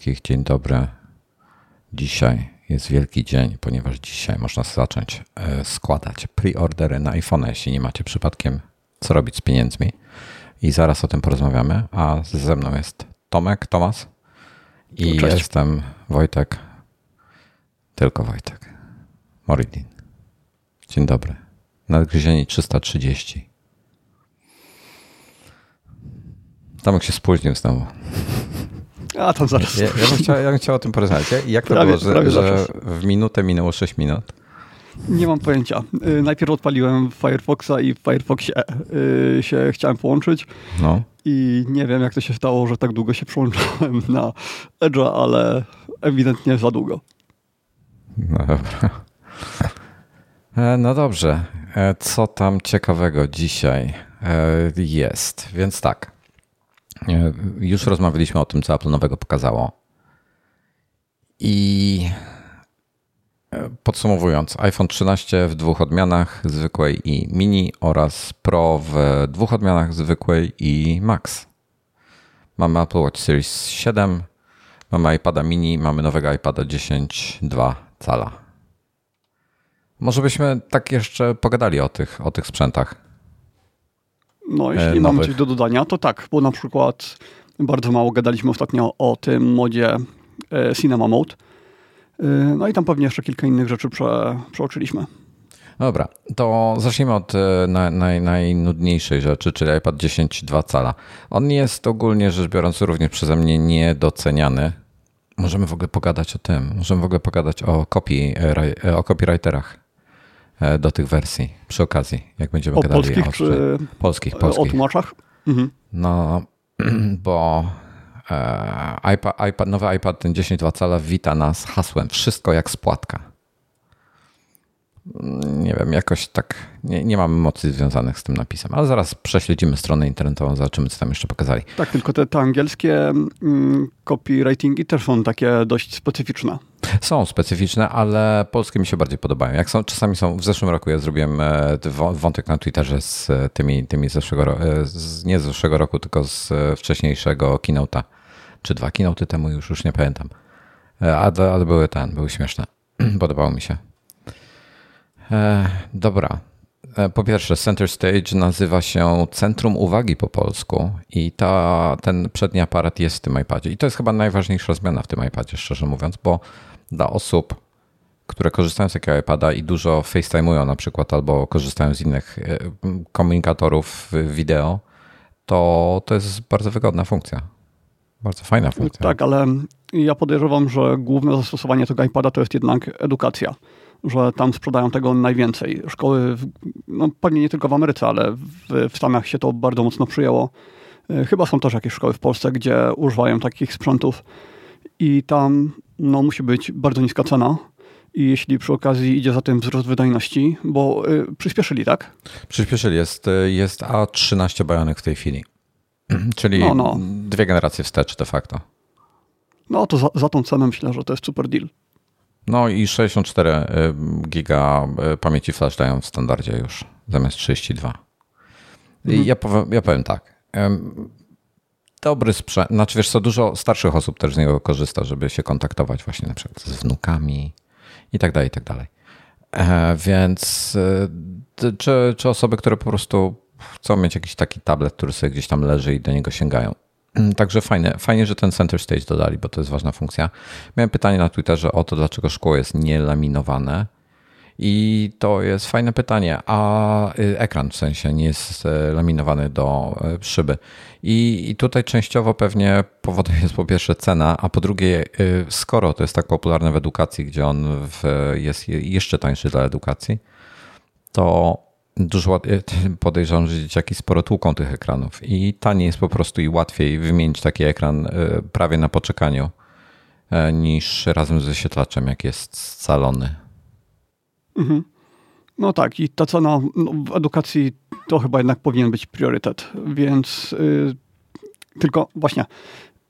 wszystkich, dzień dobry. Dzisiaj jest wielki dzień, ponieważ dzisiaj można zacząć e, składać preordery na iPhone, jeśli nie macie przypadkiem co robić z pieniędzmi. I zaraz o tym porozmawiamy. A ze mną jest Tomek, Tomas i Cześć. jestem Wojtek, tylko Wojtek. Moridin. Dzień dobry. Nadgryzieni 330. Tomek się spóźnił znowu. A tam zaraz. Ja, ja, bym chciał, ja bym chciał o tym porozmawiać. Jak to prawie, było, że, że w minutę minęło 6 minut? Nie mam pojęcia. Y, najpierw odpaliłem Firefoxa i w Firefoxie y, się chciałem połączyć. No. I nie wiem, jak to się stało, że tak długo się przyłączyłem na Edge'a, ale ewidentnie za długo. No dobra. E, no dobrze. E, co tam ciekawego dzisiaj e, jest? Więc tak. E, już rozmawialiśmy o tym, co Apple nowego pokazało. I e, podsumowując, iPhone 13 w dwóch odmianach, zwykłej i mini oraz Pro w dwóch odmianach, zwykłej i Max. Mamy Apple Watch Series 7, mamy iPada mini, mamy nowego iPada 10.2 cala. Może byśmy tak jeszcze pogadali o tych, o tych sprzętach. No, jeśli e, mamy coś do dodania, to tak, bo na przykład bardzo mało gadaliśmy ostatnio o tym modzie e, Cinema Mode. E, no i tam pewnie jeszcze kilka innych rzeczy prze, przeoczyliśmy. Dobra, to zacznijmy od naj, naj, najnudniejszej rzeczy, czyli iPad 10 cala. On jest ogólnie rzecz biorąc również przeze mnie niedoceniany. Możemy w ogóle pogadać o tym. Możemy w ogóle pogadać o, copy, o copywriterach. E, do tych wersji przy okazji, jak będziemy o gadali polskich, o czy polskich, polskich. O tłumaczach? Mhm. No, bo e, iPad, iPad, nowy iPad ten 10.2 cala wita nas hasłem wszystko jak spłatka nie wiem, jakoś tak nie, nie mam emocji związanych z tym napisem, ale zaraz prześledzimy stronę internetową, zobaczymy, co tam jeszcze pokazali. Tak, tylko te, te angielskie mm, copywritingi też są takie dość specyficzne. Są specyficzne, ale polskie mi się bardziej podobają. Jak są, czasami są, w zeszłym roku ja zrobiłem e, wątek na Twitterze z e, tymi, tymi zeszłego roku, e, nie z zeszłego roku, tylko z wcześniejszego keynote'a, czy dwa keynote'y temu, już, już nie pamiętam. Ale, ale były ten, były śmieszne. Podobało mi się. Dobra. Po pierwsze, Center Stage nazywa się Centrum Uwagi po polsku i ta, ten przedni aparat jest w tym iPadzie. I to jest chyba najważniejsza zmiana w tym iPadzie, szczerze mówiąc, bo dla osób, które korzystają z takiego iPada i dużo FaceTime'ują na przykład albo korzystają z innych e, komunikatorów wideo, to to jest bardzo wygodna funkcja. Bardzo fajna funkcja. Tak, ale ja podejrzewam, że główne zastosowanie tego iPada to jest jednak edukacja że tam sprzedają tego najwięcej. Szkoły, no pewnie nie tylko w Ameryce, ale w, w Stanach się to bardzo mocno przyjęło. E, chyba są też jakieś szkoły w Polsce, gdzie używają takich sprzętów i tam no, musi być bardzo niska cena. I jeśli przy okazji idzie za tym wzrost wydajności, bo y, przyspieszyli, tak? Przyspieszyli. Jest, jest A13 Bionic w tej chwili. Czyli no, no. dwie generacje wstecz de facto. No to za, za tą cenę myślę, że to jest super deal. No i 64 y, giga y, pamięci flash dają w standardzie już, zamiast 32. Mhm. Ja, powiem, ja powiem tak. Dobry sprzęt, znaczy wiesz co, dużo starszych osób też z niego korzysta, żeby się kontaktować właśnie na przykład z wnukami i tak dalej, i tak dalej. E, więc y, czy, czy osoby, które po prostu chcą mieć jakiś taki tablet, który sobie gdzieś tam leży i do niego sięgają. Mm, także fajne, fajnie, że ten center stage dodali, bo to jest ważna funkcja. Miałem pytanie na Twitterze o to, dlaczego szkło jest nielaminowane. I to jest fajne pytanie, a y, ekran w sensie nie jest e, laminowany do e, szyby. I, I, tutaj częściowo pewnie powodem jest po pierwsze cena, a po drugie, y, skoro to jest tak popularne w edukacji, gdzie on w, jest jeszcze tańszy dla edukacji, to dużo podejrzewam, że dzieciaki sporo tłuką tych ekranów i taniej jest po prostu i łatwiej wymienić taki ekran prawie na poczekaniu niż razem z wyświetlaczem, jak jest scalony. Mhm. No tak, i ta cena no, w edukacji to chyba jednak powinien być priorytet, więc yy, tylko właśnie,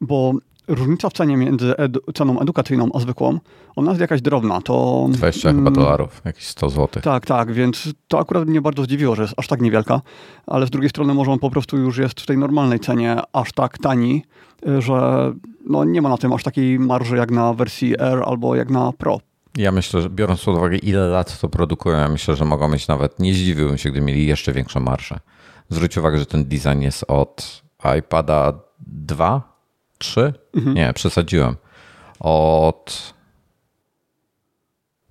bo różnica w cenie między edu ceną edukacyjną a zwykłą, ona jest jakaś drobna. To, 20 mm, chyba dolarów, jakieś 100 zł. Tak, tak, więc to akurat mnie bardzo zdziwiło, że jest aż tak niewielka, ale z drugiej strony może on po prostu już jest w tej normalnej cenie aż tak tani, że no, nie ma na tym aż takiej marży jak na wersji R albo jak na Pro. Ja myślę, że biorąc pod uwagę ile lat to produkują, ja myślę, że mogą mieć nawet, nie zdziwiłbym się, gdy mieli jeszcze większą marżę. Zwróć uwagę, że ten design jest od iPada 2, 3? Mhm. Nie, przesadziłem. Od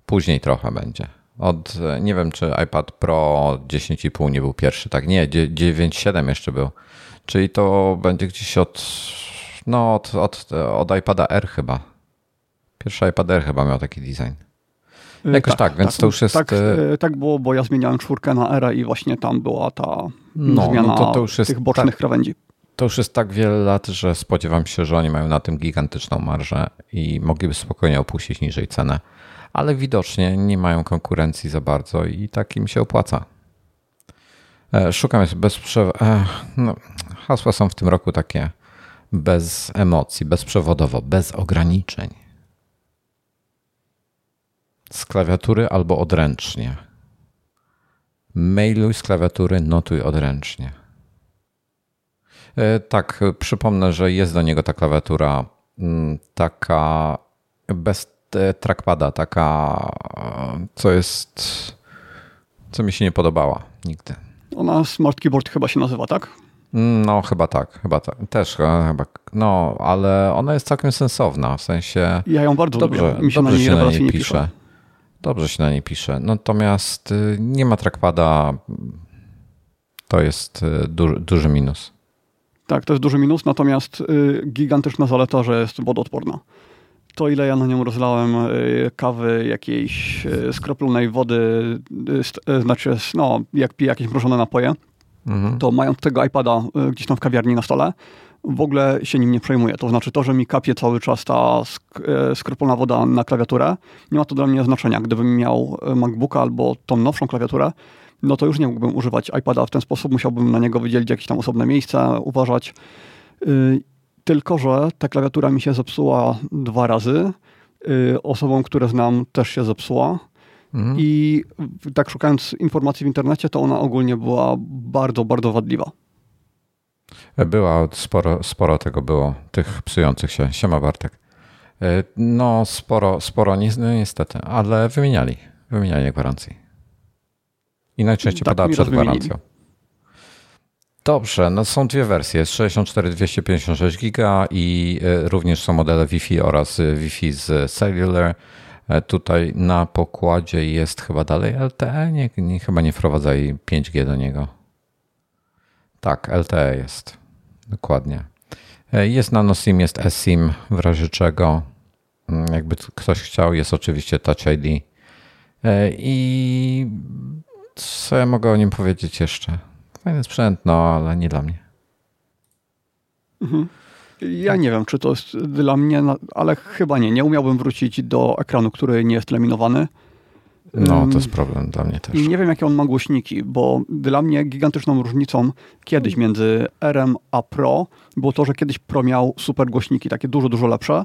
później trochę będzie. Od, nie wiem, czy iPad Pro 10,5 nie był pierwszy, tak? Nie, 9,7 jeszcze był. Czyli to będzie gdzieś od, no, od, od, od iPada R chyba. Pierwszy iPad R chyba miał taki design. Y, Jakoś tak, tak więc tak, to już jest. Tak, y, tak było, bo ja zmieniałem czwórkę na R i właśnie tam była ta no, zmiana no to, to już jest tych bocznych tak, krawędzi. To już jest tak wiele lat, że spodziewam się, że oni mają na tym gigantyczną marżę i mogliby spokojnie opuścić niżej cenę. Ale widocznie nie mają konkurencji za bardzo i tak im się opłaca. E, szukam jest bezprzew... E, no, hasła są w tym roku takie bez emocji, bezprzewodowo, bez ograniczeń. Z klawiatury albo odręcznie. Mailuj z klawiatury, notuj odręcznie. E, tak, przypomnę, że jest do niego ta klawiatura mm, taka bez trackpada, taka, co jest, co mi się nie podobała nigdy. Ona Smart Keyboard chyba się nazywa, tak? No, chyba tak, chyba tak. Też chyba, no, ale ona jest całkiem sensowna, w sensie... Ja ją bardzo dobrze, lubię. Mi się dobrze na się na niej pisze. pisze. Dobrze się na niej pisze. Natomiast y, nie ma trackpada. To jest y, duży, minus. Tak, to jest duży minus, natomiast y, gigantyczna zaleta, że jest wodoodporna. To ile ja na nią rozlałem kawy, jakiejś skroplonej wody, znaczy, no, jak piję jakieś mrożone napoje, mhm. to mając tego iPada gdzieś tam w kawiarni na stole, w ogóle się nim nie przejmuję. To znaczy to, że mi kapie cały czas ta sk e, skropolna woda na klawiaturę, nie ma to dla mnie znaczenia. Gdybym miał e, MacBooka albo tą nowszą klawiaturę, no to już nie mógłbym używać iPada w ten sposób, musiałbym na niego wydzielić jakieś tam osobne miejsce, uważać. Yy, tylko, że ta klawiatura mi się zepsuła dwa razy. Yy, osobom, które znam, też się zepsuła. Mhm. I tak szukając informacji w internecie, to ona ogólnie była bardzo, bardzo wadliwa. Była, sporo, sporo tego było, tych psujących się. Siema Bartek. E, no, sporo, sporo, no, niestety, ale wymieniali. Wymieniali gwarancję. I najczęściej tak, pada przed gwarancją. Dobrze, no są dwie wersje, jest 64 256 giga i e, również są modele Wi-Fi oraz e, Wi-Fi z Cellular. Tutaj na pokładzie jest chyba dalej LTE, nie, nie, chyba nie wprowadzaj 5G do niego. Tak, LTE jest. Dokładnie. E, jest NanoSIM, jest eSIM, w razie czego mm, jakby ktoś chciał, jest oczywiście Touch ID. E, I co ja mogę o nim powiedzieć jeszcze? Fajny sprzęt, no ale nie dla mnie. Mhm. Ja nie wiem, czy to jest dla mnie, ale chyba nie. Nie umiałbym wrócić do ekranu, który nie jest laminowany. No, to jest problem dla mnie też. I nie wiem, jakie on ma głośniki, bo dla mnie gigantyczną różnicą kiedyś między RM a Pro było to, że kiedyś Pro miał super głośniki, takie dużo, dużo lepsze,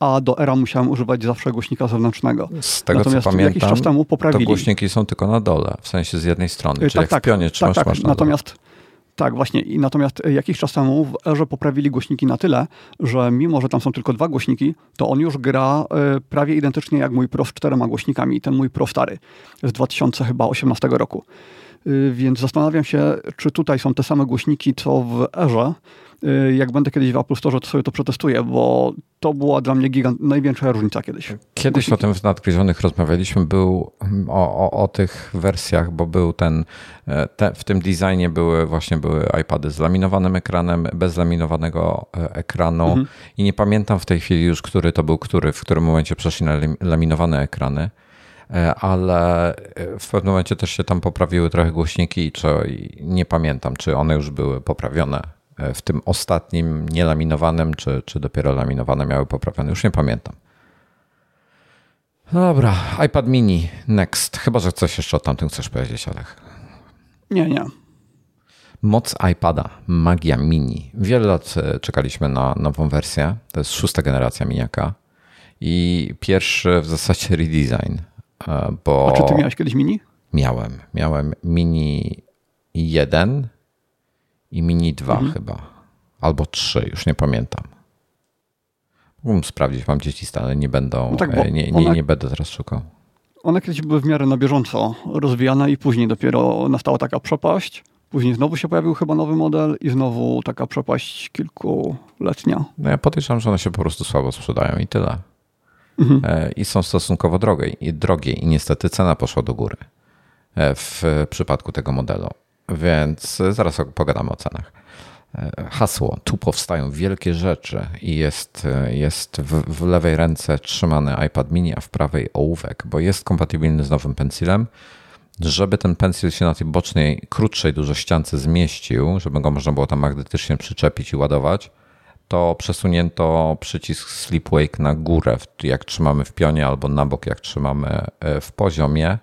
a do era musiałem używać zawsze głośnika zewnętrznego. Z tego Natomiast co pamiętam, jakiś czas temu poprawili. to głośniki są tylko na dole, w sensie z jednej strony, czyli tak, jak tak, w pionie trzymasz, tak, tak. Natomiast. Tak, właśnie. I natomiast jakiś czas temu w Erze poprawili głośniki na tyle, że mimo, że tam są tylko dwa głośniki, to on już gra y, prawie identycznie jak mój Pro z czterema głośnikami, ten mój Pro stary z 2018 roku. Y, więc zastanawiam się, czy tutaj są te same głośniki, co w Erze, Y, jak będę kiedyś w Apple Store, to sobie to przetestuję, bo to była dla mnie gigant, największa różnica kiedyś. Kiedyś o tym w Nadgryzionych rozmawialiśmy, był o, o, o, tych wersjach, bo był ten, e, te, w tym designie były właśnie były iPady z laminowanym ekranem, bez laminowanego e, ekranu mhm. i nie pamiętam w tej chwili już, który to był, który, w którym momencie przeszli na laminowane ekrany ale w pewnym momencie też się tam poprawiły trochę głośniki, czy nie pamiętam, czy one już były poprawione w tym ostatnim nielaminowanym, czy, czy dopiero laminowane miały poprawione, już nie pamiętam. Dobra, iPad mini, next. Chyba, że coś jeszcze o tamtym chcesz powiedzieć, Alek. Nie, nie. Moc iPada, magia mini. Wiele lat e, czekaliśmy na nową wersję. To jest szósta generacja miniaka i pierwszy w zasadzie redesign. E, bo A czy ty miałeś kiedyś mini? Miałem. Miałem mini 1 i mini 2 mhm. chyba. Albo 3, już nie pamiętam. Mógłbym sprawdzić, mam dzieci stale, nie będą, no tak, nie, nie, nie, nie będę teraz szukał. One kiedyś były w miarę na bieżąco rozwijane i później dopiero nastała taka przepaść. Później znowu się pojawił chyba nowy model i znowu taka przepaść kilkuletnia. No ja podejrzewam, że one się po prostu słabo sprzedają i tyle. Mhm. E, I są stosunkowo drogie i, drogie i niestety cena poszła do góry e, w przypadku tego modelu. Więc zaraz pogadamy o cenach. E, hasło, tu powstają wielkie rzeczy i jest, jest w, w lewej ręce trzymany iPad mini, a w prawej ołówek, bo jest kompatybilny z nowym pensilem żeby ten pensil się na tej bocznej, krótszej dużo ściance zmieścił, żeby go można było tam magnetycznie przyczepić i ładować, to przesunięto przycisk Sleep Wake na górę, jak trzymamy w pionie, albo na bok, jak trzymamy e, w poziomie.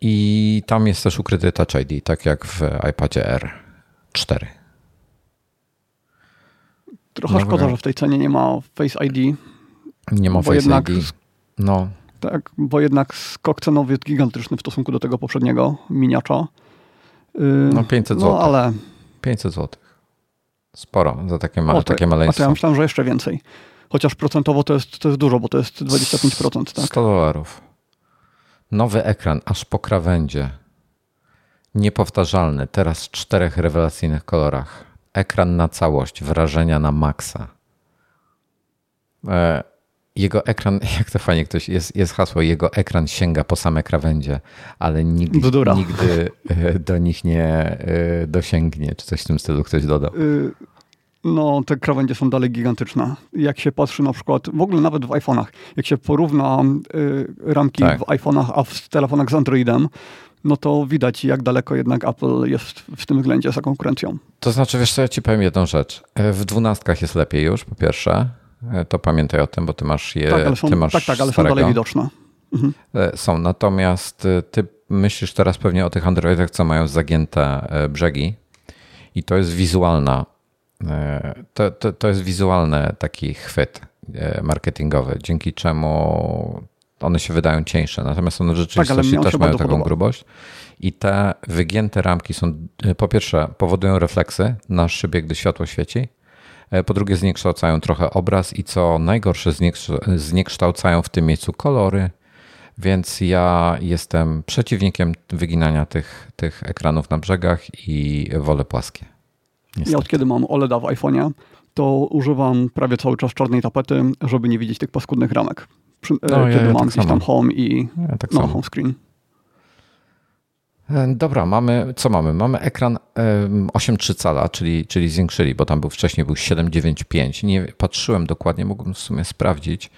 I tam jest też ukryty Touch ID, tak jak w iPadzie R4. Trochę no, szkoda, że w tej cenie nie ma Face ID. Nie ma Face ID. No, tak, bo jednak skok cenowy jest gigantyczny w stosunku do tego poprzedniego miniacza. Yy, no 500 no, zł. ale 500 zł. Sporo za takie, ma, o, takie maleństwo. A to ja myślałem, że jeszcze więcej. Chociaż procentowo to jest, to jest dużo, bo to jest 25%. Tak? 100 dolarów. Nowy ekran, aż po krawędzie. Niepowtarzalny, teraz w czterech rewelacyjnych kolorach. Ekran na całość, wrażenia na maksa. E, jego ekran, jak to fajnie ktoś, jest, jest hasło, jego ekran sięga po same krawędzie, ale nigdy, nigdy e, do nich nie e, dosięgnie, czy coś w tym stylu ktoś dodał. Y, no, te krawędzie są dalej gigantyczne. Jak się patrzy na przykład, w ogóle nawet w iPhone'ach, jak się porówna y, ramki tak. w iPhone'ach, a w telefonach z Androidem, no to widać, jak daleko jednak Apple jest w tym względzie za konkurencją. To znaczy, wiesz co, ja ci powiem jedną rzecz. E, w dwunastkach jest lepiej już, po pierwsze. E, to pamiętaj o tym, bo ty masz je. Tak, ale są, ty masz tak, tak, ale starego. są dalej widoczne. Mhm. E, są, natomiast e, ty myślisz teraz pewnie o tych Androidach, co mają zagięte brzegi i to jest wizualna, to, to, to jest wizualny taki chwyt marketingowy, dzięki czemu one się wydają cieńsze, natomiast one w rzeczywistości tak, też mają taką podoba. grubość. I te wygięte ramki są, po pierwsze, powodują refleksy na szybie, gdy światło świeci, po drugie zniekształcają trochę obraz i co najgorsze zniekształcają w tym miejscu kolory, więc ja jestem przeciwnikiem wyginania tych, tych ekranów na brzegach i wolę płaskie. Niestety. Ja od kiedy mam OLEDa w iPhone'ie, to używam prawie cały czas czarnej tapety, żeby nie widzieć tych paskudnych ramek. Przy, no, kiedy ja, ja mam tak gdzieś tam home i ja tak no, home screen. E, dobra, mamy, co mamy? Mamy ekran 8,3 cala, czyli, czyli zwiększyli, bo tam był wcześniej był 7,95. Nie patrzyłem dokładnie, mógłbym w sumie sprawdzić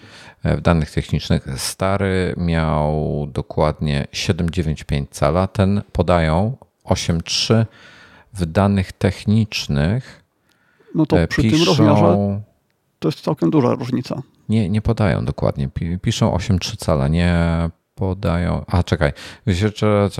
e, w danych technicznych. Stary miał dokładnie 7,95 cala, ten podają 8,3 w danych technicznych. No to przy piszą, tym rozmiarze to jest całkiem duża różnica. Nie, nie podają dokładnie. Piszą 8,3 cala, nie podają. A czekaj,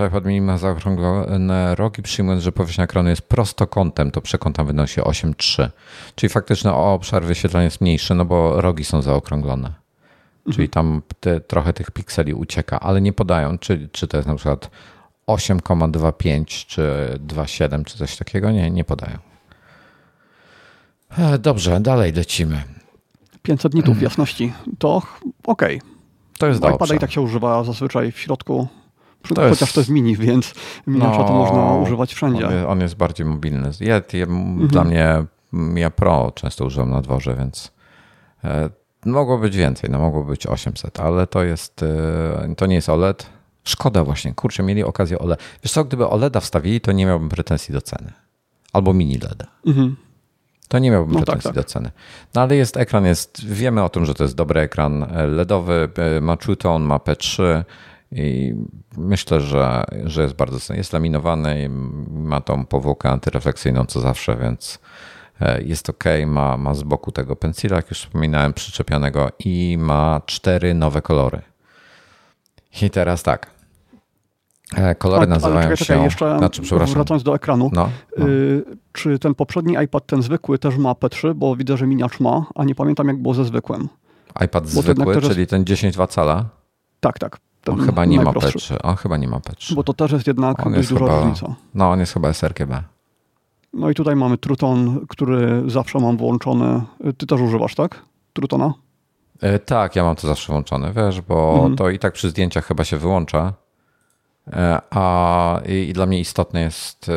iPad mini ma zaokrąglone rogi, przyjmując, że powierzchnia ekranu jest prostokątem, to przekąta wynosi 8,3. Czyli faktyczny obszar wyświetlania jest mniejszy, no bo rogi są zaokrąglone. Mhm. Czyli tam te, trochę tych pikseli ucieka, ale nie podają, czy, czy to jest na przykład 8,25 czy 2,7 czy coś takiego. Nie, nie podają. E, dobrze, dalej lecimy. 500 nitów jasności. To okej. Okay. To jest dobrze. iPada i tak się używa zazwyczaj w środku, to chociaż jest... to jest mini, więc miniacza no, to można używać wszędzie. On jest, on jest bardziej mobilny. Ja, ja, mhm. Dla mnie, ja Pro często używam na dworze, więc e, mogło być więcej, no mogło być 800, ale to jest, e, to nie jest OLED. Szkoda właśnie, kurczę, mieli okazję OLED. Wiesz co, gdyby OLEDa wstawili, to nie miałbym pretensji do ceny. Albo mini LED. Mhm to nie miałbym no pretensji tak, tak. do ceny. No ale jest ekran, jest, wiemy o tym, że to jest dobry ekran LEDowy, e, ma True Tone, ma P3 i myślę, że, że jest bardzo jest laminowany i ma tą powłokę antyrefleksyjną co zawsze, więc e, jest ok, ma, ma z boku tego pensila, jak już wspominałem, przyczepionego i ma cztery nowe kolory. I teraz tak. E, kolory nazywają ale czekaj, czekaj, się... jeszcze znaczy, przepraszam. wracając do ekranu. No, no. Y, czy ten poprzedni iPad, ten zwykły, też ma P3? Bo widzę, że miniacz ma, a nie pamiętam jak było ze zwykłym. iPad bo zwykły, czyli jest... ten 10 cala? Tak, tak. On chyba nie ma P3. On chyba nie ma P3. Bo to też jest jednak on jest duża chyba, różnica. No, on jest chyba sRGB. No i tutaj mamy Truton, który zawsze mam włączony. Ty też używasz, tak? Trutona? E, tak, ja mam to zawsze włączone, wiesz, bo mhm. to i tak przy zdjęciach chyba się wyłącza. E, a i, dla mnie istotne jest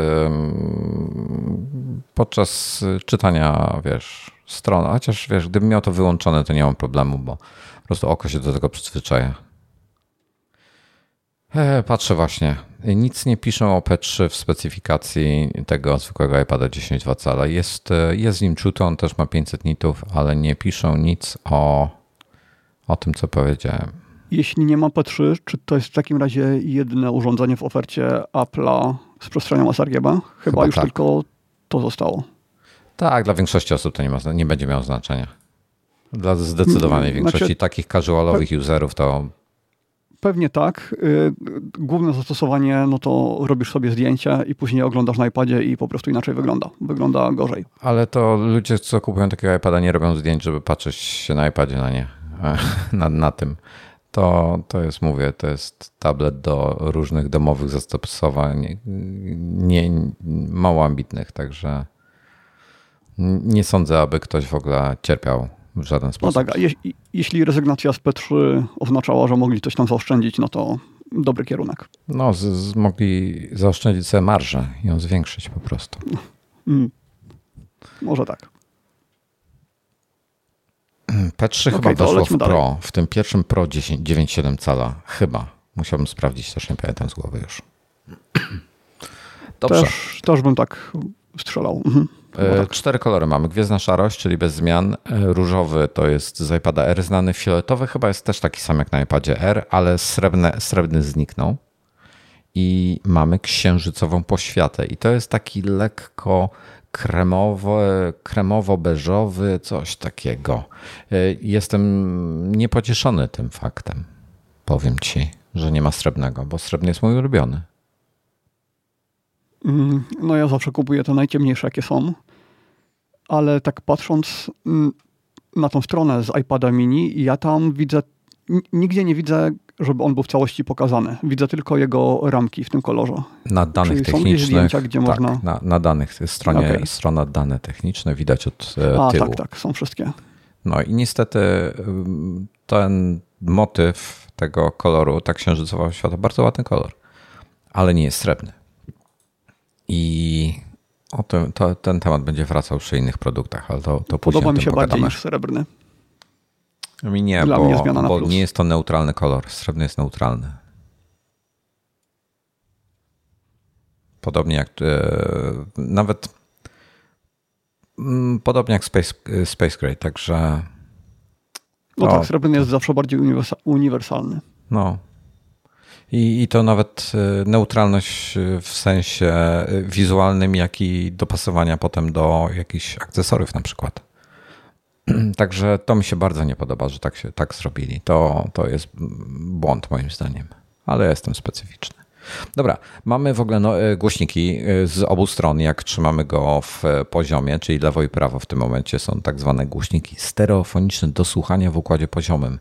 podczas czytania, wiesz, stron, chociaż wiesz, gdybym miał to wyłączone, to nie mam problemu, bo po prostu oko się do tego przyzwyczaja. E, patrzę właśnie. Nic nie piszą o P3 w specyfikacji tego zwykłego iPada 10.2 cala. Jest, jest w nim czuto, on też ma 500 nitów, ale nie piszą nic o, o tym, co powiedziałem. Jeśli nie ma P3, czy to jest w takim razie jedyne urządzenie w ofercie Apple'a z przestrzenią sRGB? Chyba, Chyba już tak. tylko to zostało. Tak, dla większości osób to nie, ma, nie będzie miało znaczenia. Dla zdecydowanej znaczy, większości takich casualowych userów to Pewnie tak. Y, główne zastosowanie, no to robisz sobie zdjęcie i później oglądasz na iPadzie i po prostu inaczej wygląda. Wygląda gorzej. Ale to ludzie, co kupują takiego iPada, nie robią zdjęć, żeby patrzeć się na iPadzie na nie, na, na tym. To, to jest, mówię, to jest tablet do różnych domowych zastosowań, nie, mało ambitnych, także nie sądzę, aby ktoś w ogóle cierpiał w żaden sposób. No tak, a je, jeśli rezygnacja z P3 oznaczała, że mogli coś tam zaoszczędzić, no to dobry kierunek. No, z, z, mogli zaoszczędzić sobie marżę i ją zwiększyć po prostu. Mm. Może tak. P3 okay, chyba weszło w Pro, dalej. w tym pierwszym Pro 9,7 cala. Chyba. Musiałbym sprawdzić, też nie pamiętam z głowy już. Dobrze. Też, też bym tak strzelał. Mhm. E, tak. Cztery kolory mamy. Gwiezdna szarość, czyli bez zmian. E, różowy to jest z iPada R znany. Fioletowy chyba jest też taki sam jak na iPadzie R, ale srebrny, srebrny zniknął. I mamy księżycową poświatę. I to jest taki lekko kremowy, kremowo-beżowy, coś takiego. E, jestem niepocieszony tym faktem. Powiem ci, że nie ma srebrnego, bo srebrny jest mój ulubiony. Mm, no ja zawsze kupuję te najciemniejsze, jakie są. Ale tak patrząc mm, na tą stronę z iPada mini, ja tam widzę, nigdzie nie widzę, żeby on był w całości pokazany. Widzę tylko jego ramki w tym kolorze. Na danych Czyli technicznych. Są zdjęcia, gdzie tak, można. Na, na danych, stronie, okay. strona dane techniczne widać od e, A, tyłu. tak, tak, są wszystkie. No i niestety ten motyw tego koloru, ta księżycowa świata, bardzo ładny kolor, ale nie jest srebrny. I o tym, to, ten temat będzie wracał przy innych produktach, ale to, to Podoba mi się bardziej niż srebrny. Mi nie, Dla bo, mnie bo nie jest to neutralny kolor. Srebrny jest neutralny. Podobnie jak e, nawet mm, podobnie jak Space, Space Gray, także no, no tak, srebrny jest zawsze bardziej uniwersalny. No, i, I to nawet y, neutralność w sensie wizualnym, jak i dopasowania potem do jakichś akcesoriów na przykład. Także to mi się bardzo nie podoba, że tak się tak zrobili. To, to jest błąd moim zdaniem, ale jestem specyficzny. Dobra, mamy w ogóle no, e, głośniki e, z obu stron, jak trzymamy go w e, poziomie, czyli lewo i prawo w tym momencie są tak zwane głośniki stereofoniczne do słuchania w układzie poziomym,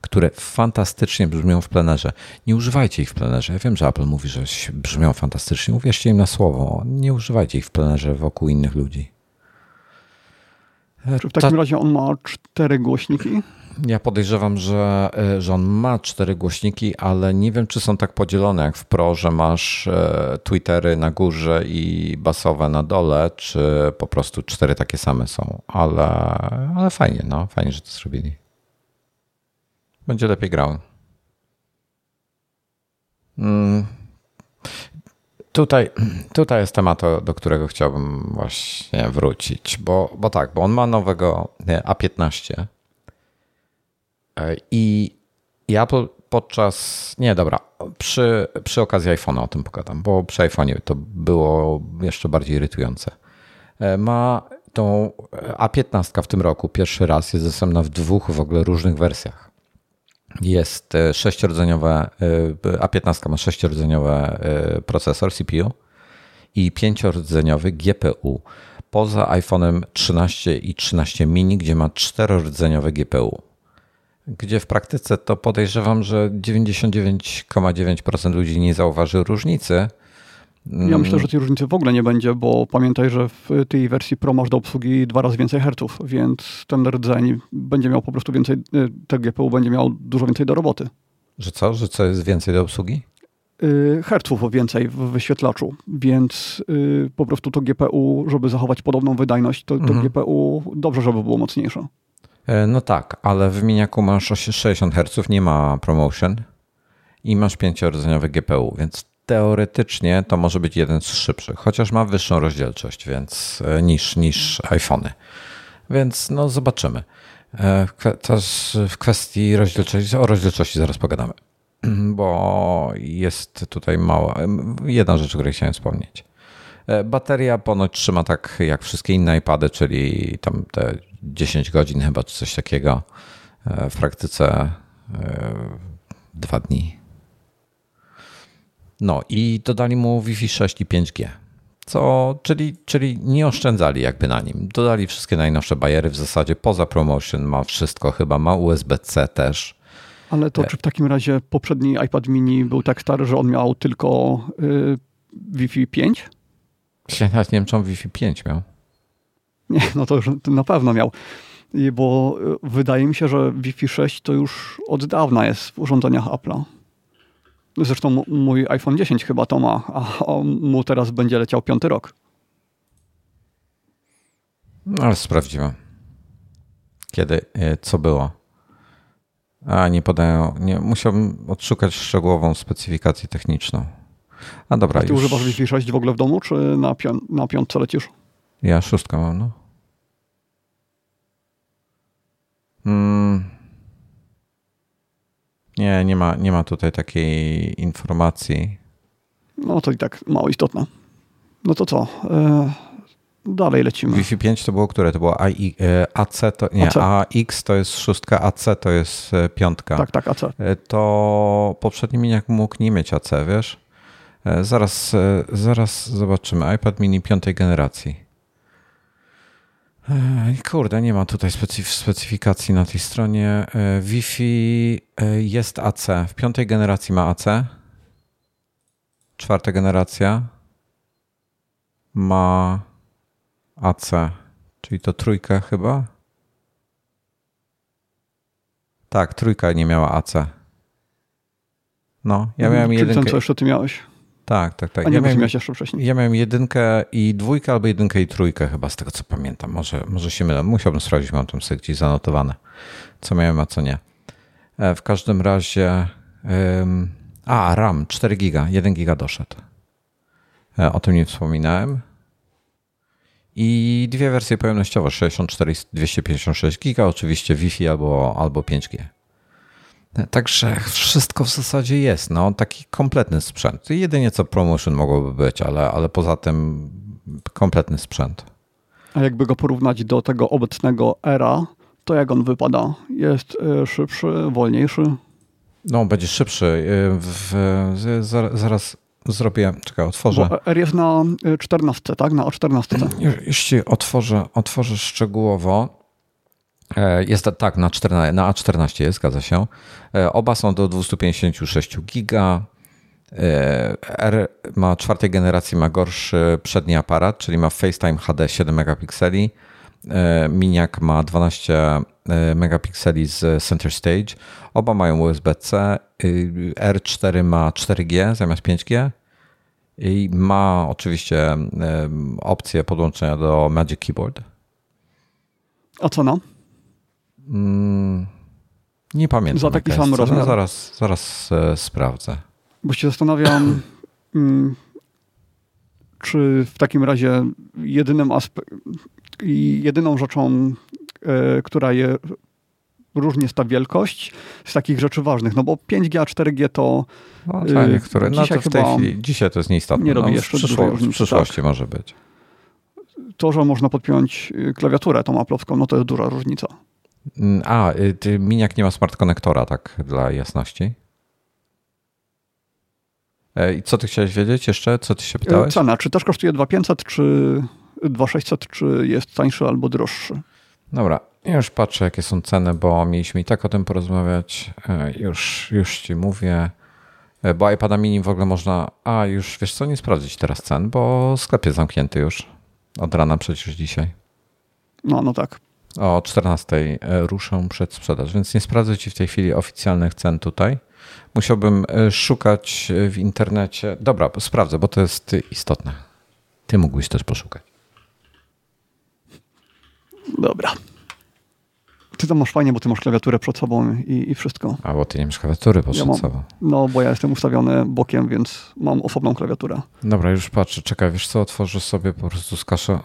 które fantastycznie brzmią w plenerze. Nie używajcie ich w plenerze. Ja wiem, że Apple mówi, że brzmią fantastycznie. Uwierzcie im na słowo. Nie używajcie ich w plenerze wokół innych ludzi. Czy w takim razie on ma cztery głośniki? Ja podejrzewam, że, e, że on ma cztery głośniki, ale nie wiem, czy są tak podzielone jak w Pro, że masz e, Twittery na górze i basowe na dole, czy po prostu cztery takie same są. Ale, ale fajnie, no, fajnie, że to zrobili. Będzie lepiej grał. Tutaj, tutaj jest temat, do którego chciałbym właśnie wrócić, bo, bo tak, bo on ma nowego A15 E, I, Apple podczas. Nie, dobra. Przy, przy okazji iPhone'a o tym pogadam, bo przy iPhone'ie to było jeszcze bardziej irytujące. E, ma tą A15 w tym roku pierwszy raz jest dostępna w dwóch w ogóle różnych wersjach. Jest e, sześciordzeniowe, e, A15 ma sześciordzeniowe procesor CPU i pięciordzeniowy GPU. Poza iPhone'em 13 i 13 mini, gdzie ma czterordzeniowe GPU. Gdzie w praktyce to podejrzewam, że 99,9% ludzi nie zauważy różnicy, ja myślę, że tej różnicy w ogóle nie będzie, bo pamiętaj, że w tej wersji Pro masz do obsługi dwa razy więcej herców, więc ten rdzeń będzie miał po prostu więcej, y, te GPU będzie miał dużo więcej do roboty. Że co? Że co jest więcej do obsługi? Y, herców więcej w wyświetlaczu, więc y, po prostu to GPU, żeby zachować podobną wydajność, to, to mhm. GPU dobrze, żeby było mocniejsze. E, no tak, ale w miniaku masz 60 Hz, nie ma promotion i masz pięciordzeniowy GPU, więc teoretycznie to może być jeden z szybszych, chociaż ma wyższą rozdzielczość więc, e, niż, niż iPhony. Więc no zobaczymy. E, też w kwestii rozdzielczości, o rozdzielczości zaraz pogadamy, bo jest tutaj mała, jedna rzecz, o której chciałem wspomnieć. E, bateria ponoć trzyma tak jak wszystkie inne iPady, czyli tam te 10 godzin chyba, czy coś takiego. W praktyce dwa dni no i dodali mu Wi-Fi 6 i 5G. Co, czyli, czyli nie oszczędzali jakby na nim. Dodali wszystkie najnowsze bajery w zasadzie poza promotion, ma wszystko chyba, ma USB-C też. Ale to e- czy w takim razie poprzedni iPad mini był tak stary, że on miał tylko yy, Wi-Fi 5? Ja nie wiem, czy on Wi-Fi 5 miał. Nie, no to już na pewno miał. Bo y, wydaje mi się, że Wi-Fi 6 to już od dawna jest w urządzeniach Apple'a. Zresztą mój iPhone 10 chyba to ma, a mu teraz będzie leciał piąty rok. No, ale sprawdzimy. Kiedy, e, co było. A, nie podają, nie, musiałbym odszukać szczegółową specyfikację techniczną. A dobra, a ty już. używasz Wi-Fi 6 w ogóle w domu, czy na, pią na piątce lecisz? Ja szóstkę mam, no. Hmm. Nie, nie ma, nie ma tutaj takiej informacji. No to i tak mało istotne. No to co? E, dalej lecimy. Wi-Fi 5 to było które? To było AI, e, AC, to, nie, AC. AX to jest szóstka, AC to jest e, piątka. Tak, tak, AC. To poprzedni miniak mógł nie mieć AC, wiesz? Zaraz, zaraz zobaczymy. iPad mini piątej generacji. Kurde, nie ma tutaj specyfikacji na tej stronie. E, Wi-Fi e, jest AC. W piątej generacji ma AC. Czwarta generacja ma AC. Czyli to trójka chyba? Tak, trójka nie miała AC. No, ja miałem jedynkę. Ten, co jeszcze ty miałeś? Tak, tak, tak. A nie ja miałem, jeszcze wcześniej. Ja miałem jedynkę i dwójkę, albo jedynkę i trójkę chyba, z tego co pamiętam. Może, może się mylę. Musiałbym sprawdzić, mam tam sobie gdzieś zanotowane, co miałem, a co nie. E, w każdym razie... Um, a, RAM 4 giga, 1 giga doszedł. E, o tym nie wspominałem. I dwie wersje pojemnościowe, 64 i 256 giga, oczywiście Wi-Fi albo, albo 5G. Także wszystko w zasadzie jest, no, taki kompletny sprzęt. Jedynie co promotion mogłoby być, ale, ale poza tym kompletny sprzęt. A jakby go porównać do tego obecnego era, to jak on wypada? Jest e, szybszy, wolniejszy? No, będzie szybszy. E, w, w, zaraz zrobię, czekaj, otworzę. Bo R jest na 14, tak? Na 14. Jeśli otworzę, otworzę szczegółowo, jest tak, na, 14, na A14 jest, zgadza się. E, oba są do 256 giga. E, R ma czwartej generacji, ma gorszy przedni aparat, czyli ma FaceTime HD 7 megapikseli. Miniak ma 12 megapikseli z Center Stage. Oba mają USB-C. R4 ma 4G zamiast 5G. I ma oczywiście opcję podłączenia do Magic Keyboard. A co no? Mm, nie pamiętam. Za taki sam rozmiar. No, zaraz, zaraz e, sprawdzę. Bo się zastanawiam, mm, czy w takim razie jedynym jedyną rzeczą, e, która je różni jest ta wielkość z takich rzeczy ważnych, no bo 5G, a 4G to no, to e, niektóre, no to w tej chwili, dzisiaj to jest nieistotne. Nie robi no, jeszcze w, przyszło, w przyszłości tak. może być. To, że można podpiąć klawiaturę tą aplowską, no to jest duża różnica. Mm, a, y, ty, Miniak nie ma smart konektora, tak dla jasności. E, I co ty chciałeś wiedzieć jeszcze? Co ty się pytałeś? Cena, czy też kosztuje 2500, czy 2600, czy jest tańszy albo droższy? Dobra, już patrzę, jakie są ceny, bo mieliśmy i tak o tym porozmawiać. E, już, już ci mówię. E, bo iPada mini w ogóle można. A, już wiesz co, nie sprawdzić teraz cen, bo sklep jest zamknięty już. Od rana przecież dzisiaj. No, no tak. O 14 ruszą przed sprzedaż, więc nie sprawdzę ci w tej chwili oficjalnych cen tutaj. Musiałbym szukać w internecie. Dobra, sprawdzę, bo to jest istotne. Ty mógłbyś też poszukać. Dobra. Ty to masz fajnie, bo ty masz klawiaturę przed sobą i, i wszystko. A bo ty nie masz klawiatury przed ja sobą. No, bo ja jestem ustawiony bokiem, więc mam osobną klawiaturę. Dobra, już patrzę. Czekaj, wiesz co, otworzę sobie po prostu skaszo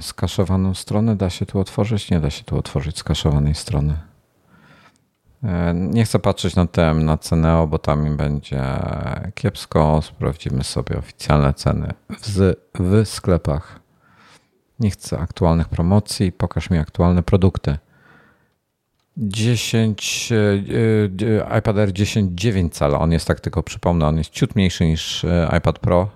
skaszowaną stronę. Da się tu otworzyć? Nie da się tu otworzyć skaszowanej strony. E, nie chcę patrzeć na tem, na cenę, bo tam im będzie kiepsko. Sprawdzimy sobie oficjalne ceny w, w sklepach. Nie chcę aktualnych promocji. Pokaż mi aktualne produkty. 10, iPad Air 10 9 cala. On jest tak tylko przypomnę, on jest ciut mniejszy niż e, iPad Pro.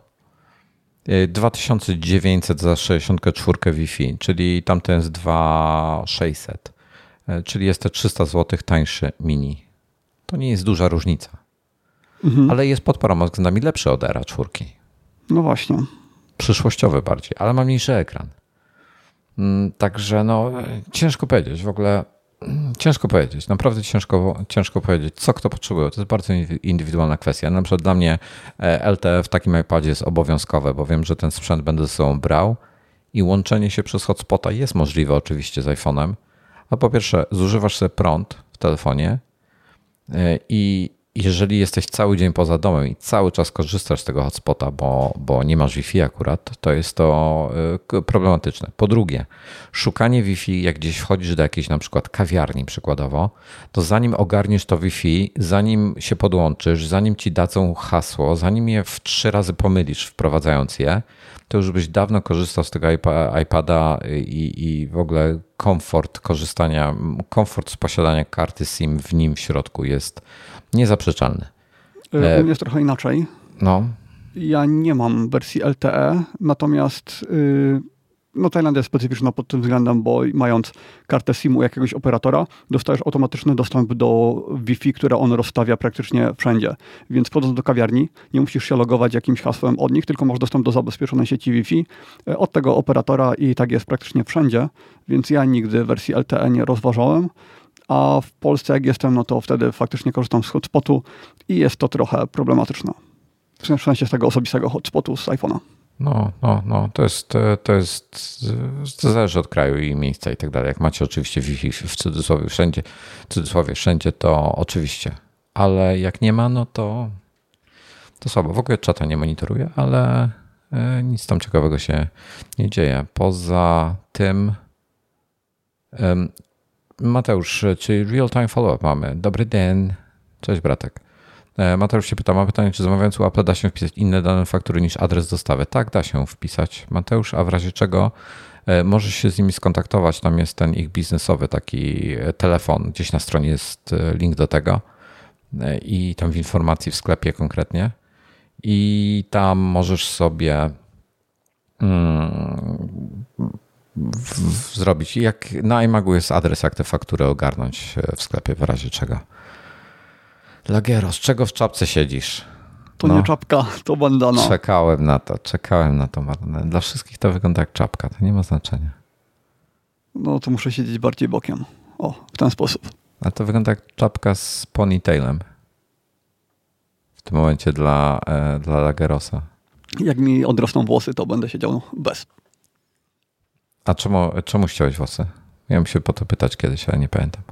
2900 za 64 Wi-Fi, czyli tamten jest 2600. E, czyli jest to 300 zł tańszy mini. To nie jest duża różnica. Mhm. Ale jest pod paroma względami lepszy od Era 4. No właśnie. Przyszłościowy bardziej, ale ma mniejszy ekran. Mm, także no, ciężko powiedzieć. W ogóle Ciężko powiedzieć, naprawdę ciężko, ciężko powiedzieć, co kto potrzebuje. To jest bardzo indywidualna kwestia. Na przykład dla mnie LTE w takim iPadzie jest obowiązkowe, bo wiem, że ten sprzęt będę ze sobą brał i łączenie się przez hotspota jest możliwe oczywiście z iPhone'em. A po pierwsze, zużywasz sobie prąd w telefonie e, i jeżeli jesteś cały dzień poza domem i cały czas korzystasz z tego hotspota, bo, bo nie masz Wi-Fi akurat, to jest to y, problematyczne. Po drugie, szukanie Wi-Fi, jak gdzieś wchodzisz do jakiejś na przykład kawiarni przykładowo, to zanim ogarniesz to Wi-Fi, zanim się podłączysz, zanim ci dadzą hasło, zanim je w trzy razy pomylisz wprowadzając je, to już byś dawno korzystał z tego iPada i, i w ogóle komfort korzystania, komfort z posiadania karty SIM w nim w środku jest niezaprzeczalny. E, u mnie jest trochę inaczej. No. Ja nie mam wersji LTE, natomiast yy, no Tajlandia jest specyficzna pod tym względem, bo mając kartę SIM-u jakiegoś operatora, dostajesz automatyczny dostęp do Wi-Fi, które on rozstawia praktycznie wszędzie. Więc wchodząc do kawiarni, nie musisz się logować jakimś hasłem od nich, tylko masz dostęp do zabezpieczonej sieci Wi-Fi e, od tego operatora i tak jest praktycznie wszędzie. Więc ja nigdy wersji LTE nie rozważałem a w Polsce jak jestem, no to wtedy faktycznie korzystam z hotspotu i jest to trochę problematyczne. W sensie z tego osobistego hotspotu z iPhone'a. No, no, no, to jest, to jest, to zależy od kraju i miejsca i tak dalej. Jak macie oczywiście Wi-Fi w cudzysłowie wszędzie, w cudzysłowie wszędzie, to oczywiście. Ale jak nie ma, no to, to słabo. W ogóle czata nie monitoruję, ale e, nic tam ciekawego się nie dzieje. Poza tym Mateusz, czy real-time follow-up mamy? Dobry dzień. Cześć bratek. E, Mateusz się pyta, ma pytanie, czy zamawiając u Apple da się wpisać inne dane faktury niż adres dostawy? Tak, da się wpisać. Mateusz, a w razie czego e, możesz się z nimi skontaktować. Tam jest ten ich biznesowy taki e, telefon. Gdzieś na stronie jest link do tego i tam w informacji w sklepie konkretnie. I tam możesz sobie mm, w, zrobić. Jak na iMagu jest adres, jak te faktury ogarnąć e, w sklepie w razie czego. Lagiero, z czego w czapce siedzisz? To no. nie czapka, to bandana. Czekałem na to, czekałem na to. Dla wszystkich to wygląda jak czapka, to nie ma znaczenia. No to muszę siedzieć bardziej bokiem. O, w ten sposób. A to wygląda jak czapka z ponytailem. W tym momencie dla, e, dla Lagerosa. Jak mi odrosną włosy, to będę siedział bez. A czemu, czemu ściąłeś włosy? Miałem się po to pytać kiedyś, ale nie pamiętam.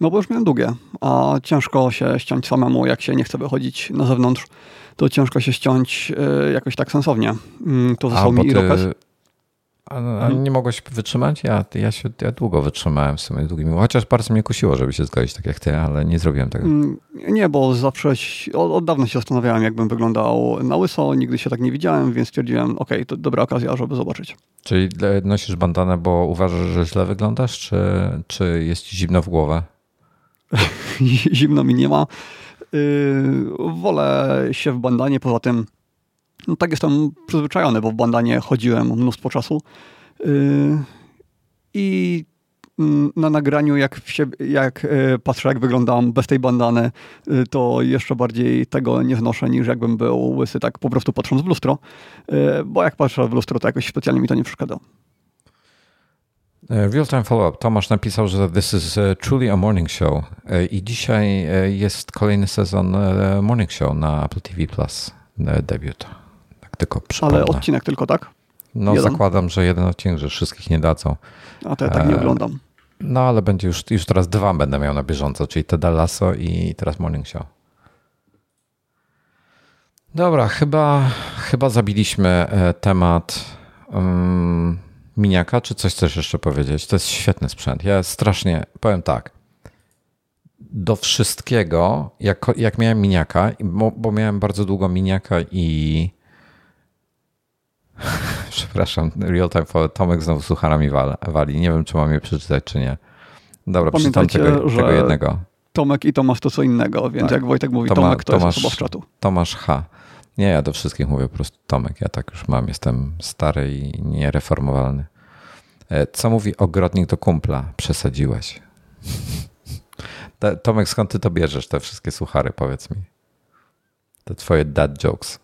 No bo już miałem długie, a ciężko się ściąć samemu, jak się nie chce wychodzić na zewnątrz, to ciężko się ściąć y, jakoś tak sensownie. Mm, to został mi ty... A, a mhm. nie mogłeś wytrzymać? Ja, ja, się, ja długo wytrzymałem w sumie długimi, chociaż bardzo mnie kusiło, żeby się zgodzić tak jak ty, ale nie zrobiłem tego. Mm, nie, bo zawsze od, od dawna się zastanawiałem, jakbym wyglądał na łyso, nigdy się tak nie widziałem, więc stwierdziłem, ok, to dobra okazja, żeby zobaczyć. Czyli nosisz bandanę, bo uważasz, że źle wyglądasz, czy, czy jest ci zimno w głowę? zimno mi nie ma. Yy, wolę się w bandanie, poza tym no tak jestem przyzwyczajony, bo w bandanie chodziłem mnóstwo czasu. Yy, I mm, na nagraniu, jak, się, jak yy, patrzę, jak wyglądam bez tej bandany, yy, to jeszcze bardziej tego nie znoszę, niż jakbym był łysy, tak po prostu patrząc w lustro. Bo jak patrzę w lustro, to jakoś specjalnie mi to nie przeszkadza. Real-time follow-up. Tomasz napisał, że this is truly a morning show i dzisiaj jest kolejny sezon morning show na Apple TV Plus debiut tylko przypomnę. Ale odcinek tylko, tak? No jeden? zakładam, że jeden odcinek, że wszystkich nie dadzą. A to ja tak nie e, oglądam. No ale będzie już, już teraz dwa będę miał na bieżąco, czyli Ted Lasso i teraz Morning Show. Dobra, chyba, chyba zabiliśmy e, temat um, miniaka, czy coś chcesz jeszcze powiedzieć? To jest świetny sprzęt. Ja strasznie, powiem tak, do wszystkiego, jak, jak miałem miniaka, bo, bo miałem bardzo długo miniaka i Przepraszam, real time for Tomek znowu sucharami wali. Nie wiem, czy mam je przeczytać, czy nie. Dobra, przeczytam tego, tego jednego. Tomek i Tomasz to co innego, więc tak. jak Wojtek mówi Toma, Tomek, to Tomasz, jest osoba z czatu. Tomasz H. Nie, ja do wszystkich mówię po prostu Tomek. Ja tak już mam, jestem stary i niereformowalny. E, co mówi ogrodnik do kumpla? Przesadziłeś. Tomek, skąd ty to bierzesz, te wszystkie suchary, powiedz mi? Te twoje dad jokes.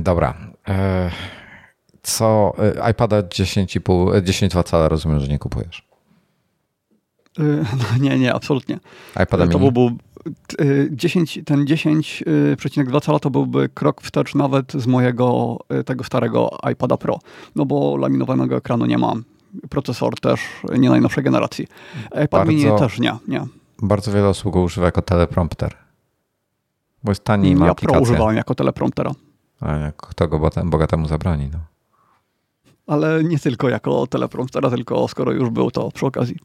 Dobra. E, co e, iPada 10,5, 10 cala rozumiem, że nie kupujesz. E, no, nie, nie, absolutnie. iPada to byłby 10, ten 10,2 cala to byłby krok wstecz nawet z mojego tego starego iPada Pro, no bo laminowanego ekranu nie mam. Procesor też nie najnowszej generacji. iPad bardzo, mini też nie, nie. Bardzo wiele osób go używa jako teleprompter. Bo jest taniej i ma Ja aplikację. Pro używałem jako telepromptera. A kto go bogatemu zabroni? No. Ale nie tylko jako telepromptera, tylko skoro już był, to przy okazji.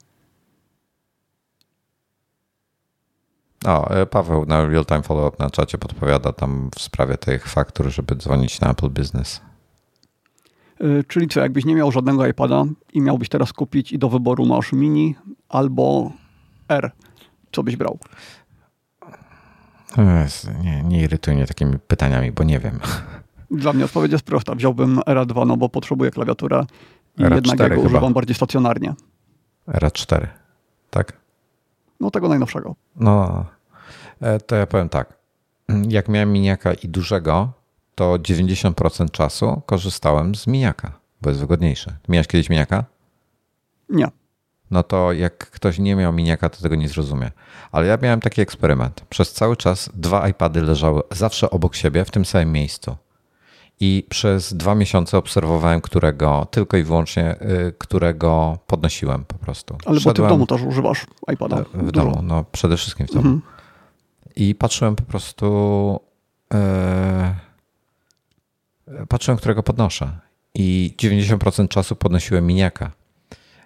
O, e, Paweł na Real Time Follow-up na czacie podpowiada tam w sprawie tych faktur, żeby dzwonić na Apple Business. Yy, czyli co, jakbyś nie miał żadnego iPada i miałbyś teraz kupić i do wyboru masz mini albo R, co byś brał? Nie, nie irytuj mnie takimi pytaniami, bo nie wiem. Dla mnie odpowiedź jest prosta. Wziąłbym RA2, no bo potrzebuję klawiaturę i RA jednak jego używam bardziej stacjonarnie. RA4, tak? No tego najnowszego. No, e, to ja powiem tak. Jak miałem miniaka i dużego, to 90% czasu korzystałem z miniaka, bo jest wygodniejszy. Miałeś kiedyś miniaka? Nie no to jak ktoś nie miał miniaka, to tego nie zrozumie. Ale ja miałem taki eksperyment. Przez cały czas dwa iPady leżały zawsze obok siebie w tym samym miejscu. I przez dwa miesiące obserwowałem, którego, tylko i wyłącznie, y, którego podnosiłem po prostu. Ale Szedłem, bo ty w domu też używasz iPada. E, w Dużo. domu, no przede wszystkim w domu. Mhm. I patrzyłem po prostu, e, patrzyłem, którego podnoszę. I 90% czasu podnosiłem miniaka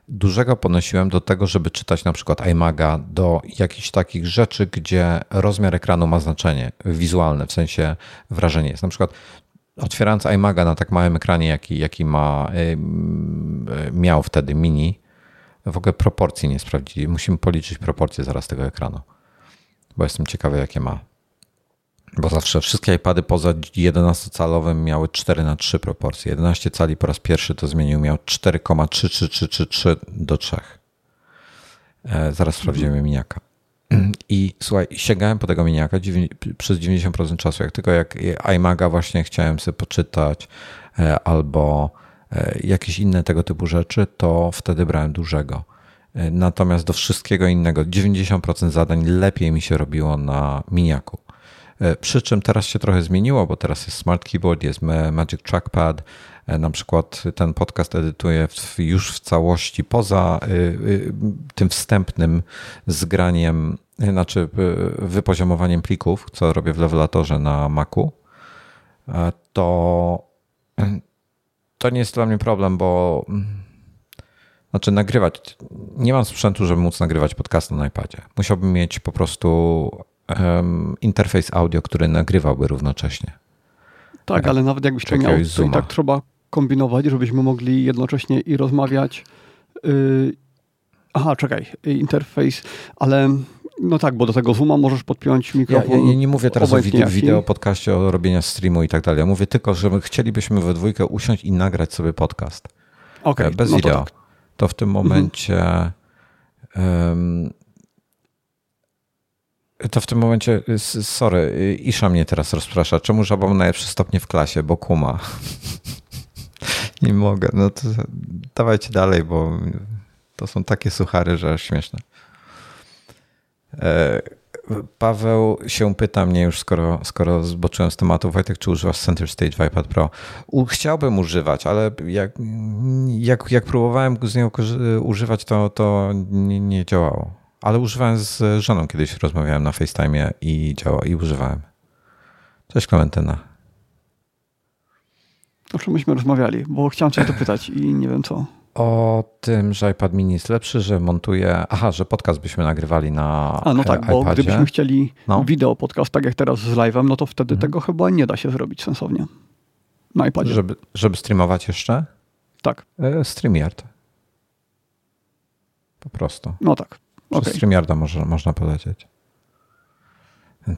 dużego ponosiłem do tego, żeby czytać na przykład iMaga, do jakichś takich rzeczy, gdzie rozmiar ekranu ma znaczenie wizualne, w sensie wrażenie jest. Na przykład otwierając iMaga na tak małym ekranie, jaki, jaki ma, miał wtedy mini, w ogóle proporcji nie sprawdzili. Musimy policzyć proporcje zaraz tego ekranu, bo jestem ciekawy, jakie ma. Bo zawsze wszystkie iPady poza 11-calowym miały 4 na 3 proporcje. 11 cali po raz pierwszy to zmienił, miał 4,33333 do 3. E, zaraz sprawdzimy miniaka. I słuchaj, sięgałem po tego miniaka przez 90% czasu. Jak tylko jak iMaga właśnie chciałem sobie poczytać e, albo e, jakieś inne tego typu rzeczy, to wtedy brałem dużego. Natomiast do wszystkiego innego 90% zadań lepiej mi się robiło na miniaku. E, przy czym teraz się trochę zmieniło, bo teraz jest Smart Keyboard, jest Magic Trackpad. E, na przykład ten podcast edytuję już w całości poza e, tym wstępnym zgraniem, znaczy wypoziomowaniem plików, co robię w levelatorze na Macu. To to nie jest dla mnie problem, bo znaczy nagrywać, nie mam sprzętu, żeby móc nagrywać podcast na iPadzie. Musiałbym mieć po prostu um, interfejs audio, który nagrywałby równocześnie. Tak, ale nawet jakbyś to miał, to i tak trzeba kombinować, żebyśmy mogli jednocześnie i rozmawiać. Yy, aha, czekaj, interfejs, ale no tak, bo do tego Zooma możesz podpiąć mikrofon. Ja, ja, nie mówię teraz o wideo, wideo, podcaście, o robienia streamu i tak dalej. Ja mówię tylko, że chcielibyśmy we dwójkę usiąść i nagrać sobie podcast. Okay, Bez no wideo. To, tak. to, w tym momencie um, to w tym momencie, sorry, Isza mnie teraz rozprasza. Czemu żaba ma najlepsze stopnie w klasie? Bo kuma. Nie mogę. No to dawajcie dalej, bo to są takie suchary, że śmieszne. E, Paweł się pyta mnie już, skoro, skoro zboczyłem z tematu, Wojtek, czy używasz Center Stage iPad Pro? Chciałbym używać, ale jak, jak, jak próbowałem z niego używać, to, to nie, nie działało. Ale używałem z żoną kiedyś, rozmawiałem na FaceTime i działa i używałem. Cześć Klementyna. O czym myśmy rozmawiali, bo chciałem cię to pytać i nie wiem co. O tym, że iPad mini jest lepszy, że montuje. Aha, że podcast byśmy nagrywali na. A no tak, iPadzie. bo gdybyśmy chcieli no. wideo podcast, tak jak teraz z live'em, no to wtedy mhm. tego chyba nie da się zrobić sensownie. Na iPadzie. Żeby, żeby streamować jeszcze? Tak. E, StreamYard. Po prostu. No tak. Przez okay. StreamYarda może, można polecieć.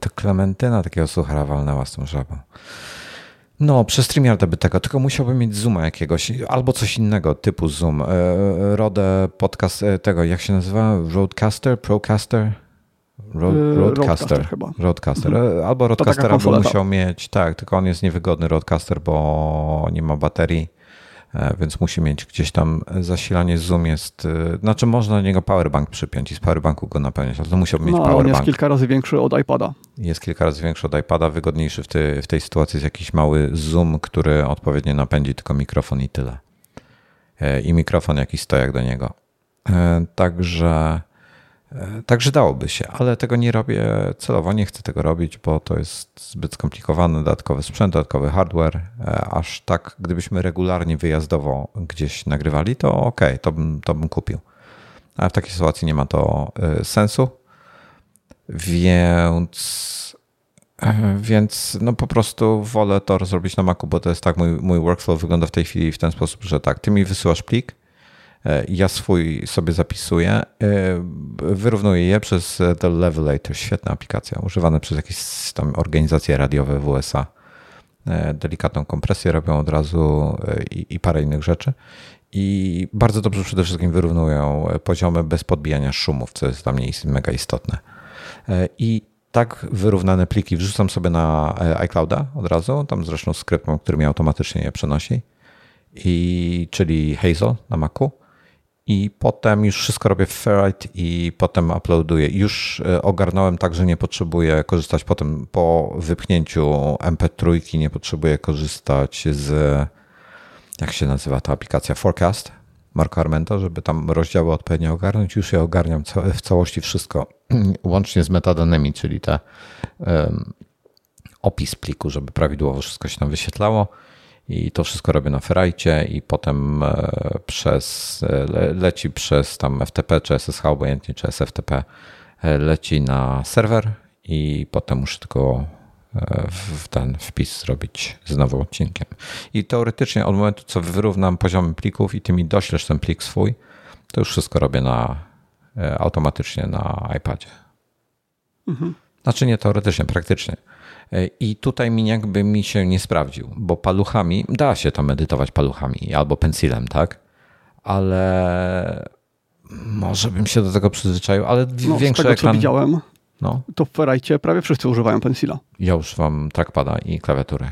To Klementyna takiego suchara walnęła z tą żabą. No, przez StreamYarda by tego, tylko musiałbym mieć Zooma jakiegoś, albo coś innego typu Zoom. E, Rodę podcast e, tego, jak się nazywa? Roadcaster? Procaster? Road, e, roadcaster. roadcaster chyba. Roadcaster. Mhm. Albo Roadcastera by musiał mieć, tak, tylko on jest niewygodny Roadcaster, bo nie ma baterii. E, więc musi mieć gdzieś tam zasilanie Zoom jest, e, znaczy można na niego powerbank przypiąć i z powerbanku go napełniać, ale to musiałby mieć no, powerbank. On jest kilka razy większy od iPada. Jest kilka razy większy od iPada, wygodniejszy w, ty, w tej sytuacji jest jakiś mały Zoom, który odpowiednio napędzi tylko mikrofon i tyle. E, I mikrofon jakiś stojak do niego. Także także dałoby się, ale tego nie robię celowo, nie chcę tego robić, bo to jest zbyt skomplikowane, dodatkowy sprzęt, dodatkowy hardware. E, aż tak, gdybyśmy regularnie wyjazdowo gdzieś nagrywali, to ok, to bym, to bym kupił. Ale w takiej sytuacji nie ma to e, sensu. Więc, więc no po prostu wolę to zrobić na Macu, bo to jest tak, mój, mój workflow wygląda w tej chwili w ten sposób, że tak, ty mi wysyłasz plik, E, ja swój sobie zapisuję, e, wyrównuję je przez The Levelator, świetna aplikacja, używana przez jakieś tam organizacje radiowe w USA. E, delikatną kompresję robią od razu i, i parę innych rzeczy. I bardzo dobrze przede wszystkim wyrównują poziomy bez podbijania szumów, co jest dla mnie mega istotne. I tak wyrównane pliki wrzucam sobie na iClouda od razu, tam zresztą skrypt który mi automatycznie je przenosi, i, czyli Hazel na Macu i potem już wszystko robię w Ferrite i potem uploaduję. Już e, ogarnąłem tak, że nie potrzebuję korzystać potem po wypchnięciu MP3, nie potrzebuję korzystać z, jak się nazywa ta aplikacja, Forecast Marco Armento, żeby tam rozdziały odpowiednio ogarnąć. Już ja ogarniam w całości wszystko, łącznie z metadanymi, czyli te um, opis pliku, żeby prawidłowo wszystko się tam wyświetlało i to wszystko robię na Ferrite i potem e, przez, e, leci przez tam FTP czy SSH, obojętnie czy SFTP, e, leci na serwer i potem muszę tylko w ten wpis zrobić znowu odcinkiem. I teoretycznie od momentu, co wyrównam poziomy plików i ty mi doślesz ten plik swój, to już wszystko robię na, automatycznie na iPadzie. Mhm. Znaczy nie teoretycznie, praktycznie. E, I tutaj mi jakby mi się nie sprawdził, bo paluchami, da się tam medytować paluchami albo pensilem, tak? Ale może bym się do tego przyzwyczaił, ale no, większy z tego, ekran... co widziałem, no. to w Ferrite prawie wszyscy używają pensila. Ja używam trackpada i klawiatury.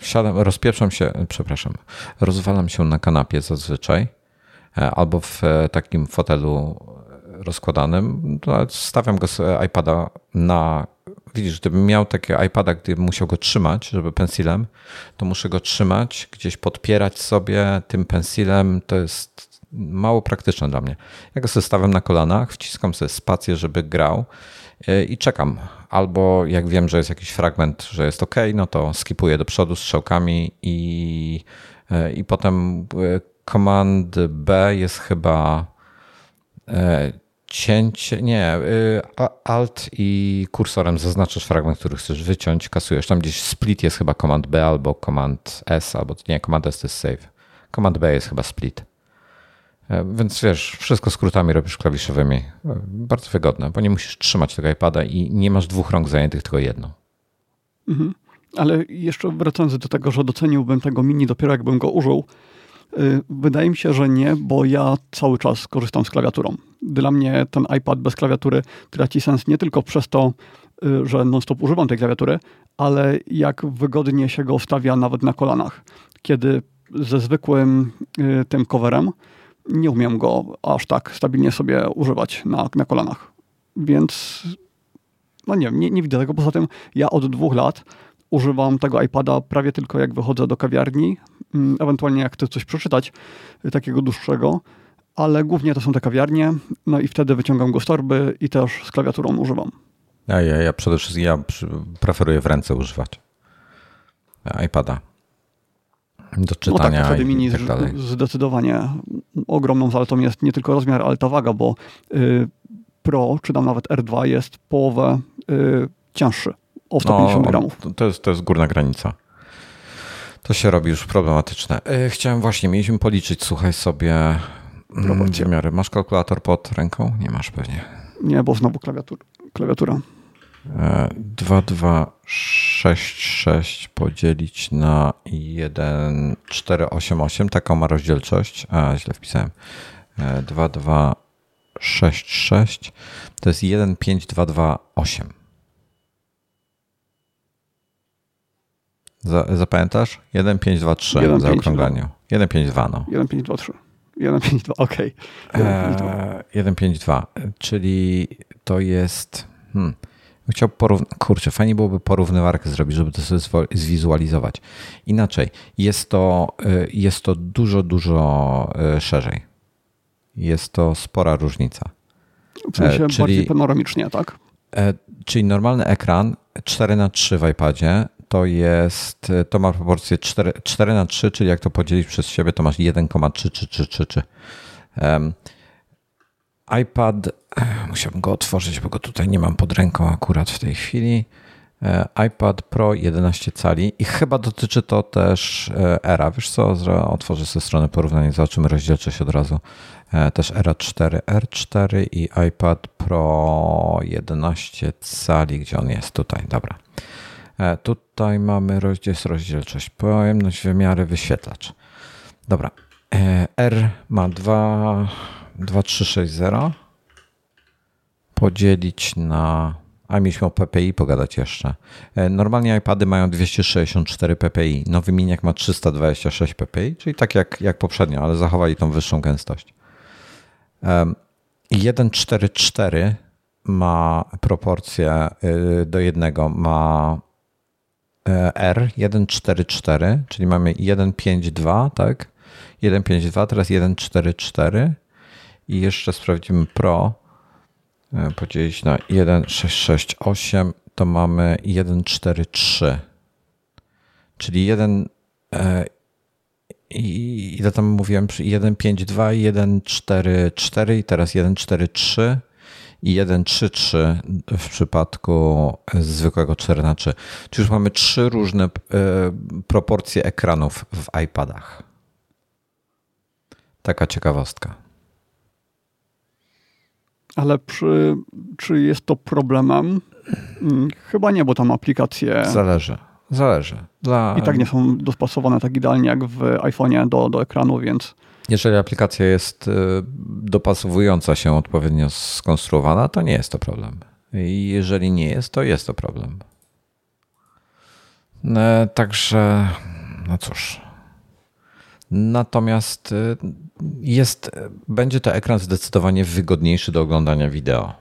Siadam, rozpieprzam się, przepraszam, rozwalam się na kanapie zazwyczaj e, albo w e, takim fotelu rozkładanym. Stawiam go z iPada na widzisz, gdybym miał takie iPada, gdybym musiał go trzymać, żeby pensilem, to muszę go trzymać, gdzieś podpierać sobie tym pensilem. To jest mało praktyczne dla mnie. Ja go sobie na kolanach, wciskam sobie spację, żeby grał e, i czekam. Albo jak wiem, że jest jakiś fragment, że jest ok, no to skipuję do przodu strzałkami i I potem Command B jest chyba cięcie, nie, Alt i kursorem zaznaczasz fragment, który chcesz wyciąć, kasujesz. Tam gdzieś split jest chyba Command B albo Command S, albo nie, Command S to jest save. Command B jest chyba split. E, więc wiesz, wszystko skrótami robisz klawiszowymi. E, bardzo wygodne, bo nie musisz trzymać tego iPada i nie masz dwóch rąk zajętych, tylko jedną. Mhm. Ale jeszcze wracając do tego, że doceniłbym tego mini dopiero jakbym go użył, y, wydaje mi się, że nie, bo ja cały czas korzystam z klawiaturą. Dla mnie ten iPad bez klawiatury traci sens nie tylko przez to, y, że non-stop używam tej klawiatury, ale jak wygodnie się go stawia nawet na kolanach. Kiedy ze zwykłym y, tym coverem nie umiem go aż tak stabilnie sobie używać na, na kolanach. Więc no nie, nie, nie widzę tego. Poza tym ja od dwóch lat używam tego iPada prawie tylko jak wychodzę do kawiarni, mm, ewentualnie jak chcę coś przeczytać y, takiego dłuższego, ale głównie to są te kawiarnie, no i wtedy wyciągam go z torby i też z klawiaturą używam. Ja, ja, ja przede wszystkim ja preferuję w ręce używać iPada do czytania no tak, mini i tak dalej. Zdecydowanie ogromną zaletą jest nie tylko rozmiar, ale ta waga, bo y, Pro, czy tam nawet R2 jest połowę y, cięższy o 150 no, gramów. To jest, to jest górna granica. To się robi już problematyczne. Y, chciałem właśnie, mieliśmy policzyć, słuchaj sobie mm, wymiary. Masz kalkulator pod ręką? Nie masz pewnie. Nie, bo znowu klawiatur, klawiatura. 2266 podzielić na 1488, taką ma rozdzielczość. A, źle wpisałem. 2266 to jest 15228. Zapamiętasz? 1523 1, za okrągleniu. 152, no. 1523. 152, okej. Okay. 152, czyli to jest. Hmm, Chciał porównać, kurczę, fajnie byłoby porównywarkę zrobić, żeby to sobie zwizualizować. Inaczej, jest to, y, jest to dużo, dużo y, szerzej. Jest to spora różnica. W sensie e, czyli, bardziej panoramicznie, tak? E, czyli normalny ekran 4 na 3 w iPadzie to jest, to ma proporcję 4, 4 na 3, czyli jak to podzielić przez siebie, to masz 1,333. Um, iPad, musiałbym go otworzyć, bo go tutaj nie mam pod ręką akurat w tej chwili. E, iPad Pro 11 cali i chyba dotyczy to też e, Era. Wiesz co, otworzę sobie stronę porównania, zobaczymy rozdzielczość od razu. E, też Era 4, R4 i iPad Pro 11 cali, gdzie on jest? Tutaj, dobra. Tutaj mamy rozdział, rozdzielczość, pojemność, wymiary, wyświetlacz. Dobra. R ma 2 2360 podzielić na. A mieliśmy o PPI pogadać jeszcze. E, normalnie iPady mają 264 PPI. Nowy miniak ma 326 PPI, czyli tak jak, jak poprzednio, ale zachowali tą wyższą gęstość. 144 ma proporcję y, do jednego, ma e, R 144, czyli mamy 152, tak? 152, teraz 144 i jeszcze sprawdzimy Pro, e, podzielić na 1,668, to mamy 1,43. Czyli 1 e, i ile tam mówiłem? 1,52, 1,44 i teraz 1,43 i 1,33 w przypadku zwykłego 4 na 3 Czyli już mamy trzy różne e, proporcje ekranów w iPadach. Taka ciekawostka. Ale przy, czy jest to problemem? Mm, chyba nie, bo tam aplikacje. Zależy. Zależy. Dla... I tak nie są dostosowane tak idealnie jak w iPhone'ie do, do ekranu, więc. Jeżeli aplikacja jest y, dopasowująca się odpowiednio skonstruowana, to nie jest to problem. I jeżeli nie jest, to jest to problem. E, także, no cóż. Natomiast y, jest, będzie to ekran zdecydowanie wygodniejszy do oglądania wideo.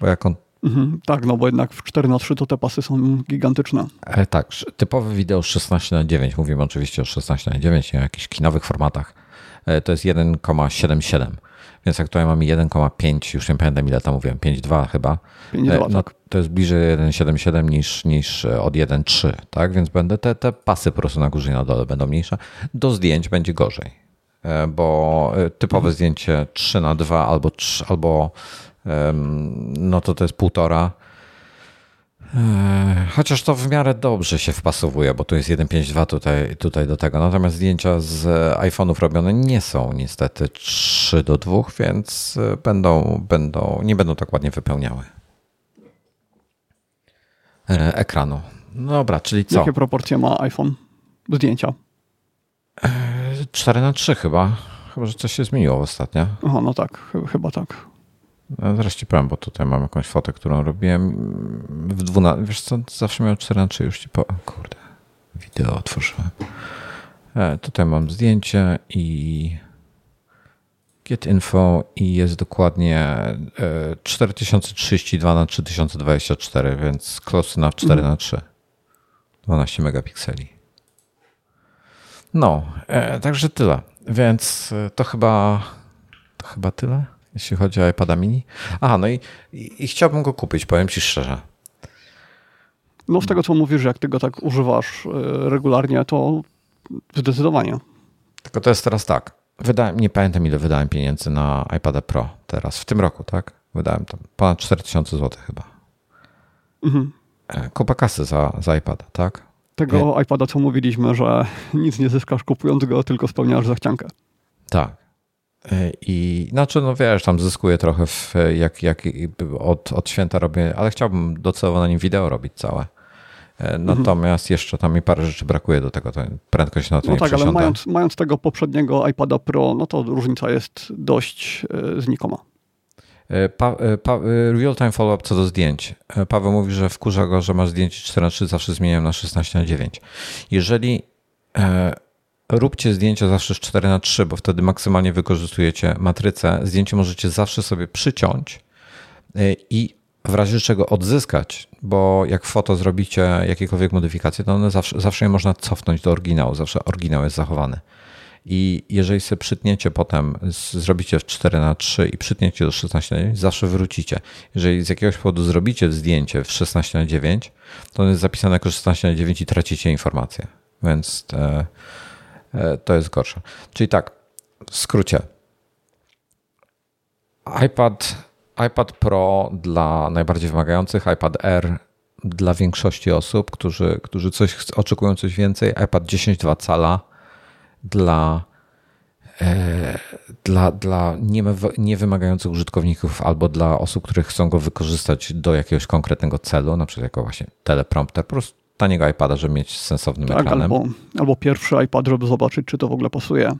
Bo jak on Mhm, tak, no bo jednak w 4 na 3 to te pasy są gigantyczne. Ale tak, typowe wideo 16 na 9 mówimy oczywiście o 16 na 9 nie o jakichś kinowych formatach. to jest 1,77. Więc aktualnie mamy 1,5, już nie pamiętam ile tam mówiłem, 5,2 chyba. 5,2, no, tak. To jest bliżej 1,77 niż, niż od 1,3, tak? Więc będę te, te pasy po prostu na górze i na dole będą mniejsze. Do zdjęć będzie gorzej, bo typowe mhm. zdjęcie 3 na 2 albo 3, albo no to to jest półtora chociaż to w miarę dobrze się wpasowuje, bo tu jest 1.5.2 tutaj, tutaj do tego. Natomiast zdjęcia z iPhone'ów robione nie są niestety 3 do 2, więc e, będą, będą, nie będą tak ładnie wypełniały e, ekranu. Dobra, czyli co? Jakie proporcje ma iPhone zdjęcia? 4 e, na 3 chyba. Chyba, że coś się zmieniło ostatnio. Aha, no tak, chyba tak. No, zaraz ci powiem, bo tutaj mam jakąś fotę, którą robiłem w 12. Wiesz co, zawsze miałem 4 na 3 już ci powiem. Kurde, wideo otworzyłem. E, tutaj mam zdjęcie i get info i jest dokładnie e, 4032 na 3024, więc close enough 4 mhm. na 3. 12 megapikseli. No, e, także tyle. Więc e, to chyba to chyba tyle jeśli chodzi o iPada mini. Aha, no i, i, i chciałbym go kupić, powiem ci szczerze. No z tego, co mówisz, jak ty go tak używasz e, regularnie, to zdecydowanie. Tylko to jest teraz tak. Wydałem, nie pamiętam, ile wydałem pieniędzy na iPada Pro teraz, w tym roku, tak? Wydałem tam ponad 4000 zł chyba. Mhm. E, kupa kasy za, za iPada, tak? Tego iPada, co mówiliśmy, że nic nie zyskasz kupując go, tylko spełniasz zachciankę. Tak. E, I znaczy, no wiesz, tam zyskuję trochę, w, jak, jak od, od święta robię, ale chciałbym docelowo na nim wideo robić całe. E, mhm. Natomiast mhm. jeszcze tam mi parę rzeczy brakuje do tego, to prędkość na to no tak, ale mając, mając tego poprzedniego iPada Pro, no to różnica jest dość e, znikoma. Pa, pa, real time follow-up co do zdjęć. Paweł mówi, że wkurza go, że masz zdjęcie 4 na 3 zawsze zmieniam na 16 na 9. Jeżeli róbcie zdjęcia zawsze z 4 na 3 bo wtedy maksymalnie wykorzystujecie matrycę. Zdjęcie możecie zawsze sobie przyciąć y, i w razie czego odzyskać, bo jak foto zrobicie jakiekolwiek modyfikacje, to one zawsze, zawsze je można cofnąć do oryginału, zawsze oryginał jest zachowany. I jeżeli sobie przytniecie potem, zrobicie w 4 na 3 i przytniecie do 16 na 9, zawsze wrócicie. Jeżeli z jakiegoś powodu zrobicie zdjęcie w 16 na 9, to ono jest zapisane jako 16 na 9 i tracicie informację. Więc te, to jest gorsze. Czyli tak, w skrócie. iPad, iPad Pro dla najbardziej wymagających, iPad Air dla większości osób, którzy, którzy coś oczekują coś więcej, iPad 10,2 cala dla, e, dla, dla niewymagających użytkowników albo dla osób, które chcą go wykorzystać do jakiegoś konkretnego celu, na przykład jako właśnie teleprompter, po prostu taniego iPada, żeby mieć sensownym tak, ekranem. Albo, albo pierwszy iPad, żeby zobaczyć, czy to w ogóle pasuje.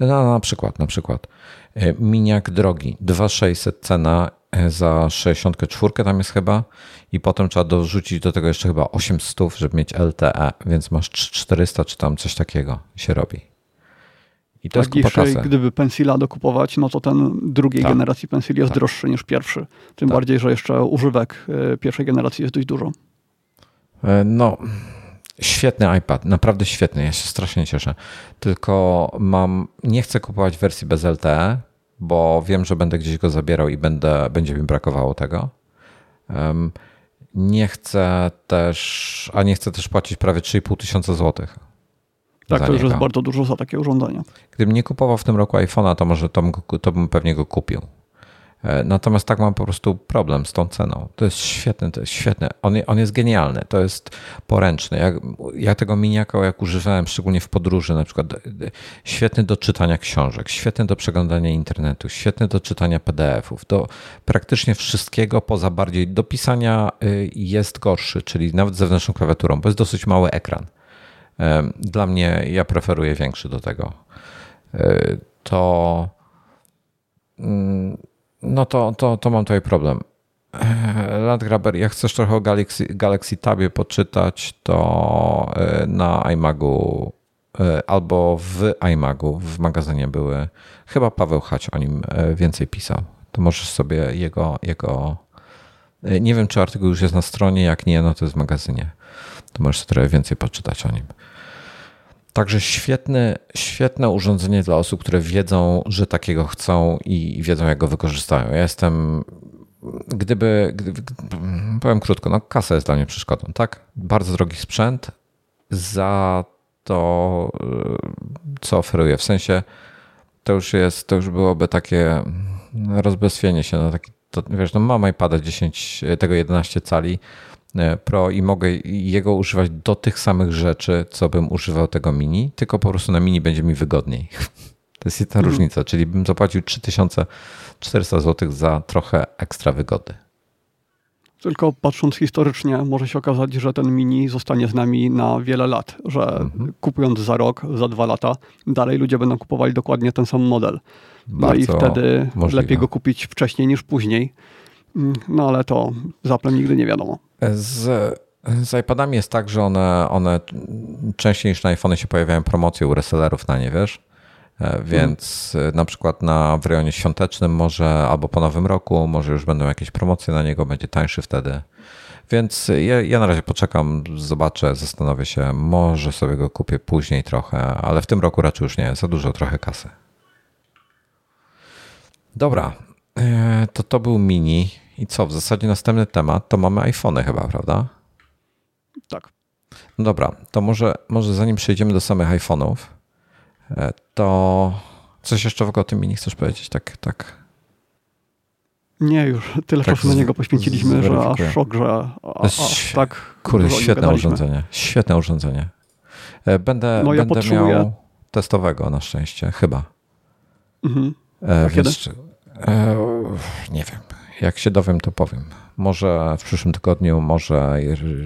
No, na przykład, na przykład. E, miniak drogi, 2600 cena e, za 64 tam jest chyba i potem trzeba dorzucić do tego jeszcze chyba 800, żeby mieć LTE, więc masz 400 czy tam coś takiego się robi. I to tak, jest kupa kasy. Gdyby Pensila dokupować, no to ten drugiej tak. generacji Pensili jest tak. droższy niż pierwszy. Tym tak. bardziej, że jeszcze używek e, pierwszej generacji jest dość dużo. E, no, świetny iPad, naprawdę świetny, ja się strasznie cieszę. Tylko mam, nie chcę kupować wersji bez LTE, bo wiem, że będę gdzieś go zabierał i będę, będzie mi brakowało tego. Um, nie chcę też, a nie chcę też płacić prawie 3,5 tysiąca złotych. Tak, to już jest bardzo dużo za takie urządzenie. Gdybym nie kupował w tym roku iPhone'a, to może to, to bym pewnie go kupił. E, natomiast tak mam po prostu problem z tą ceną. To jest świetne, to jest świetne. On, on jest genialny, to jest poręczny. Ja, ja tego miniaka jak używałem, szczególnie w podróży, na przykład świetny do czytania książek, świetny do przeglądania internetu, świetny do czytania PDF-ów, do praktycznie wszystkiego poza bardziej do pisania jest gorszy, czyli nawet zewnętrzną klawiaturą, bo jest dosyć mały ekran. E, dla mnie, ja preferuję większy do tego. E, to mm, no to, to, to mam tutaj problem. Landgraber, jak chcesz trochę o Galaxy, Galaxy Tabie poczytać, to e, na iMagu e, albo w iMagu w magazynie były, chyba Paweł Hać o nim e, więcej pisał. To możesz sobie jego, jego nie wiem, czy artykuł już jest na stronie, jak nie, no to jest w magazynie. To możesz trochę więcej poczytać o nim. Także świetne, świetne urządzenie dla osób, które wiedzą, że takiego chcą i wiedzą, jak go wykorzystają. Ja jestem, gdyby, gdyby powiem krótko, no kasa jest dla mnie przeszkodą, tak? Bardzo drogi sprzęt za to, co oferuje. W sensie to już jest, to już byłoby takie rozbestwienie się na taki, to, wiesz, no mam iPada 10, tego 11 cali, Pro i mogę jego używać do tych samych rzeczy, co bym używał tego mini, tylko po prostu na mini będzie mi wygodniej. To jest ta mhm. różnica, czyli bym zapłacił 3400 zł za trochę ekstra wygody. Tylko patrząc historycznie, może się okazać, że ten mini zostanie z nami na wiele lat, że mhm. kupując za rok, za dwa lata, dalej ludzie będą kupowali dokładnie ten sam model. No Bardzo i wtedy możliwe. lepiej go kupić wcześniej niż później. No ale to z nigdy nie wiadomo. Z, z iPadami jest tak, że one, one częściej niż na iPhone się pojawiają promocje u resellerów na nie, wiesz? E, więc hmm. na przykład na, w rejonie świątecznym może albo po nowym roku, może już będą jakieś promocje na niego, będzie tańszy wtedy. Więc ja, ja, na razie poczekam, zobaczę, zastanowię się, może sobie go kupię później trochę, ale w tym roku raczej już nie, za dużo trochę kasy. Dobra, e, to to był mini. I co, w zasadzie następny temat to mamy iPhony chyba, prawda? Tak. No dobra, to może, może zanim przejdziemy do samych iPhone'ów, e, to coś jeszcze w ogóle o tym mini chcesz powiedzieć? Tak, tak. Nie, już tyle tak czasu na niego poświęciliśmy, że aż szok, że aż tak. Kurde, świetne urządzenie. Świetne urządzenie. E, będę, no, ja będę potrzebuję... miał testowego na szczęście, chyba. Mhm. E, A kiedy? E, nie wiem. Jak się dowiem, to powiem. Może w przyszłym tygodniu, może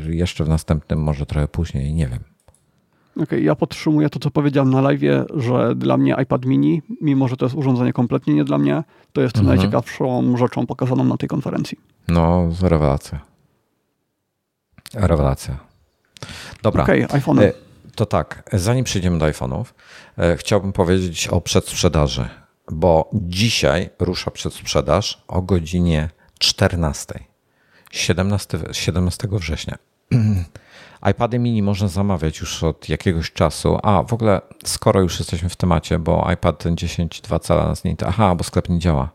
jeszcze w następnym, może trochę później, nie wiem. Okej, okay, ja podtrzymuję to, co powiedziałem na live, że dla mnie iPad mini, mimo że to jest urządzenie kompletnie nie dla mnie, to jest mhm. najciekawszą rzeczą pokazaną na tej konferencji. No, rewelacja. Rewelacja. Dobra. Okej, okay, iPhone. E, to tak, zanim przejdziemy do iPhone'ów, e, chciałbym powiedzieć o przedsprzedaży bo dzisiaj rusza przedsprzedaż o godzinie 14. 17, 17 września. iPady mini można zamawiać już od jakiegoś czasu. A w ogóle, skoro już jesteśmy w temacie, bo iPad 10 2 cala nas nie. Aha, bo sklep nie działa.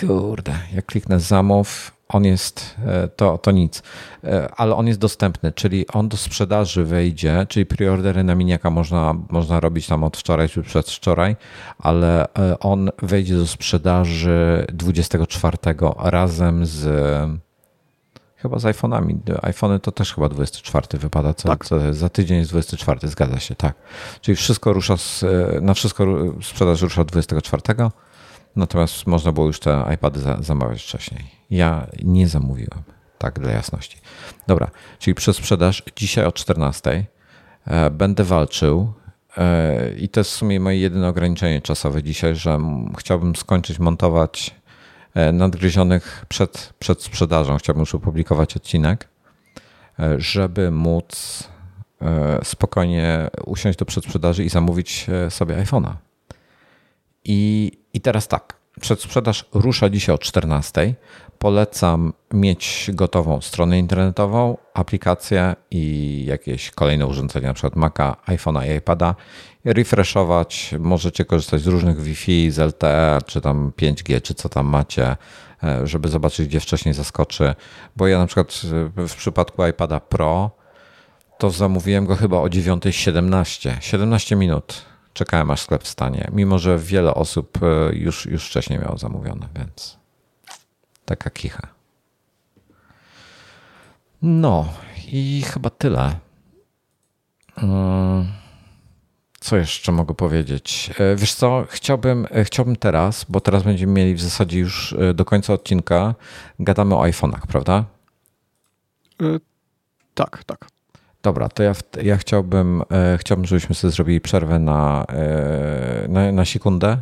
Kurde, jak kliknę zamów, on jest, e, to, to nic, e, ale on jest dostępny, czyli on do sprzedaży wejdzie, czyli preordery na miniaka można, można robić tam od wczoraj czy przedwczoraj, ale e, on wejdzie do sprzedaży 24 razem z chyba z iPhone'ami. iPhony to też chyba 24 wypada, co, tak. co za tydzień jest 24, zgadza się, tak. Czyli wszystko rusza, z, na wszystko sprzedaż rusza 24 Natomiast można było już te iPady za, zamawiać wcześniej. Ja nie zamówiłem, tak dla jasności. Dobra, czyli przez sprzedaż dzisiaj o 14 e, będę walczył e, i to jest w sumie moje jedyne ograniczenie czasowe dzisiaj, że chciałbym skończyć montować e, nadgryzionych przed, przed sprzedażą. Chciałbym już opublikować odcinek, żeby móc spokojnie usiąść do przedsprzedaży i zamówić sobie iPhone'a. I, I teraz tak, przedsprzedaż rusza dzisiaj o 14. Polecam mieć gotową stronę internetową, aplikację i jakieś kolejne urządzenia, przykład Maca, iPhone'a i iPada. Refreshować, możecie korzystać z różnych Wi-Fi, z LTE, czy tam 5G, czy co tam macie, e, żeby zobaczyć, gdzie wcześniej zaskoczy. Bo ja na przykład e, w przypadku iPada Pro to zamówiłem go chyba o 9.17, 17 minut czekałem aż sklep wstanie, mimo że wiele osób e, już, już wcześniej miało zamówione, więc taka kicha. No i chyba tyle. Mm, co jeszcze mogę powiedzieć? E, wiesz co, chciałbym, e, chciałbym teraz, bo teraz będziemy mieli w zasadzie już do końca odcinka, gadamy o iPhone'ach, prawda? tak, tak. Dobra, to ja, ja chciałbym, e, chciałbym, żebyśmy sobie zrobili przerwę na, e, na, na sekundę,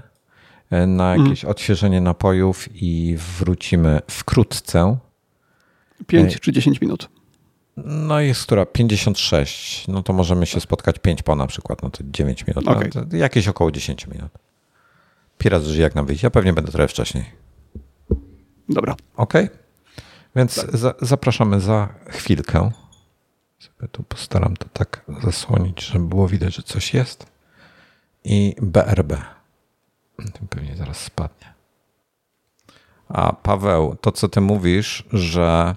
na mhm. jakieś mm. odświeżenie napojów i wrócimy wkrótce. 5 czy 10 minut? No jest która? 56. No to możemy się spotkać 5 po na przykład, no to 9 minut. Okay. No, jakieś około 10 minut. Pirat żyje jak nam wyjdzie. Ja pewnie będę trochę wcześniej. Dobra. Ok? Więc tak. za, zapraszamy za chwilkę. Sobie tu postaram to tak zasłonić, żeby było widać, że coś jest. I BRB. Pewnie zaraz spadnie. A Paweł, to co ty mówisz, że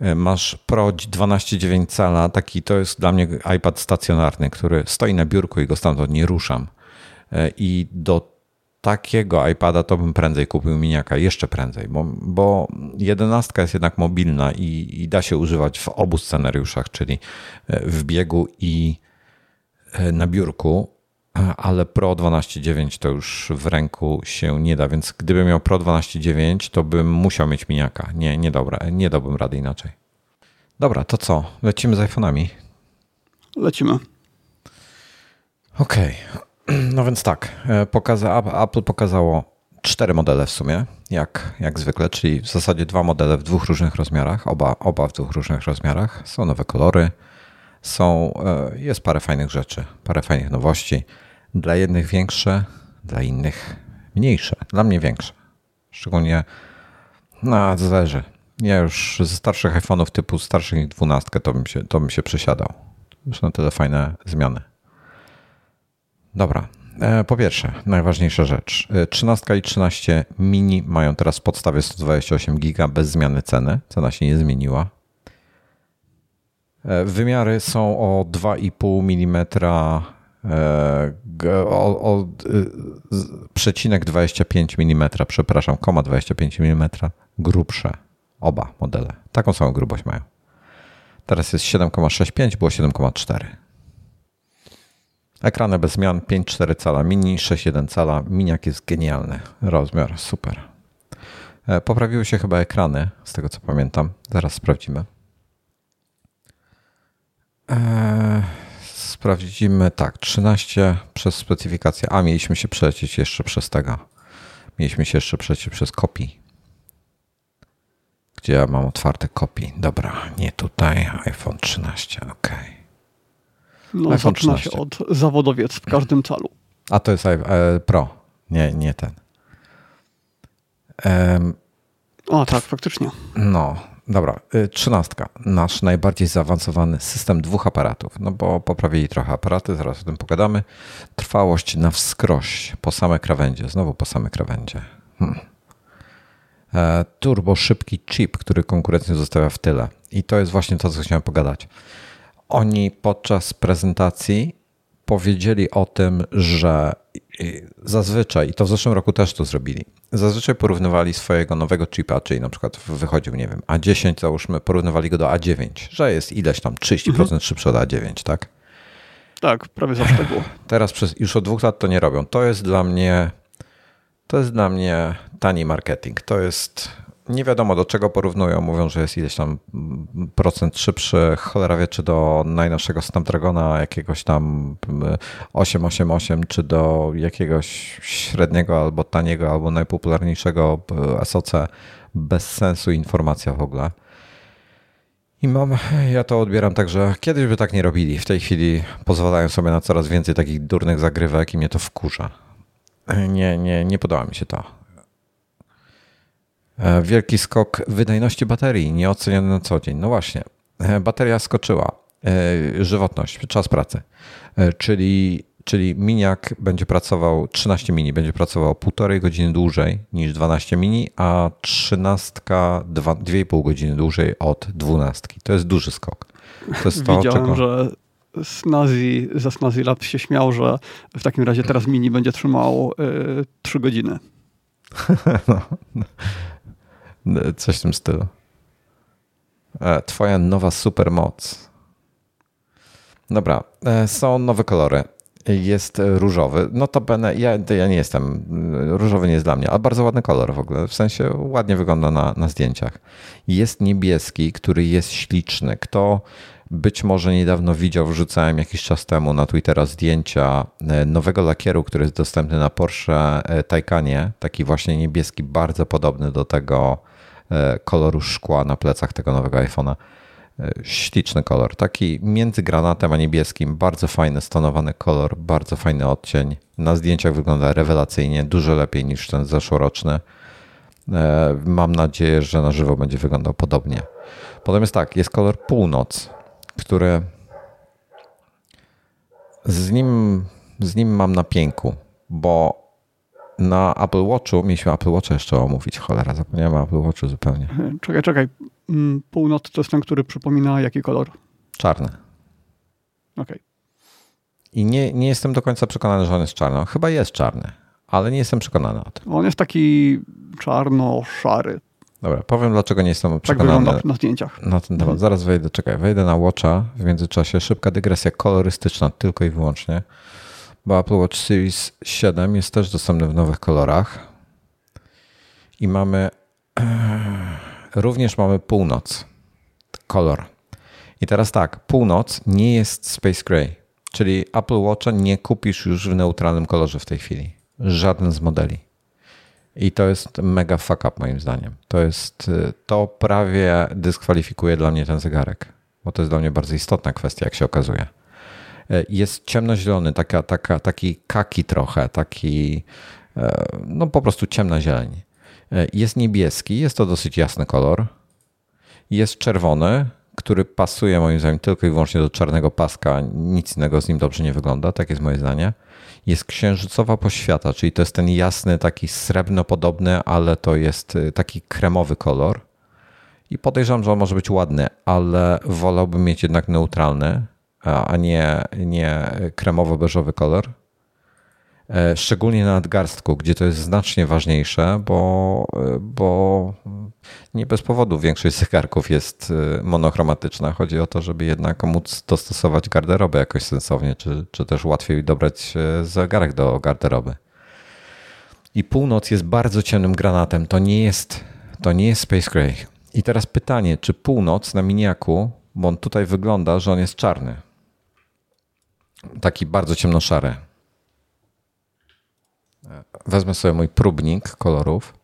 e, masz Pro 12,9 cala, taki to jest dla mnie iPad stacjonarny, który stoi na biurku i go stamtąd nie ruszam. E, I do takiego iPada to bym prędzej kupił miniaka, jeszcze prędzej, bo, bo 11 jest jednak mobilna i, i da się używać w obu scenariuszach, czyli e, w biegu i na biurku, ale Pro 12.9 to już w ręku się nie da, więc gdybym miał Pro 12.9, to bym musiał mieć miniaka. Nie, nie, dobra, nie dałbym rady inaczej. Dobra, to co? Lecimy z iPhone'ami? Lecimy. Okej. Okay. No więc tak, e, pokaza, Apple pokazało cztery modele w sumie, jak, jak zwykle, czyli w zasadzie dwa modele w dwóch różnych rozmiarach, oba, oba w dwóch różnych rozmiarach. Są nowe kolory, są, e, jest parę fajnych rzeczy, parę fajnych nowości. Dla jednych większe, dla innych mniejsze. Dla mnie większe. Szczególnie, no zależy. Ja już ze starszych iPhone'ów typu starszych niż 12 to bym się, to bym się przesiadał. Już na tyle fajne zmiany. Dobra. E, po pierwsze, najważniejsza rzecz. 13 e, i 13 mini mają teraz w podstawie 128 giga bez zmiany ceny. Cena się nie zmieniła. E, wymiary są o 2,5 mm o, o przecinek 25 mm, przepraszam, 25 mm grubsze oba modele. Taką samą grubość mają. Teraz jest 7,65, było 7,4. Ekrany bez zmian 5,4 cala mini, 6,1 cala. Miniak jest genialny. Rozmiar super. E, poprawiły się chyba ekrany, z tego co pamiętam. Zaraz sprawdzimy. Eee, sprawdzimy tak, 13 przez specyfikację. A, mieliśmy się przelecieć jeszcze przez tego. Mieliśmy się jeszcze przelecieć przez kopii. Gdzie ja mam otwarte kopii? Dobra, nie tutaj. iPhone 13, ok. No, iPhone zaczyna 13. się od zawodowiec w każdym calu. A to jest e, Pro, nie, nie ten. Um, o, tak, faktycznie. No, Dobra, y, trzynastka. Nasz najbardziej zaawansowany system dwóch aparatów. No bo poprawili trochę aparaty, zaraz o tym pogadamy. Trwałość na wskroś po same krawędzie. Znowu po same krawędzie. Hmm. E, turbo szybki chip, który konkurencję zostawia w tyle. I to jest właśnie to, co chciałem pogadać. Oni podczas prezentacji powiedzieli o tym, że zazwyczaj, i to w zeszłym roku też to zrobili, zazwyczaj porównywali swojego nowego chipa, czyli na przykład wychodził, nie wiem, A10, załóżmy, porównywali go do A9, że jest ileś tam 30% mhm. szybszy od A9, tak? Tak, prawie zawsze było. Teraz przez, już od dwóch lat to nie robią. To jest dla mnie, to jest dla mnie tani marketing. To jest nie wiadomo do czego porównują. Mówią, że jest ileś tam procent szybszy. Cholera wie, czy do najnowszego Snapdragona jakiegoś tam 888, czy do jakiegoś średniego albo taniego, albo najpopularniejszego SoC. Bez sensu informacja w ogóle. I mam, ja to odbieram tak, że kiedyś by tak nie robili. W tej chwili pozwalają sobie na coraz więcej takich durnych zagrywek i mnie to wkurza. Nie, nie, nie podoba mi się to. E, wielki skok wydajności baterii, nieoceniony na co dzień. No właśnie, e, bateria skoczyła. E, żywotność, czas pracy. Czyli, czyli miniak będzie pracował, 13 mini będzie pracował półtorej godziny dłużej niż 12 mini, a 13 2,5 godziny dłużej od 12. To jest duży skok. To jest to, Widziałem, czego... że Snazi, ze Snazi się śmiał, że w takim razie teraz mini będzie trzymał y, 3 godziny. no. Coś w tym stylu. E, twoja nowa supermoc. Dobra, e, są nowe kolory. Jest różowy. Notabene, ja, ja nie jestem, różowy nie jest dla mnie, ale bardzo ładny kolor w ogóle, w sensie ładnie wygląda na, na zdjęciach. Jest niebieski, który jest śliczny. Kto być może niedawno widział, wrzucałem jakiś czas temu na Twittera zdjęcia e, nowego lakieru, który jest dostępny na Porsche Taycanie, taki właśnie niebieski, bardzo podobny do tego E, koloru szkła na plecach tego nowego iPhone'a. E, śliczny kolor, taki między granatem a niebieskim, bardzo fajny, stonowany kolor, bardzo fajny odcień. Na zdjęciach wygląda rewelacyjnie, dużo lepiej niż ten zeszłoroczny. E, mam nadzieję, że na żywo będzie wyglądał podobnie. Potem jest tak, jest kolor północ, które z nim, z nim mam na pięku, bo na Apple Watchu, mieliśmy Apple Watcha jeszcze omówić, cholera, zapomniałem o Apple Watchu zupełnie. Czekaj, czekaj. Mm, północ to jest ten, który przypomina jaki kolor? Czarny. Okej. Okay. I nie, nie jestem do końca przekonany, że on jest czarny. chyba jest czarny, ale nie jestem przekonany o tym. On jest taki czarno-szary. Dobra, powiem dlaczego nie jestem tak przekonany. Tak na zdjęciach. Na ten temat. Zaraz wejdę, czekaj, wejdę na Watcha w międzyczasie. Szybka dygresja kolorystyczna tylko i wyłącznie, bo Apple Watch Series 7 jest też dostępny w nowych kolorach. I mamy również mamy północ. Kolor. I teraz tak, północ nie jest Space Gray, czyli Apple Watcha nie kupisz już w neutralnym kolorze w tej chwili. Żaden z modeli. I to jest mega fuck up moim zdaniem. To jest, y, to prawie dyskwalifikuje dla mnie ten zegarek, bo to jest dla mnie bardzo istotna kwestia, jak się okazuje. Y, jest ciemnozielony, taka, taka, taki kaki trochę, taki y, no po prostu ciemna zieleń. Jest niebieski, jest to dosyć jasny kolor. Jest czerwony, który pasuje moim zdaniem tylko i wyłącznie do czarnego paska. Nic innego z nim dobrze nie wygląda, tak jest moje zdanie jest księżycowa poświata, czyli to jest ten jasny, taki srebrno-podobny, ale to jest taki kremowy kolor. I podejrzewam, że on może być ładny, ale wolałbym mieć jednak neutralny, a nie, nie kremowo-beżowy kolor. E, szczególnie na nadgarstku, gdzie to jest znacznie ważniejsze, bo, e, bo nie bez powodu większość zegarków jest e, monochromatyczna. Chodzi o to, żeby jednak móc dostosować garderobę jakoś sensownie, czy, czy też łatwiej dobrać zegarek do garderoby. I północ jest bardzo ciemnym granatem. To nie jest, to nie jest Space Gray. I teraz pytanie, czy północ na miniaku, bo on tutaj wygląda, że on jest czarny. Taki bardzo ciemnoszary wezmę sobie mój próbnik kolorów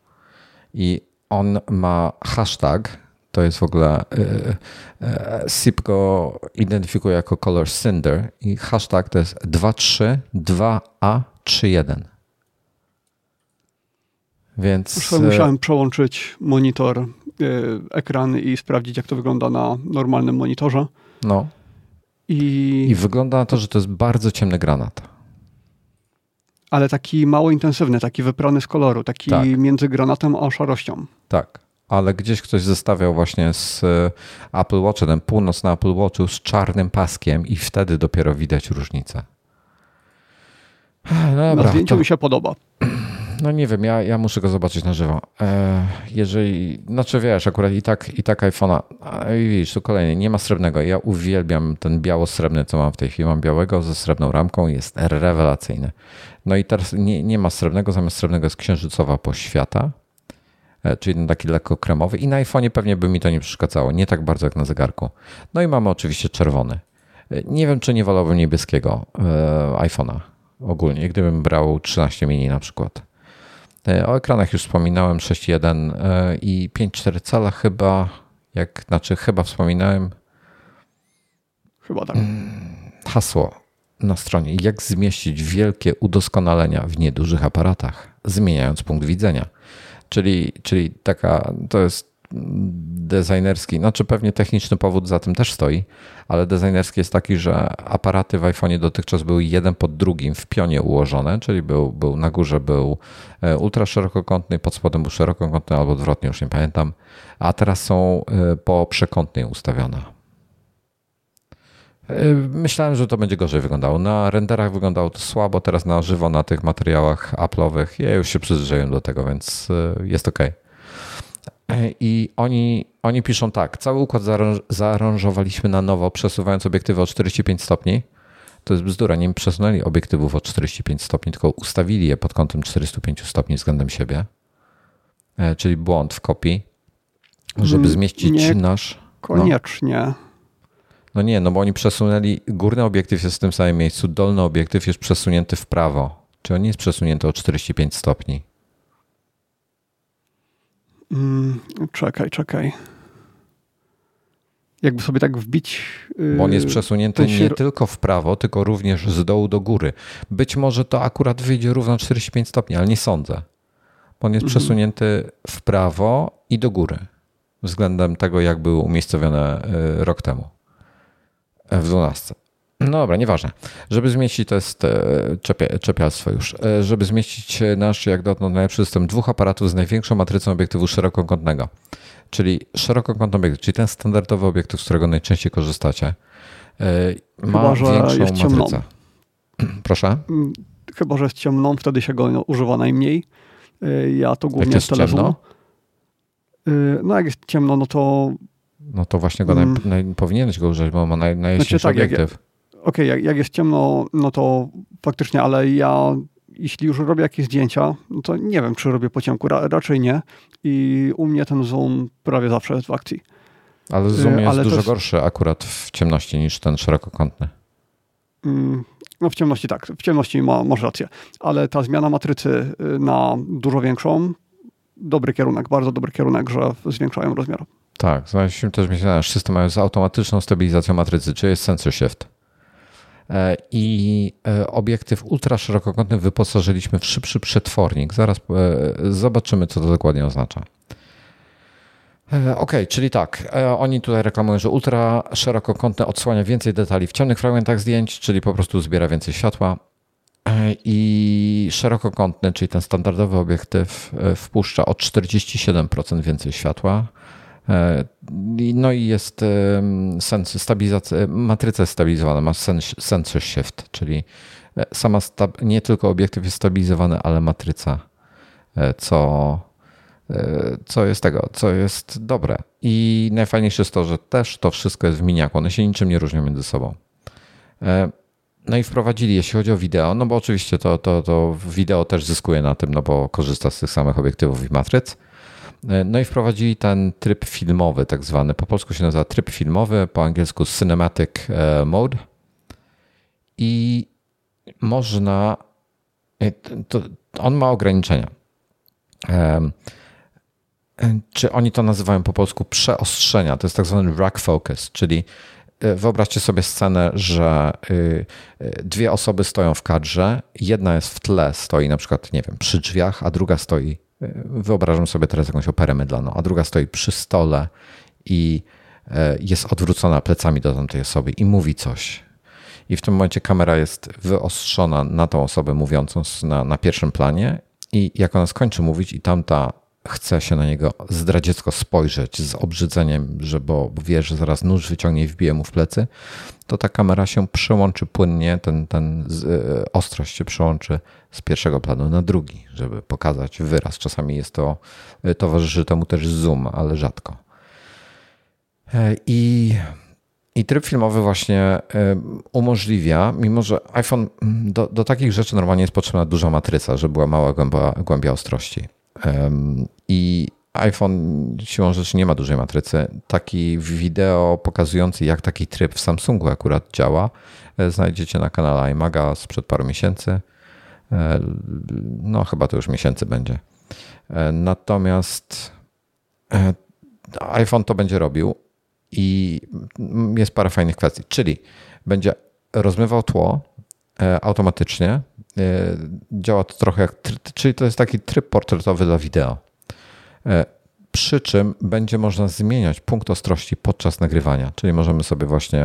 i on ma hashtag, to jest w ogóle SIP go identyfikuje jako color cinder i hashtag to jest 232A31. Więc Już musiałem przełączyć monitor, ekran i sprawdzić, jak to wygląda na normalnym monitorze. No. I... I wygląda na to, że to jest bardzo ciemny granat ale taki mało intensywny, taki wyprany z koloru, taki tak. między granatem a szarością. Tak, ale gdzieś ktoś zestawiał właśnie z e, Apple Watchem, ten północ na Apple Watchu z czarnym paskiem i wtedy dopiero widać różnicę. Dobra, na zdjęciu to... mi się podoba. No nie wiem, ja, ja muszę go zobaczyć na żywo. E, jeżeli, znaczy wiesz, akurat i tak, i tak iPhone'a, widzisz, to kolejny, nie ma srebrnego. Ja uwielbiam ten biało-srebrny, co mam w tej chwili. Mam białego ze srebrną ramką, jest rewelacyjny. No i teraz nie, nie ma srebrnego, zamiast srebrnego jest księżycowa poświata, e, czyli ten taki lekko kremowy i na iPhone'ie pewnie by mi to nie przeszkadzało, nie tak bardzo jak na zegarku. No i mamy oczywiście czerwony. E, nie wiem, czy nie wolałbym niebieskiego iPhone'a ogólnie, gdybym brał 13 mini na przykład. E, o ekranach już wspominałem 6.1 e, i 5.4 cala chyba, jak, znaczy chyba wspominałem. Chyba tak. Mm, hasło na stronie, jak zmieścić wielkie udoskonalenia w niedużych aparatach, zmieniając punkt widzenia. Czyli, czyli taka, to jest designerski, znaczy pewnie techniczny powód za tym też stoi, ale designerski jest taki, że aparaty w iPhone'ie dotychczas były jeden pod drugim w pionie ułożone, czyli był, był na górze był e, ultra szerokokątny, pod spodem był szerokokątny albo odwrotnie, już nie pamiętam, a teraz są e, po przekątnej ustawione. E, myślałem, że to będzie gorzej wyglądało. Na renderach wyglądało to słabo, teraz na żywo na tych materiałach Apple'owych ja już się przyzwyczaiłem do tego, więc jest ok. I oni, oni piszą tak, cały układ zaaranżowaliśmy na nowo, przesuwając obiektywy o 45 stopni. To jest bzdura, nie przesunęli obiektywów o 45 stopni, tylko ustawili je pod kątem 45 stopni względem siebie. E, czyli błąd w kopii, żeby mm, zmieścić nie nasz... Koniecznie. No. no nie, no bo oni przesunęli, górny obiektyw jest w tym samym miejscu, dolny obiektyw jest przesunięty w prawo. Czy on nie jest przesunięty o 45 stopni? Mm, czekaj, czekaj. Jakby sobie tak wbić. Bo on jest y, przesunięty się... nie tylko w prawo, tylko również z dołu do góry. Być może to akurat wyjdzie równo 45 stopni, ale nie sądzę. Bo on jest mhm. przesunięty w prawo i do góry względem tego, jak był umiejscowiony y, rok temu. W 12. No dobra, nieważne. Żeby zmieścić, to jest czepia, czepialstwo już, żeby zmieścić nasz, jak dotąd, najlepszy system dwóch aparatów z największą matrycą obiektywu szerokokątnego, czyli szerokokątny obiektyw, czyli ten standardowy obiektyw, z którego najczęściej korzystacie, ma Chyba, że większą jest matrycę. Proszę? Mm, chyba, że jest ciemną, wtedy się go używa najmniej. Ja to głównie jak jest ciemno? No jak jest ciemno, no to... No to właśnie go naj, mm. naj, powinieneś go użyć, bo ma naj, najjaśniejszy znaczy, tak, obiektyw. Okej, okay, jak, jak jest ciemno, no to faktycznie, ale ja jeśli już robię jakieś zdjęcia, no to nie wiem, czy robię po ciemku, Ra, raczej nie. I u mnie ten zoom prawie zawsze jest w akcji. Ale zoom y, jest ale dużo jest... gorszy akurat w ciemności niż ten szerokokątny. Mm, no w ciemności tak, w ciemności ma, masz rację, ale ta zmiana matrycy y, na dużo większą, dobry kierunek, bardzo dobry kierunek, że zwiększają rozmiar. Tak, znaleźliśmy też nasz system z automatyczną stabilizacją matrycy, czyli jest sensor shift. E, I e, obiektyw ultra szerokokątny wyposażyliśmy w szybszy przetwornik. Zaraz e, zobaczymy, co to dokładnie oznacza. Ok, czyli tak, oni tutaj reklamują, że ultra szerokokątne odsłania więcej detali w ciemnych fragmentach zdjęć, czyli po prostu zbiera więcej światła. I szerokokątny, czyli ten standardowy obiektyw, wpuszcza o 47% więcej światła. No i jest sens stabilizacja, matryca stabilizowana, ma sensor shift, czyli sama nie tylko obiektyw jest stabilizowany, ale matryca, co E, co jest tego, co jest dobre. I najfajniejsze jest to, że też to wszystko jest w miniaku. One się niczym nie różnią między sobą. E, no i wprowadzili, jeśli chodzi o wideo, no bo oczywiście to, to, to wideo też zyskuje na tym, no bo korzysta z tych samych obiektywów i matryc. E, no i wprowadzili ten tryb filmowy, tak zwany. Po polsku się nazywa tryb filmowy, po angielsku Cinematic Mode. I można. To, on ma ograniczenia. E, czy oni to nazywają po polsku przeostrzenia. To jest tak zwany rack focus, czyli e, wyobraźcie sobie scenę, że y, y, dwie osoby stoją w kadrze, jedna jest w tle, stoi na przykład, nie wiem, przy drzwiach, a druga stoi, wyobrażam sobie teraz jakąś operę mydlaną, a druga stoi przy stole i e, jest odwrócona plecami do tamtej osoby i mówi coś. I w tym momencie kamera jest wyostrzona na tą osobę mówiącą na, na pierwszym planie i jak ona skończy mówić i tamta chce się na niego zdradziecko spojrzeć z obrzydzeniem, że bo wie, że zaraz nóż wyciągnie i wbije mu w plecy, to ta kamera się przełączy płynnie, ten, ten e, ostrość się przełączy z pierwszego planu na drugi, żeby pokazać wyraz. Czasami jest to, e, towarzyszy temu też zoom, ale rzadko. E, I, i tryb filmowy właśnie umożliwia, mimo że iPhone do, do takich rzeczy normalnie jest potrzebna duża matryca, żeby była mała głębia, głębia ostrości. I iPhone siłą rzeczy nie ma dużej matrycy. Taki wideo pokazujący, jak taki tryb w Samsungu akurat działa, e, znajdziecie na kanale iMaga sprzed paru miesięcy. E, no, chyba to już miesięcy będzie. E, natomiast iPhone to będzie robił i jest parę fajnych kwestii. Czyli będzie rozmywał tło automatycznie, E, działa to trochę jak, czyli to jest taki tryb portretowy dla wideo. E, przy czym będzie można zmieniać punkt ostrości podczas nagrywania, czyli możemy sobie właśnie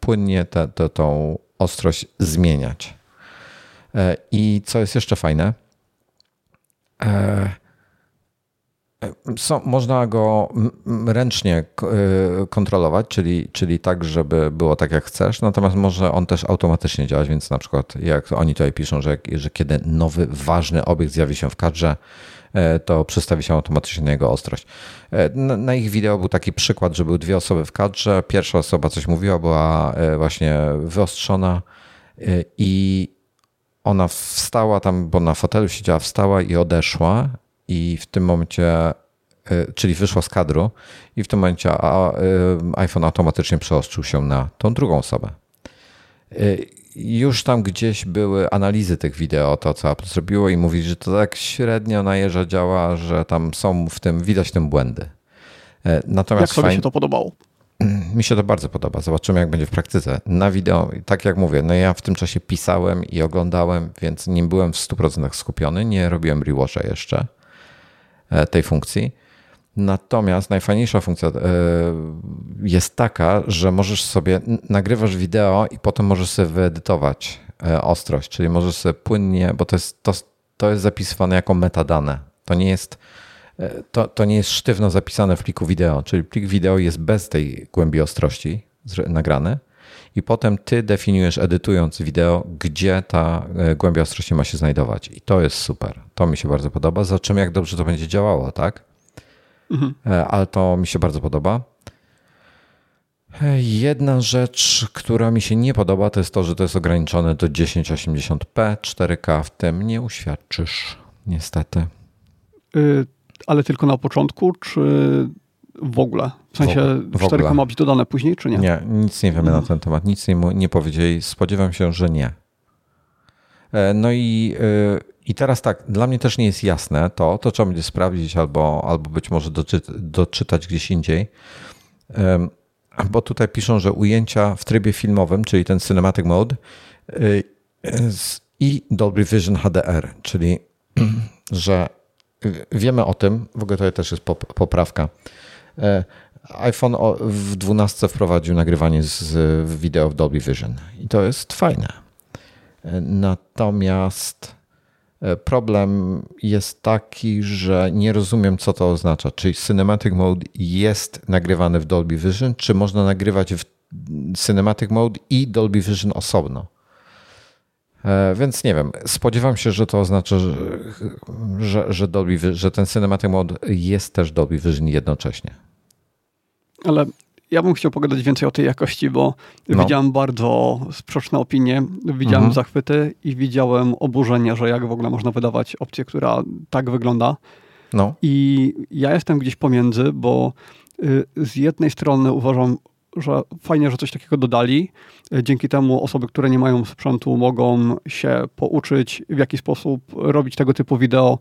płynnie tę tą ostrość zmieniać. E, I co jest jeszcze fajne, można go ręcznie y, kontrolować, czyli, czyli tak, żeby było tak jak chcesz, natomiast może on też automatycznie działać, więc na przykład jak oni tutaj piszą, że, że kiedy nowy, ważny obiekt zjawi się w kadrze, e, to przestawi się automatycznie na jego ostrość. E, na, na, ich wideo był taki przykład, że były dwie osoby w kadrze, pierwsza osoba coś mówiła, była e, właśnie wyostrzona i ona wstała tam, bo na fotelu siedziała, wstała i odeszła i w tym momencie, e, czyli wyszła z kadru i w tym momencie e, iPhone automatycznie przeostrzył się na tą drugą osobę. E, już tam gdzieś były analizy tych wideo, to co Apple zrobiło i mówi, że to tak średnio na jeża działa, że tam są w tym, widać tym błędy. Natomiast jak sobie fajn... się to podobało? Mi się to bardzo podoba. Zobaczymy, jak będzie w praktyce. Na wideo, tak jak mówię, no ja w tym czasie pisałem i oglądałem, więc nie byłem w 100% skupiony. Nie robiłem rewatcha jeszcze. E, tej funkcji. Natomiast najfajniejsza funkcja e, jest taka, że możesz sobie nagrywasz wideo i potem możesz sobie wyedytować e, ostrość, czyli możesz sobie płynnie, bo to jest, to, to jest zapisywane jako metadane. To nie jest, to, to nie jest sztywno zapisane w pliku wideo, czyli plik wideo jest bez tej głębi ostrości nagrany i potem ty definiujesz, edytując wideo, gdzie ta głębia ostrości ma się znajdować. I to jest super. To mi się bardzo podoba. Zobaczymy, jak dobrze to będzie działało, tak? mhm. ale to mi się bardzo podoba. E, jedna rzecz, która mi się nie podoba, to jest to, że to jest ograniczone do 1080p, 4K w tym nie uświadczysz, niestety. Yy, ale tylko na początku, czy w ogóle? W sensie w, w 4K ma być dodane później, czy nie? Nie, nic nie wiemy mhm. na ten temat, nic nie, nie powiedzieli. Spodziewam się, że nie. E, no i i teraz tak, dla mnie też nie jest jasne to, to trzeba będzie sprawdzić albo, albo być może doczy, doczytać gdzieś indziej, bo tutaj piszą, że ujęcia w trybie filmowym, czyli ten cinematic mode y, i Dolby Vision HDR, czyli że wiemy o tym, w ogóle to też jest poprawka. E, iPhone w 12 wprowadził nagrywanie z wideo w Dolby Vision i to jest fajne. E, natomiast E, problem jest taki, że nie rozumiem, co to oznacza. Czy Cinematic Mode jest nagrywany w Dolby Vision, czy można nagrywać w Cinematic Mode i Dolby Vision osobno? E, więc nie wiem. Spodziewam się, że to oznacza, że, że, że, Dolby, że ten Cinematic Mode jest też Dolby Vision jednocześnie. Ale ja bym chciał pogadać więcej o tej jakości, bo no. widziałem bardzo sprzeczne opinie, widziałem mhm. zachwyty i widziałem oburzenie, że jak w ogóle można wydawać opcję, która tak wygląda. No. I ja jestem gdzieś pomiędzy, bo y, z jednej strony uważam, że fajnie, że coś takiego dodali. Dzięki temu osoby, które nie mają sprzętu, mogą się pouczyć, w jaki sposób robić tego typu wideo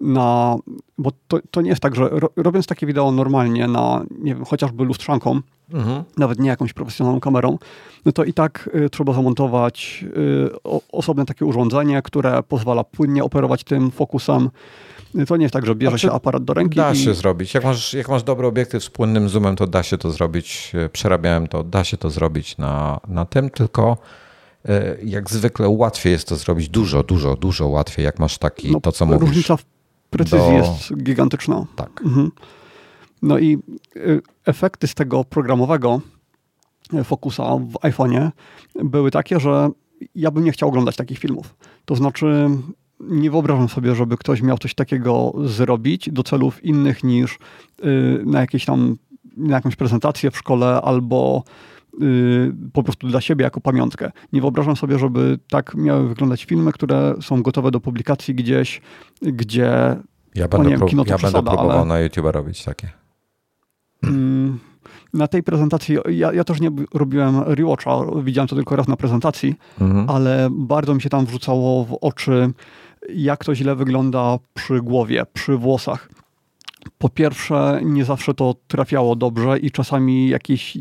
na, bo to, to nie jest tak, że ro, robiąc takie wideo normalnie na, nie wiem, chociażby lustrzanką, mhm. nawet nie jakąś profesjonalną kamerą, no to i tak y, trzeba zamontować y, o, osobne takie urządzenie, które pozwala płynnie operować tym fokusem. To nie jest tak, że bierze się aparat do ręki. Da i... się zrobić. Jak masz, jak masz dobry obiektyw z płynnym zoomem, to da się to zrobić. Przerabiałem to, da się to zrobić na, na tym, tylko y, jak zwykle łatwiej jest to zrobić dużo, dużo, dużo łatwiej, jak masz taki, no, to co mówisz. Różnica w precyzji do... jest gigantyczna. Tak. Mhm. No i y, efekty z tego programowego y, Focusa w iPhone'ie były takie, że ja bym nie chciał oglądać takich filmów. To znaczy, nie wyobrażam sobie, żeby ktoś miał coś takiego zrobić do celów innych niż y, na jakieś tam, na jakąś prezentację w szkole albo po prostu dla siebie jako pamiątkę. Nie wyobrażam sobie, żeby tak miały wyglądać filmy, które są gotowe do publikacji gdzieś, gdzie. Ja będę, wiem, kino ja będę próbował ale... na YouTube robić takie. Mm, na tej prezentacji, ja, ja też nie robiłem rewatcha, widziałem to tylko raz na prezentacji, mhm. ale bardzo mi się tam wrzucało w oczy, jak to źle wygląda przy głowie, przy włosach. Po pierwsze, nie zawsze to trafiało dobrze i czasami jakieś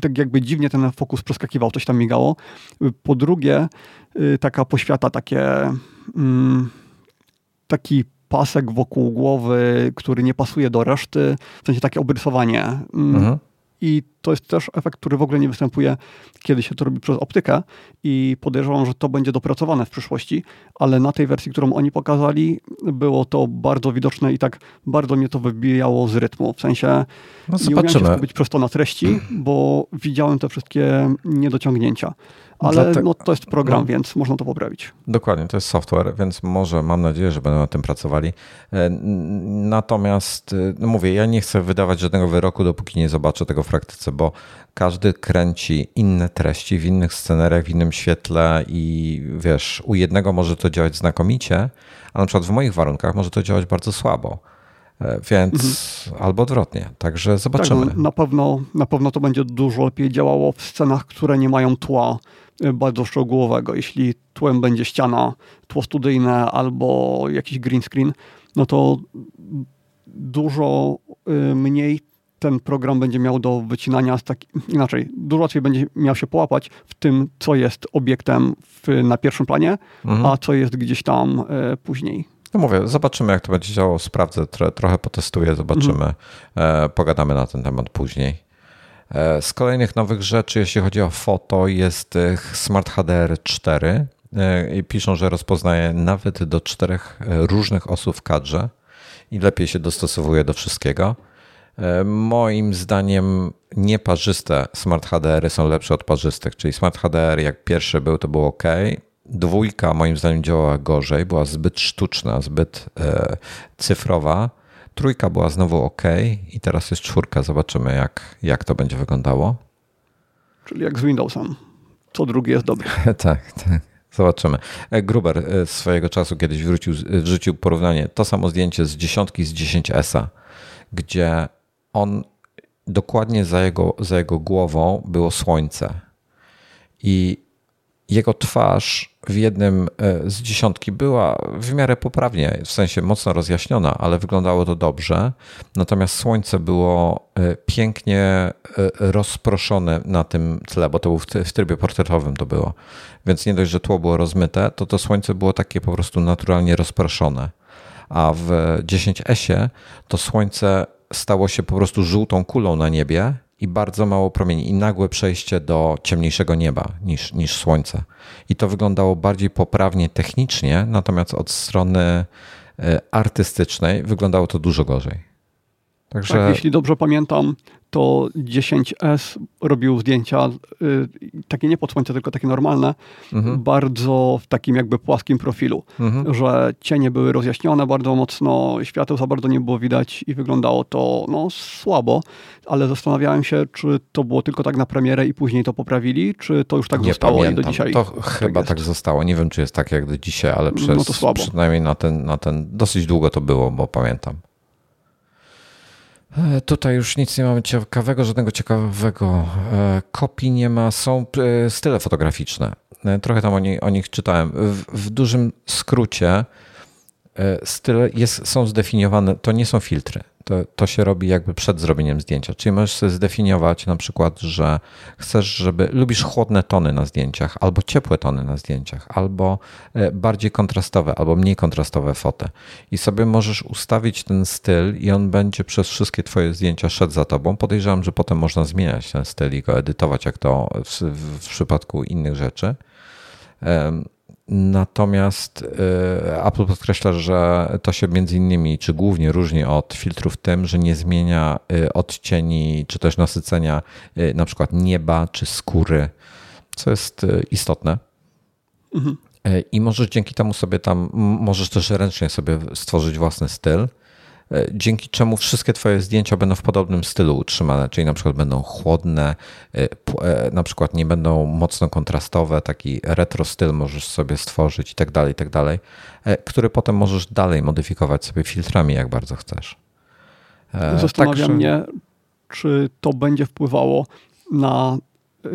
tak jakby dziwnie ten fokus przeskakiwał, coś tam migało. Po drugie, y, taka poświata, takie mm, taki pasek wokół głowy, który nie pasuje do reszty, w sensie takie obrysowanie. Mm, mhm. I to jest też efekt, który w ogóle nie występuje, kiedy się to robi przez optykę i podejrzewam, że to będzie dopracowane w przyszłości, ale na tej wersji, którą oni pokazali, było to bardzo widoczne i tak bardzo mnie to wybijało z rytmu. W sensie no, nie umiałem się skupić przez to na treści, bo widziałem te wszystkie niedociągnięcia. Ale no, to jest program, no, więc można to poprawić. Dokładnie, to jest software, więc może, mam nadzieję, że będą nad tym pracowali. E, natomiast, e, no mówię, ja nie chcę wydawać żadnego wyroku, dopóki nie zobaczę tego w praktyce, bo każdy kręci inne treści w innych scenariach, w innym świetle i wiesz, u jednego może to działać znakomicie, a na przykład w moich warunkach może to działać bardzo słabo. E, więc mhm. albo odwrotnie. Także zobaczymy. Tak, no, na, pewno, na pewno to będzie dużo lepiej działało w scenach, które nie mają tła bardzo szczegółowego. Jeśli tłem będzie ściana, tło studyjne albo jakiś green screen, no to dużo y, mniej ten program będzie miał do wycinania, tak, inaczej, dużo łatwiej będzie miał się połapać w tym, co jest obiektem w, na pierwszym planie, mhm. a co jest gdzieś tam e, później. No mówię, zobaczymy jak to będzie działało, sprawdzę, trochę potestuję, zobaczymy, mhm. pogadamy na ten temat później. E, z kolejnych nowych rzeczy, jeśli chodzi o foto, jest Smart HDR 4 i piszą, że rozpoznaje nawet do czterech różnych osób w kadrze i lepiej się dostosowuje do wszystkiego. Moim zdaniem nieparzyste Smart HDR są lepsze od parzystych, czyli Smart HDR jak pierwszy był, to było ok, Dwójka moim zdaniem działała gorzej, była zbyt sztuczna, zbyt e, cyfrowa. Trójka była znowu ok i teraz jest czwórka. Zobaczymy, jak, jak to będzie wyglądało. Czyli jak z Windowsem. Co drugi jest dobry. tak, tak. Zobaczymy. E, Gruber e, swojego czasu kiedyś wrócił, e, wrzucił porównanie, to samo zdjęcie z dziesiątki z 10S, gdzie on dokładnie za jego, za jego głową było słońce. I jego twarz w jednym e, z dziesiątki była w miarę poprawnie, w sensie mocno rozjaśniona, ale wyglądało to dobrze. Natomiast słońce było e, pięknie e, rozproszone na tym tle, bo to był w trybie portretowym to było. Więc nie dość, że tło było rozmyte, to to słońce było takie po prostu naturalnie rozproszone. A w 10S to słońce stało się po prostu żółtą kulą na niebie i bardzo mało promieni i nagłe przejście do ciemniejszego nieba niż, niż słońce. I to wyglądało bardziej poprawnie technicznie, natomiast od strony e, artystycznej wyglądało to dużo gorzej. Także... Tak, jeśli dobrze pamiętam, to 10S robił zdjęcia y, takie nie pod słońce, tylko takie normalne, mhm. bardzo w takim jakby płaskim profilu, mhm. że cienie były rozjaśnione bardzo mocno, świateł za bardzo nie było widać i wyglądało to no, słabo, ale zastanawiałem się, czy to było tylko tak na premierę i później to poprawili, czy to już tak nie zostało pamiętam. do dzisiaj. To tak chyba tak, tak, zostało. Nie wiem, czy jest tak jak do dzisiaj, ale no przez, no to słabo. przynajmniej na ten, na ten dosyć długo to było, bo pamiętam. E, tutaj już nic nie mamy ciekawego, żadnego ciekawego e, kopii nie ma. Są e, style fotograficzne. Trochę tam o, nich, o nich czytałem. W, w dużym skrócie style jest, są zdefiniowane, to nie są filtry to, to się robi jakby przed zrobieniem zdjęcia. Czyli możesz sobie zdefiniować na przykład, że chcesz, żeby lubisz chłodne tony na zdjęciach, albo ciepłe tony na zdjęciach, albo e, bardziej kontrastowe, albo mniej kontrastowe foty. I sobie możesz ustawić ten styl i on będzie przez wszystkie twoje zdjęcia szedł za tobą. Podejrzewam, że potem można zmieniać ten styl i go edytować, jak to w, w przypadku innych rzeczy. Natomiast y, Apple podkreśla, że to się między innymi, czy głównie różni od filtrów tym, że nie zmienia y, odcieni, czy też nasycenia y, na przykład nieba, czy skóry, co jest istotne. Mhm. I możesz dzięki temu sobie tam, możesz też ręcznie sobie stworzyć własny styl. E, dzięki czemu wszystkie Twoje zdjęcia będą w podobnym stylu utrzymane, czyli na przykład będą chłodne, e, e, na przykład nie będą mocno kontrastowe, taki retro styl możesz sobie stworzyć i tak dalej, i tak dalej, który potem możesz dalej modyfikować sobie filtrami, jak bardzo chcesz. Zastanawia Także... mnie, czy to będzie wpływało na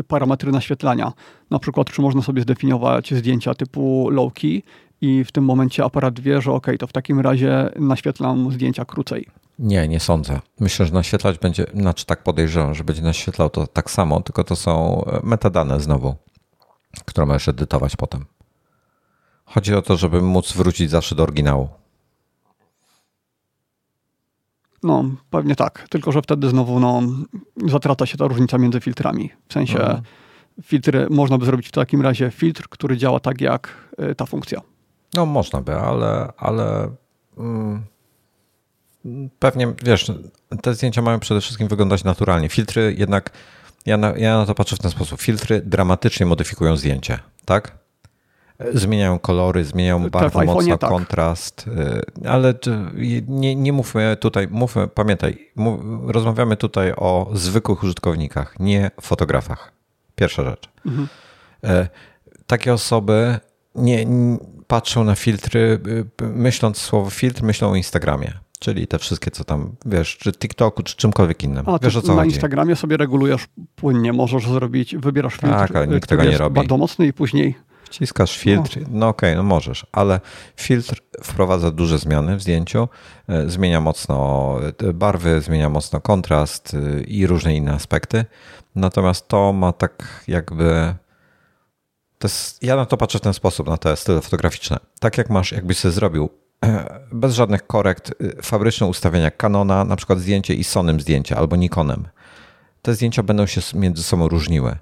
parametry naświetlania. Na przykład, czy można sobie zdefiniować zdjęcia typu low-key i w tym momencie aparat wie, że ok, to w takim razie naświetlam zdjęcia krócej. Nie, nie sądzę. Myślę, że naświetlać będzie, znaczy tak podejrzewam, że będzie naświetlał to tak samo, tylko to są e, metadane znowu, które możesz edytować potem. Chodzi o to, żeby móc wrócić zawsze do oryginału. No, pewnie tak. Tylko, że wtedy znowu no, zatraca się ta różnica między filtrami. W sensie mhm. filtry, można by zrobić w takim razie filtr, który działa tak jak e, ta funkcja. No można by, ale, ale mm, pewnie, wiesz, te zdjęcia mają przede wszystkim wyglądać naturalnie. Filtry jednak, ja na, ja na to patrzę w ten sposób, filtry dramatycznie modyfikują zdjęcie, tak? Zmieniają kolory, zmieniają tak, bardzo mocno tak. kontrast, y, ale nie, nie mówmy tutaj, mówmy, pamiętaj, mów, rozmawiamy tutaj o zwykłych użytkownikach, nie fotografach. Pierwsza rzecz. Mhm. E, takie osoby nie, patrzą na filtry, y, myśląc słowo filtr, myślą o Instagramie. Czyli te wszystkie, co tam, wiesz, czy TikToku, czy czymkolwiek innym. A, wiesz, o co na chodzi. Instagramie sobie regulujesz płynnie, możesz zrobić, wybierasz filtr, tak, ale nikt tego nie robi. bardzo mocny i później... Wciskasz filtr, no, no okej, okay, no możesz, ale filtr wprowadza duże zmiany w zdjęciu, e, zmienia mocno barwy, zmienia mocno kontrast e, i różne inne aspekty. Natomiast to ma tak jakby jest, ja na to patrzę w ten sposób, na te style fotograficzne. Tak jak masz, jakbyś sobie zrobił bez żadnych korekt, fabryczne ustawienia Canona, na przykład zdjęcie i Sonym zdjęcia albo Nikonem. Te zdjęcia będą się między sobą różniły.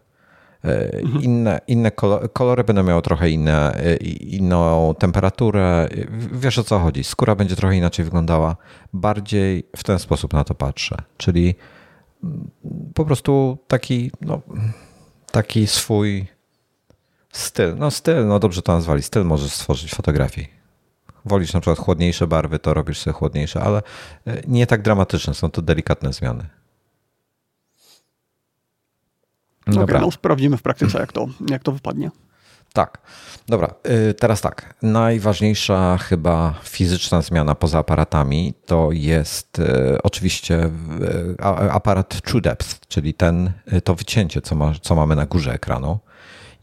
Mhm. Inne, inne kolory będą miały trochę inne, inną temperaturę. Wiesz o co chodzi. Skóra będzie trochę inaczej wyglądała. Bardziej w ten sposób na to patrzę. Czyli mm, po prostu taki, no, taki swój styl. No styl, no dobrze to nazwali. Styl możesz stworzyć fotografii. Wolisz na przykład chłodniejsze barwy, to robisz sobie chłodniejsze, ale e, nie tak dramatyczne. Są to delikatne zmiany. Dobra. Okay, no sprawdzimy w praktyce, jak to, jak to wypadnie. Tak. Dobra, y, teraz tak. Najważniejsza chyba fizyczna zmiana poza aparatami to jest y, oczywiście aparat True Depth, czyli ten, to wycięcie, co, ma, co mamy na górze ekranu.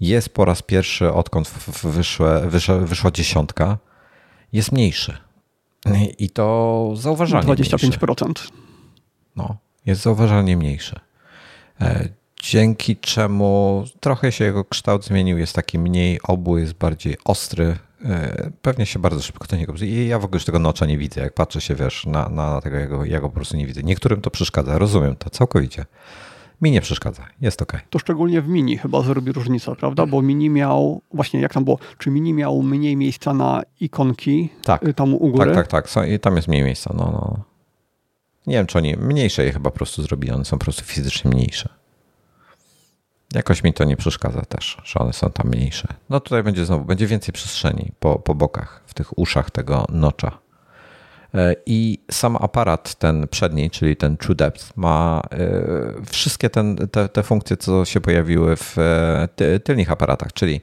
Jest po raz pierwszy, odkąd wyszła, wyszła dziesiątka, jest mniejszy. I to zauważalnie 25%. Mniejszy. No, jest zauważalnie mniejszy. E, dzięki czemu trochę się jego kształt zmienił, jest taki mniej obły, jest bardziej ostry. E, pewnie się bardzo szybko do niego. I ja w ogóle już tego nocza nie widzę. Jak patrzę się, wiesz, na, na tego, ja go, ja go po prostu nie widzę. Niektórym to przeszkadza, rozumiem to całkowicie. Mi nie przeszkadza, jest ok. To szczególnie w mini chyba zrobi różnicę, prawda? Bo mini miał, właśnie jak tam było, czy mini miał mniej miejsca na ikonki tak. Y, tam u góry? Tak, tak, tak. Są, I tam jest mniej miejsca. No, no. Nie wiem, czy oni mniejsze je chyba po prostu zrobili, one są po prostu fizycznie mniejsze. Jakoś mi to nie przeszkadza też, że one są tam mniejsze. No tutaj będzie znowu, będzie więcej przestrzeni po, po bokach, w tych uszach tego nocza. E, I sam aparat ten przedni, czyli ten True Depth, ma e, wszystkie ten, te, te funkcje, co się pojawiły w e, tylnych aparatach, czyli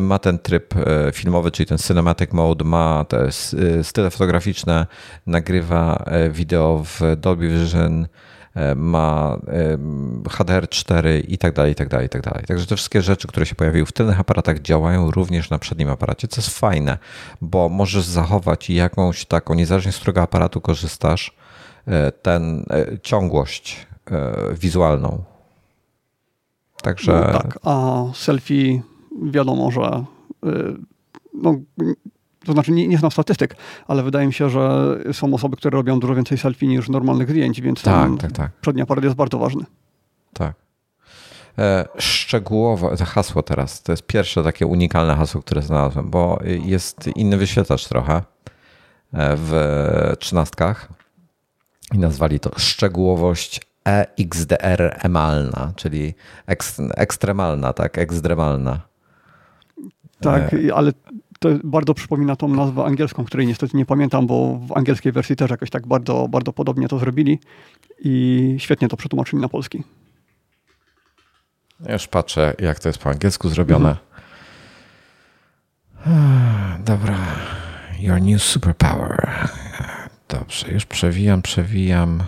ma ten tryb filmowy, czyli ten Cinematic Mode, ma te style fotograficzne, nagrywa wideo w Dolby Vision, ma HDR4 i tak dalej, i tak dalej, i tak dalej. Także te wszystkie rzeczy, które się pojawiły w tylnych aparatach działają również na przednim aparacie, co jest fajne, bo możesz zachować jakąś taką, niezależnie z którego aparatu korzystasz, e, ten e, ciągłość wizualną. Także... No tak, a selfie wiadomo, że no, to znaczy nie, nie znam statystyk, ale wydaje mi się, że są osoby, które robią dużo więcej selfie niż normalnych zdjęć, więc tak, tak, tak. przedni aparat jest bardzo ważny. Tak. E, szczegółowo, to hasło teraz, to jest pierwsze takie unikalne hasło, które znalazłem, bo jest inny wyświetlacz trochę e, w trzynastkach i nazwali to szczegółowość EXDR emalna, czyli ekstremalna, tak, ekstremalna. Tak, e, ale to bardzo przypomina tą nazwę angielską, której niestety nie pamiętam, bo w angielskiej wersji też jakoś tak bardzo, bardzo podobnie to zrobili i świetnie to przetłumaczyli na polski. Ja już patrzę, jak to jest po angielsku zrobione. Mhm. Dobra. Your new superpower. Dobrze, już przewijam, przewijam.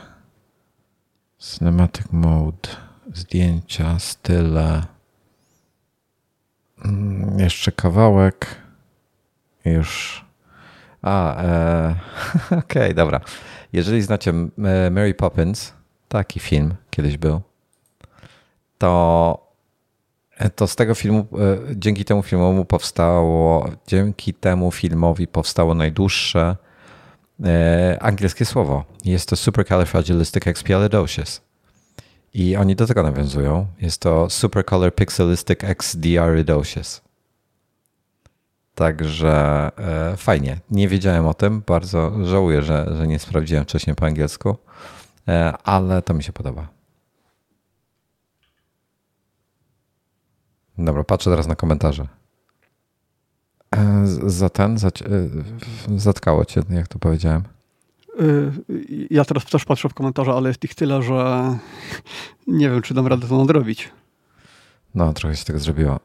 Cinematic mode, zdjęcia, style. Mm, jeszcze kawałek. Już. A, e, okej, okay, dobra. Jeżeli znacie e, Mary Poppins, taki film kiedyś był, to, e, to z tego filmu, e, dzięki temu filmowi powstało, dzięki temu filmowi powstało najdłuższe angielskie słowo. Jest to supercalifragilisticexpialidocious. I oni do tego nawiązują. Jest to supercolorpixelisticxdridocious. Także e, fajnie. Nie wiedziałem o tym. Bardzo żałuję, że, że nie sprawdziłem wcześniej po angielsku, e, ale to mi się podoba. Dobra, patrzę teraz na komentarze. E, za ten, za, zatkało cię, jak to powiedziałem. Ja teraz też patrzę w komentarze, ale jest ich tyle, że nie wiem, czy dam radę to nadrobić. No, trochę się tego zrobiło.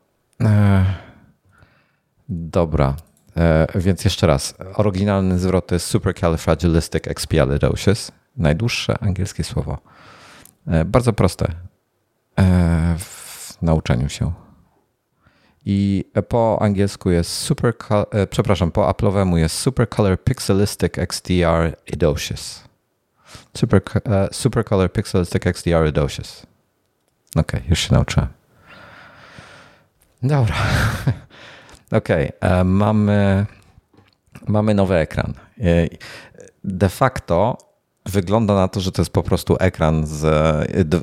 Dobra, e, więc jeszcze raz. Oryginalny zwrot to jest supercalifragilisticexpialidocious. Najdłuższe angielskie słowo. E, bardzo proste e, w nauczeniu się. I po angielsku jest super, przepraszam, po Apple'owemu jest Supercolor Pixelistic XDR Idocious. Super, supercolor Pixelistic XDR Idocious. Okej, okay, już się nauczyłem. Dobra. Okej, okay. E, mamy, mamy nowy ekran. De facto wygląda na to, że to jest po prostu ekran z,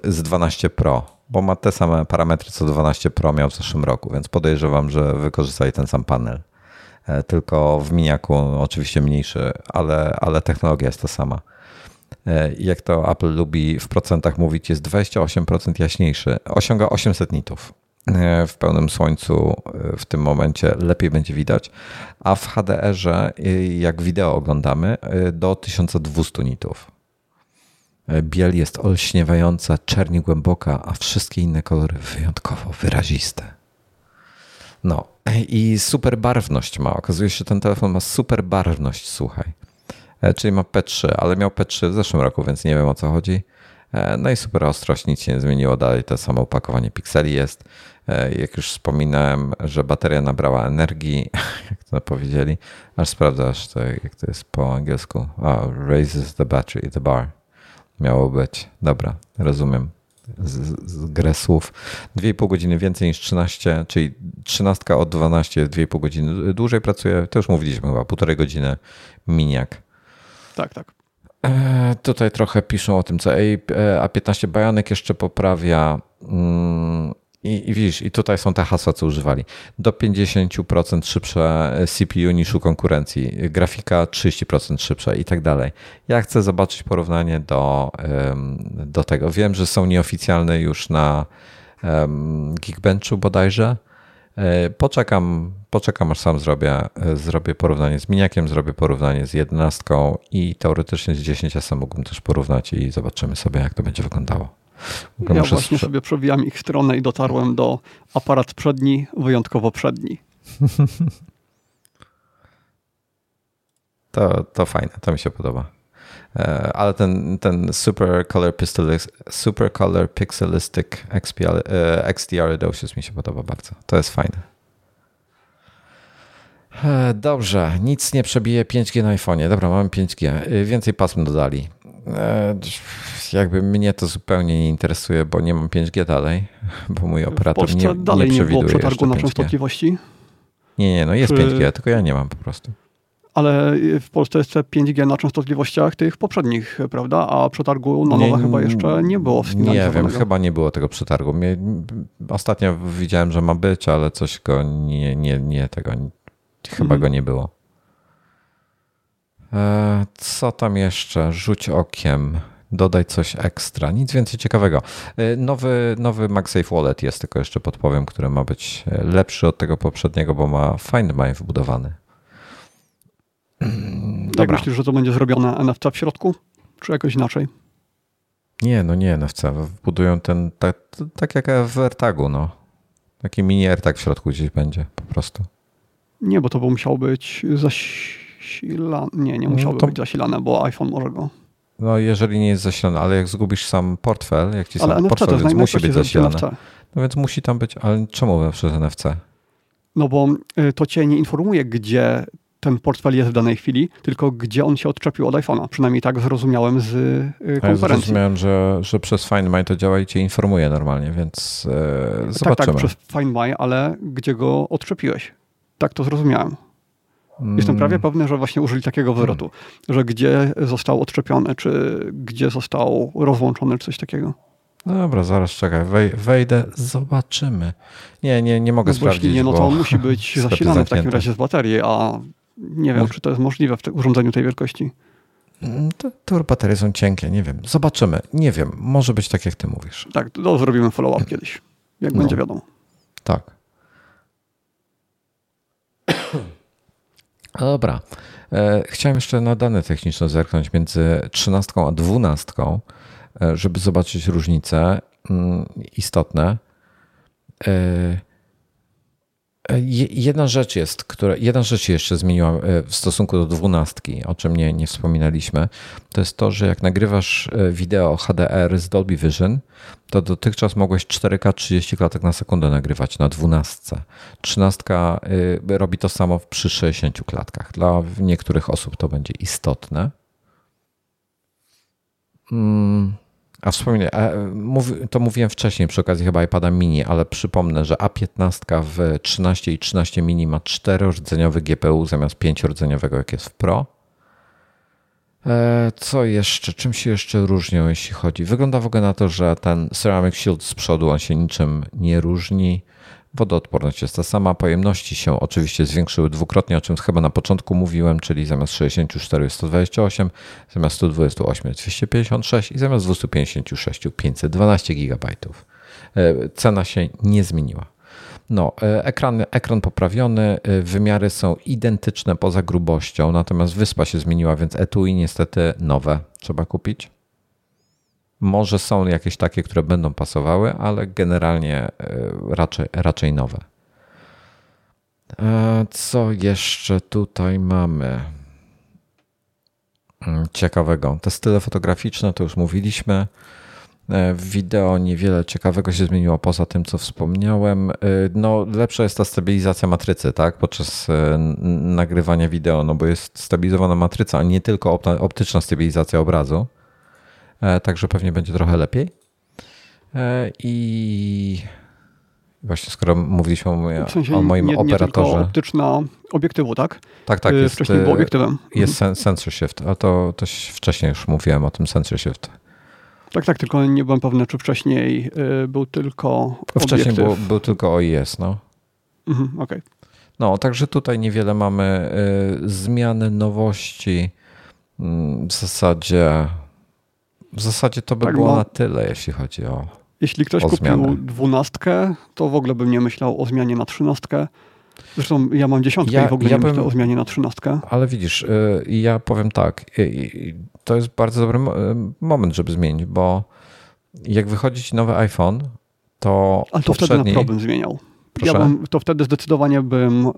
z 12 Pro, bo ma te same parametry, co 12 Pro miał w zeszłym roku, więc podejrzewam, że wykorzystali ten sam panel. E, tylko w miniaku oczywiście mniejszy, ale, ale technologia jest ta sama. E, jak to Apple lubi w procentach mówić, jest 28% jaśniejszy. Osiąga 800 nitów. E, w pełnym słońcu w tym momencie lepiej będzie widać, a w HDR-ze, jak wideo oglądamy, do 1200 nitów. Biel jest olśniewająca, czerni głęboka, a wszystkie inne kolory wyjątkowo wyraziste. No i super barwność ma. Okazuje się, że ten telefon ma super barwność, słuchaj. E, czyli ma P3, ale miał P3 w zeszłym roku, więc nie wiem o co chodzi. E, no i super ostrość, nic się nie zmieniło, dalej to samo opakowanie pikseli jest. E, jak już wspominałem, że bateria nabrała energii, jak to powiedzieli, aż sprawdzasz, to, jak to jest po angielsku. Oh, raises the battery, the bar. Miało być. Dobra, rozumiem z, z grę słów. 2,5 godziny więcej niż 13, czyli 13 od 12 2,5 godziny dłużej pracuje. To już mówiliśmy chyba, półtorej godziny miniak. Tak, tak. E, tutaj trochę piszą o tym, co A15 Bajanek jeszcze poprawia. Mm, i, I widzisz, i tutaj są te hasła, co używali. Do 50% szybsze CPU niż u konkurencji, grafika 30% szybsza i tak dalej. Ja chcę zobaczyć porównanie do, do tego. Wiem, że są nieoficjalne już na Geekbenchu bodajże. E, poczekam, poczekam aż sam zrobię, e, zrobię porównanie z miniakiem, zrobię porównanie z jedenastką i teoretycznie z 10 sam mógłbym też porównać i zobaczymy sobie, jak to będzie wyglądało. Ja właśnie sobie przewijam ich stronę i dotarłem do aparat przedni, wyjątkowo przedni. To, to fajne, to mi się podoba. E, ale ten, ten Super Color, Super Color Pixelistic XPL, XDR Doses mi się podoba bardzo. To jest fajne. E, dobrze, nic nie przebije 5G na iPhone'ie. Dobra, mamy 5G. E, więcej pasm dodali. Jakby mnie to zupełnie nie interesuje, bo nie mam 5G dalej, bo mój operator w nie, dalej nie, nie było przetargu na częstotliwości? Nie, nie, no jest Czy... 5G, tylko ja nie mam po prostu. Ale w Polsce jest 5G na częstotliwościach tych poprzednich, prawda? A przetargu na nowe chyba jeszcze nie było Nie wiem, chyba nie było tego przetargu. Mnie, ostatnio widziałem, że ma być, ale coś go nie, nie, nie tego, chyba mhm. go nie było. E, co tam jeszcze? Rzuć okiem. Dodaj coś ekstra. Nic więcej ciekawego. E, nowy, nowy MagSafe Wallet jest, tylko jeszcze podpowiem, który ma być e, lepszy od tego poprzedniego, bo ma Find My wbudowany. Dobra. Jak myślisz, że to będzie zrobione NFC w środku? Czy jakoś inaczej? Nie, no nie NFC. Wbudują ten, tak, tak jak w AirTagu, no. Taki mini AirTag w środku gdzieś będzie po prostu. Nie, bo to by musiało być zasilane. Nie, nie musiałby no to... być zasilane, bo iPhone może go. No jeżeli nie jest zasilane, ale jak zgubisz sam portfel, jak ci ale sam NFC portfel, więc musi być zasilane. No więc musi tam być, ale czemu przez NFC? No bo y, to cię nie informuje, gdzie ten portfel jest w danej chwili, tylko gdzie on się odczepił od iPhone'a. Przynajmniej tak zrozumiałem z konferencji. Ja zrozumiałem, że, że przez Find My to działa i cię informuje normalnie, więc e, zobaczymy. Tak, tak, przez Find My, ale gdzie go odczepiłeś? Tak to zrozumiałem. Jestem prawie mm. pewny, że właśnie użyli takiego wyrotu, że gdzie został odczepiony, czy gdzie został rozłączony, czy coś takiego. Dobra, zaraz czekaj, wejdę, zobaczymy. Nie, nie, nie mogę no sprawdzić. Nie, no to musi być zasilane w takim razie z baterii, a nie wiem, czy to jest możliwe w urządzeniu tej wielkości. Mm, te, te baterie są cienkie, nie wiem. Zobaczymy. Nie wiem, może być tak, jak ty mówisz. Tak, to zrobimy follow-up kiedyś, jak no. będzie wiadomo. Tak. Dobra. E, chciałem jeszcze na dane techniczne zerknąć między 13 a 12, e, żeby zobaczyć różnice mm, istotne. E, jedna rzecz jest, która, jedna rzecz jeszcze zmieniła e, w stosunku do dwunastki, o czym nie, nie wspominaliśmy. To jest to, że jak nagrywasz e, wideo HDR z Dolby Vision, to dotychczas mogłeś 4K 30 klatek na sekundę nagrywać na dwunastce. Trzynastka robi to samo przy 60 klatkach. Dla niektórych osób to będzie istotne. Hmm. A wspomnę, to mówiłem wcześniej przy okazji chyba iPada mini, ale przypomnę, że A15 w 13 i 13 mini ma 4-rdzeniowy GPU zamiast 5-rdzeniowego, jak jest w Pro. E, co jeszcze? Czym się jeszcze różnią, jeśli chodzi? Wygląda w ogóle na to, że ten Ceramic Shield z przodu on się niczym nie różni. Wodoodporność jest ta sama, pojemności się oczywiście zwiększyły dwukrotnie, o czym chyba na początku mówiłem, czyli zamiast 64 jest 128, zamiast 128 jest 256 i zamiast 256 512 GB. Cena się nie zmieniła. No, e, ekran, ekran poprawiony, e, wymiary są identyczne poza grubością, natomiast wyspa się zmieniła, więc etui niestety nowe trzeba kupić. Może są jakieś takie, które będą pasowały, ale generalnie e, raczej, raczej nowe. Co jeszcze tutaj mamy? Hmm, ciekawego. Te style fotograficzne to już mówiliśmy. E, w wideo niewiele ciekawego się zmieniło poza tym, co wspomniałem. E, no, lepsza jest ta stabilizacja matrycy, tak? Podczas e, nagrywania wideo, no bo jest stabilizowana matryca, a nie tylko optyczna stabilizacja obrazu. Także pewnie będzie trochę lepiej. I właśnie skoro mówiliśmy o, w sensie o moim nie, operatorze. Nie tylko optyczna obiektywu, tak? Tak, tak. Jest, Wcześniej był obiektywem. Jest mhm. sensor shift, a to, to wcześniej już mówiłem o tym sensor shift. Tak, tak, tylko nie byłem pewny, czy wcześniej był tylko Wcześniej był, był tylko OIS, no. Mhm, Okej. Okay. No, także tutaj niewiele mamy zmiany, nowości. Mm, w zasadzie w zasadzie to by tak, było no, na tyle, jeśli chodzi o Jeśli ktoś o kupił dwunastkę, to w ogóle bym nie myślał o zmianie na trzynastkę. Zresztą ja mam dziesiątkę ja, i w ogóle ja nie bym, myślę o zmianie na trzynastkę. Ale widzisz, y, ja powiem tak, to jest bardzo dobry moment, żeby zmienić, bo jak wychodzi ci nowy iPhone, to. Ale to poprzedni... wtedy na problem zmieniał. Ja bym, to wtedy zdecydowanie bym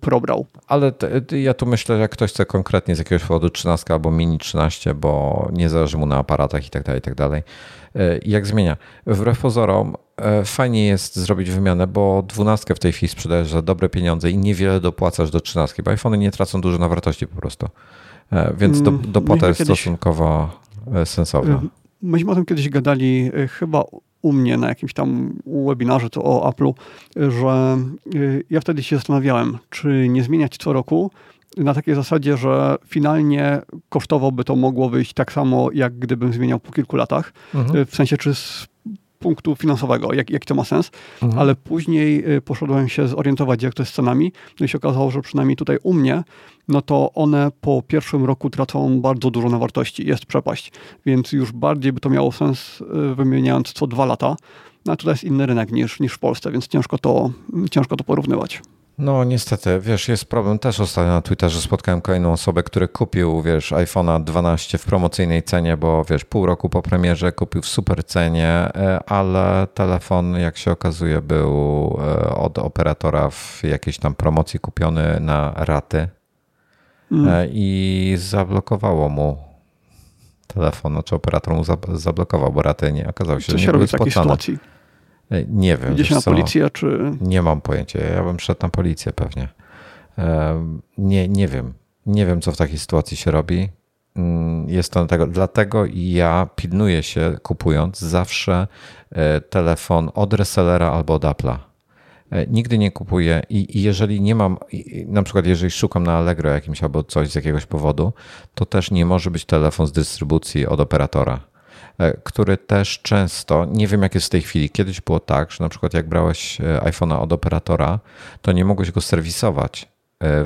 probrał. Ale te, ja tu myślę, że jak ktoś chce konkretnie z jakiegoś powodu 13 albo mini 13, bo nie zależy mu na aparatach i tak dalej, i tak dalej. Y, jak zmienia? Wbrew pozorom, y, fajnie jest zrobić wymianę, bo 12 w tej chwili sprzedajesz za dobre pieniądze i niewiele dopłacasz do 13, bo iPhony nie tracą dużo na wartości po prostu. Więc do, mm, dopłata jest kiedyś, stosunkowo sensowna. Myśmy o tym kiedyś gadali chyba u mnie na jakimś tam webinarze to o Apple'u, że ja wtedy się zastanawiałem, czy nie zmieniać co roku na takiej zasadzie, że finalnie kosztowo by to mogło wyjść tak samo, jak gdybym zmieniał po kilku latach. Mhm. W sensie, czy z punktu finansowego, jak, jak to ma sens, mhm. ale później poszedłem się zorientować, jak to jest z cenami, no i się okazało, że przynajmniej tutaj u mnie no to one po pierwszym roku tracą bardzo dużo na wartości. Jest przepaść. Więc już bardziej by to miało sens y, wymieniając co dwa lata. No a tutaj jest inny rynek niż, niż w Polsce, więc ciężko to, ciężko to porównywać. No niestety, wiesz, jest problem. Też ostatnio na Twitterze spotkałem kolejną osobę, który kupił, wiesz, iPhone'a 12 w promocyjnej cenie, bo wiesz, pół roku po premierze kupił w super cenie, e, ale telefon, jak się okazuje, był e, od operatora w jakiejś tam promocji kupiony na raty mm. i zablokowało mu telefon, znaczy operator mu zablokował, bo raty nie okazało się, Co że nie robi w takiej sytuacji? E, nie wiem. Idzie się na co? policję, czy... Nie mam pojęcia. Ja bym szedł na policję pewnie. Nie, nie wiem. Nie wiem, co w takiej sytuacji się robi. Mm, jest to dlatego, dlatego ja pilnuję się, kupując zawsze telefon od resellera albo od Apple'a. E, nigdy nie kupuję i, jeżeli nie mam, na przykład jeżeli szukam na Allegro jakimś albo coś z jakiegoś powodu, to też nie może być telefon z dystrybucji od operatora, e, który też często, nie wiem jak jest w tej chwili, kiedyś było tak, że na przykład jak brałeś e, iPhone'a od operatora, to nie mogłeś go serwisować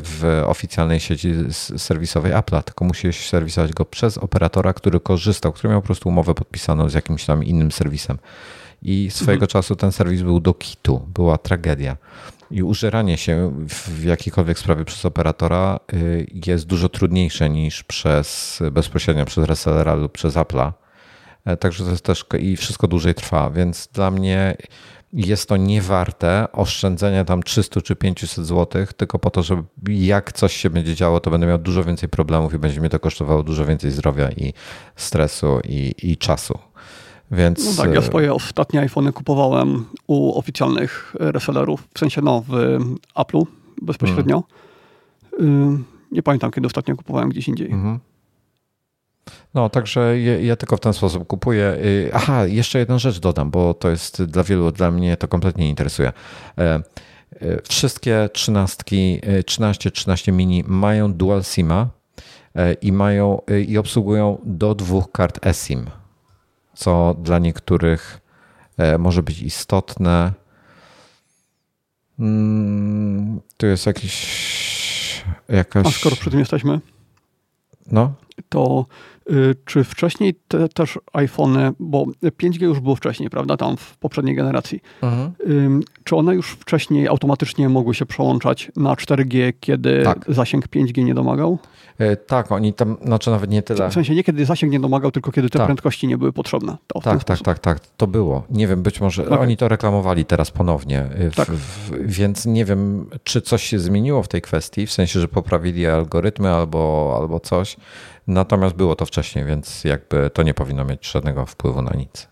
w oficjalnej sieci serwisowej Apple'a, tylko musiałeś serwisować go przez operatora, który korzystał, który miał po prostu umowę podpisaną z jakimś tam innym serwisem i swojego mhm. czasu ten serwis był do kitu, była tragedia. I użeranie się w jakiejkolwiek sprawie przez operatora y, jest dużo trudniejsze niż przez bezpośrednio przez resellera lub przez Apple'a. E, także to jest też i wszystko dłużej trwa, więc dla mnie jest to niewarte oszczędzenia tam 300 czy 500 zł, tylko po to, żeby jak coś się będzie działo, to będę miał dużo więcej problemów i będzie mnie to kosztowało dużo więcej zdrowia i stresu i, i czasu. Więc... No tak, ja e, swoje ostatnie iPhony kupowałem u oficjalnych resellerów, w sensie no, w Apple'u bezpośrednio. Hmm. Nie pamiętam, kiedy ostatnio kupowałem gdzieś indziej. Mhm. No, także ja, ja, tylko w ten sposób kupuję. Y, aha, jeszcze jedną rzecz dodam, bo to jest dla wielu, dla mnie to kompletnie nie interesuje. E, e, wszystkie trzynastki, 13, 13 mini mają dual SIMa, i mają i obsługują do dwóch kart eSIM, co dla niektórych może być istotne. Mm, tu jest jakiś jakaś... A skoro przy tym jesteśmy, no. to czy wcześniej te, też iPhony, bo 5G już było wcześniej, prawda, tam w poprzedniej generacji, mhm. y, czy one już wcześniej automatycznie mogły się przełączać na 4G, kiedy tak. zasięg 5G nie domagał? E, tak, oni tam, znaczy nawet nie tyle. W sensie nie kiedy zasięg nie domagał, tylko kiedy te tak. prędkości nie były potrzebne. To tak, tak, tak, tak, to było. Nie wiem, być może okay. oni to reklamowali teraz ponownie, e, w, tak. w, więc nie wiem, czy coś się zmieniło w tej kwestii, w sensie, że poprawili algorytmy albo, albo coś. Natomiast było to wcześniej, więc jakby to nie powinno mieć żadnego wpływu na nic.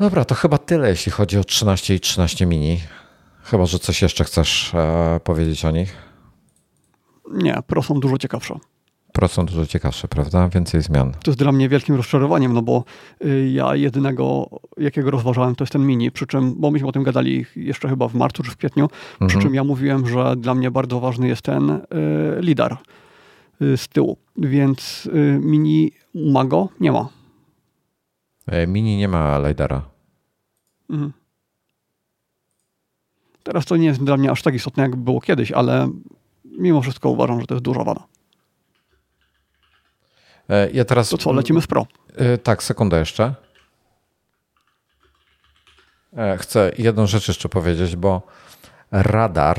Dobra, to chyba tyle, jeśli chodzi o 13 i 13 mini. Chyba, że coś jeszcze chcesz e, powiedzieć o nich. Nie, Pro są dużo ciekawsze. Pro są dużo ciekawsze, prawda? Więcej zmian. To jest dla mnie wielkim rozczarowaniem, no bo y, ja jedynego, jakiego rozważałem, to jest ten mini, przy czym, bo myśmy o tym gadali jeszcze chyba w marcu czy w kwietniu, mhm. przy czym ja mówiłem, że dla mnie bardzo ważny jest ten y, lidar z tyłu, więc y, mini ma go? Nie ma. E, mini nie ma lidara. Mhm. Teraz to nie jest dla mnie aż tak istotne, jak było kiedyś, ale mimo wszystko uważam, że to jest duża wada. E, ja teraz... To co, lecimy z Pro? E, tak, sekundę jeszcze. Chcę jedną rzecz jeszcze powiedzieć, bo radar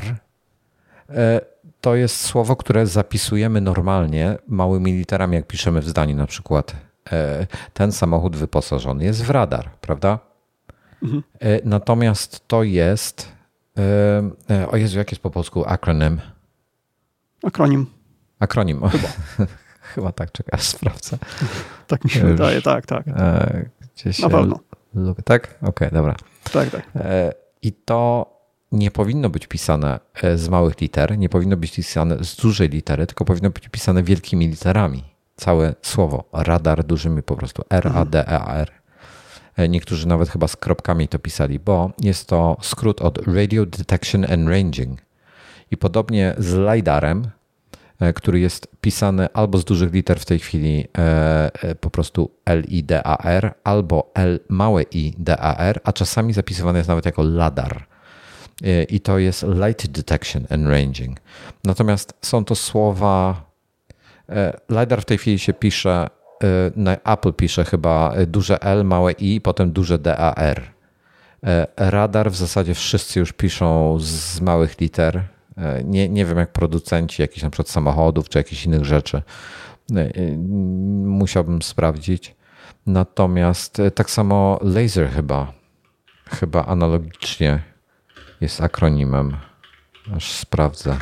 to jest słowo, które zapisujemy normalnie małymi literami, jak piszemy w zdaniu na przykład. Ten samochód wyposażony jest w radar, prawda? Mhm. Natomiast to jest. O Jezu, jak jest po polsku akronym? Akronim. Akronim. Chyba. Chyba tak, czekaj, sprawdzę. tak mi się Już, wydaje, tak, tak. E, gdzieś Na pewno. Tak? Okej, okay, dobra. Tak, tak. E, I to nie powinno być pisane e, z małych liter, nie powinno być pisane z dużej litery, tylko powinno być pisane wielkimi literami. Całe słowo. Radar dużymi po prostu. R-A-D-E-A-R. Niektórzy nawet chyba z kropkami to pisali, bo jest to skrót od Radio Detection and Ranging. I podobnie z LiDARem, e, który jest pisany albo z dużych liter w tej chwili e, e, po prostu L-I-D-A-R, albo L małe I-D-A-R, a czasami zapisywany jest nawet jako LADAR. I to jest Light Detection and Ranging. Natomiast są to słowa. LiDAR w tej chwili się pisze, na Apple pisze chyba duże L, małe I, potem duże DAR. Radar w zasadzie wszyscy już piszą z małych liter, E, nie, nie wiem, jak producenci jakichś na przykład samochodów czy jakichś innych rzeczy. E, e, musiałbym sprawdzić. Natomiast tak samo laser chyba, chyba analogicznie jest akronimem. Aż sprawdzę.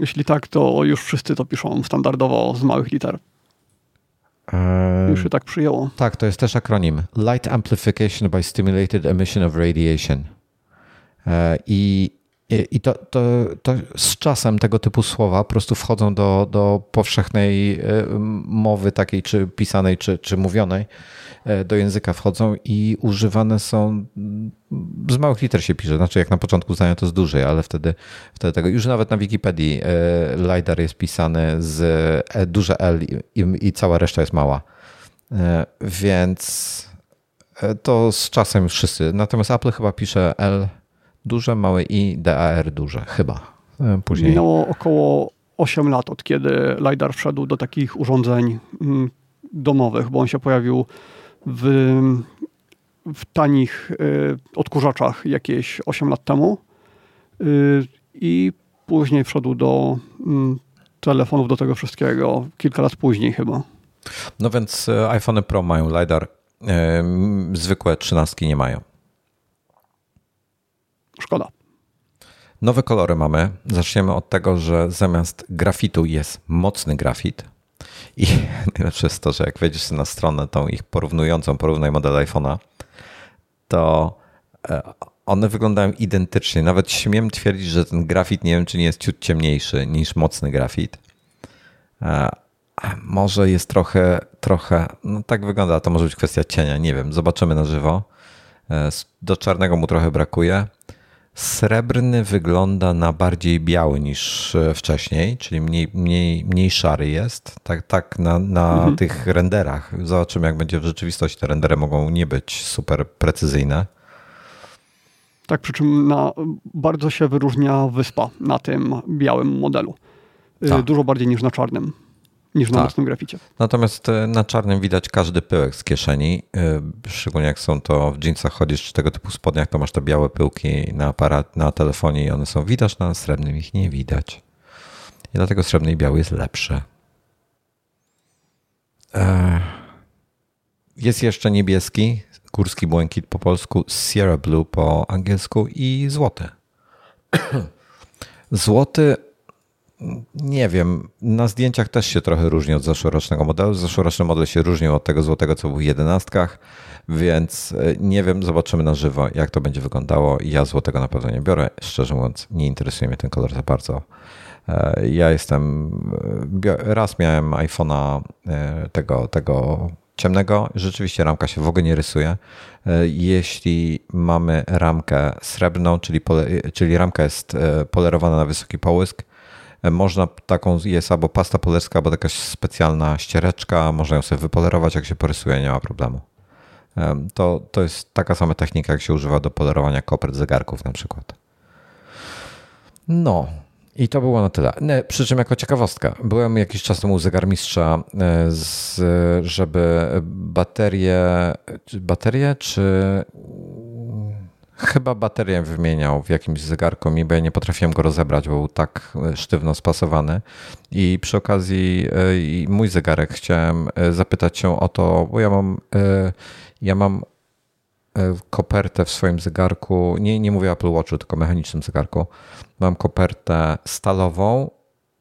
Jeśli tak, to już wszyscy to piszą standardowo z małych liter. Już się tak przyjęło. Tak, to jest też akronim. Light Amplification by Stimulated Emission of Radiation. I i to, to, to z czasem tego typu słowa po prostu wchodzą do, do powszechnej e, mowy takiej, czy pisanej, czy, czy mówionej, e, do języka wchodzą i używane są, z małych liter się pisze, znaczy jak na początku zdania to z dużej, ale wtedy, wtedy tego, już nawet na Wikipedii e, LiDAR jest pisany z duże L i, i cała reszta jest mała. Więc to z czasem wszyscy. Natomiast Apple chyba pisze L duże, małe i DAR duże, chyba. E, później. Minęło około 8 lat od kiedy LiDAR wszedł do takich urządzeń mm, domowych, bo on się pojawił w, w tanich y, odkurzaczach jakieś 8 lat temu y, i później wszedł do y, telefonów, do tego wszystkiego kilka lat później chyba. No więc e, iPhone Pro mają LiDAR, zwykłe trzynastki nie mają. Szkoda. Nowe kolory mamy. Zaczniemy od tego, że zamiast grafitu jest mocny grafit. I najlepsze jest to, że jak wejdziesz na stronę tą ich porównującą, porównaj model iPhone'a, to e, one wyglądają identycznie. Nawet śmiem twierdzić, że ten grafit nie wiem, czy nie jest ciut ciemniejszy niż mocny grafit. E, może jest trochę, trochę, no tak wygląda, to może być kwestia cienia, nie wiem, zobaczymy na żywo. E, do czarnego mu trochę brakuje. Srebrny wygląda na bardziej biały niż e, wcześniej, czyli mniej, mniej, mniej szary jest. Tak, tak na, na mhm. tych renderach. Zobaczymy, jak będzie w rzeczywistości. Te rendery mogą nie być super precyzyjne. Tak, przy czym na, bardzo się wyróżnia wyspa na tym białym modelu. Y, tak. Dużo bardziej niż na czarnym niż na tak. mocnym graficie. Natomiast e, na czarnym widać każdy pyłek z kieszeni, e, szczególnie jak są to w jeansach chodzisz czy tego typu spodniach, to masz te białe pyłki na aparat, na telefonie i one są widać, na srebrnym ich nie widać. I dlatego srebrny i biały jest lepszy. E, jest jeszcze niebieski, górski błękit po polsku, Sierra Blue po angielsku i złoty. Złoty nie wiem, na zdjęciach też się trochę różni od zeszłorocznego modelu. Zeszłoroczny model się różnił od tego złotego, co był w jedenastkach, więc e, nie wiem, zobaczymy na żywo, jak to będzie wyglądało. Ja złotego na pewno nie biorę. Szczerze mówiąc, nie interesuje mnie ten kolor za bardzo. E, ja jestem, e, raz miałem iPhone'a tego, tego ciemnego, rzeczywiście ramka się w ogóle nie rysuje. Jeśli mamy ramkę srebrną, czyli, pole, czyli ramka jest polerowana na wysoki połysk, można taką, jest albo pasta polerska, albo jakaś specjalna ściereczka, można ją sobie wypolerować, jak się porysuje, nie ma problemu. To, to jest taka sama technika, jak się używa do polerowania kopert zegarków na przykład. No, i to było na tyle. Przy czym jako ciekawostka, byłem jakiś czas temu u zegarmistrza, e, z, żeby baterie, baterie czy Chyba baterię wymieniał w jakimś zegarku mi, bo ja nie potrafiłem go rozebrać, bo był tak e, sztywno spasowany. I przy okazji e, mój zegarek chciałem e, zapytać się o to, bo ja mam, ja mam kopertę w swoim zegarku, nie, nie mówię Apple Watchu, tylko mechanicznym zegarku. Mam kopertę stalową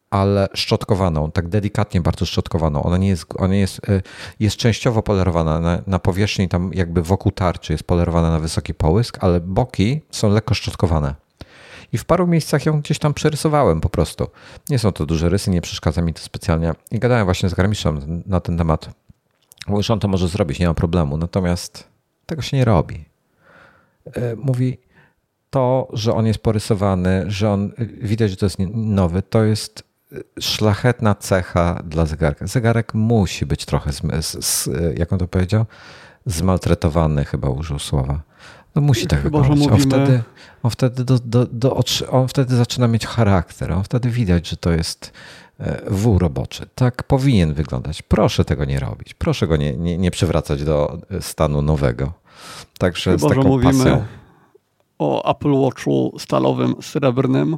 ale szczotkowaną, tak delikatnie bardzo szczotkowaną. Ona nie jest, ona jest, e, jest częściowo polerowana na, na powierzchni, tam jakby wokół tarczy jest polerowana na wysoki połysk, ale boki są lekko szczotkowane. I w paru miejscach ją gdzieś tam przerysowałem po prostu. Nie są to duże rysy, nie przeszkadza mi to specjalnie. I gadałem właśnie z garmistrzem na ten temat. Mówi, że on to może zrobić, nie ma problemu. Natomiast tego się nie robi. E, mówi, to, że on jest porysowany, że on widać, że to jest nowy, to jest szlachetna cecha dla zegarka. Zegarek musi być trochę, z, z, jak on to powiedział, zmaltretowany, chyba użył słowa. No musi tak chyba, wyglądać. On wtedy, on, wtedy do, do, do, on wtedy zaczyna mieć charakter. On wtedy widać, że to jest e, wół roboczy. Tak powinien wyglądać. Proszę tego nie robić. Proszę go nie, nie, nie przywracać do stanu nowego. Także chyba, z taką że mówimy pasją. o Apple Watchu stalowym, srebrnym,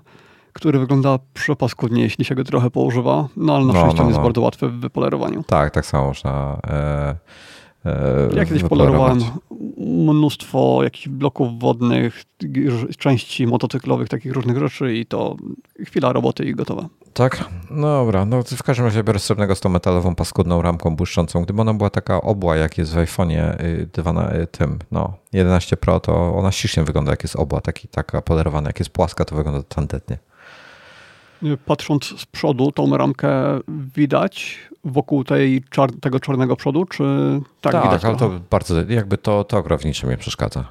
który wygląda przepaskudnie, jeśli się go trochę poużywa, no ale na no, szczęście no, no. jest bardzo łatwy w wypolerowaniu. Tak, tak samo można e, e, Ja kiedyś polerowałem mnóstwo jakichś bloków wodnych, części motocyklowych, takich różnych rzeczy i to chwila roboty i gotowe. Tak? No dobra, no w każdym razie biorę srebrnego z tą metalową, paskudną ramką błyszczącą. Gdyby ona była taka obła, jak jest w iPhone'ie y, y, tym, no 11 Pro, to ona ślicznie wygląda, jak jest obła, taki, taka polerowana. Jak jest płaska, to wygląda tandetnie. Patrząc z przodu, tą ramkę widać wokół tej czar tego czarnego przodu, czy tak, tak widać? ale to bardzo, jakby to, to w niczym nie przeszkadza.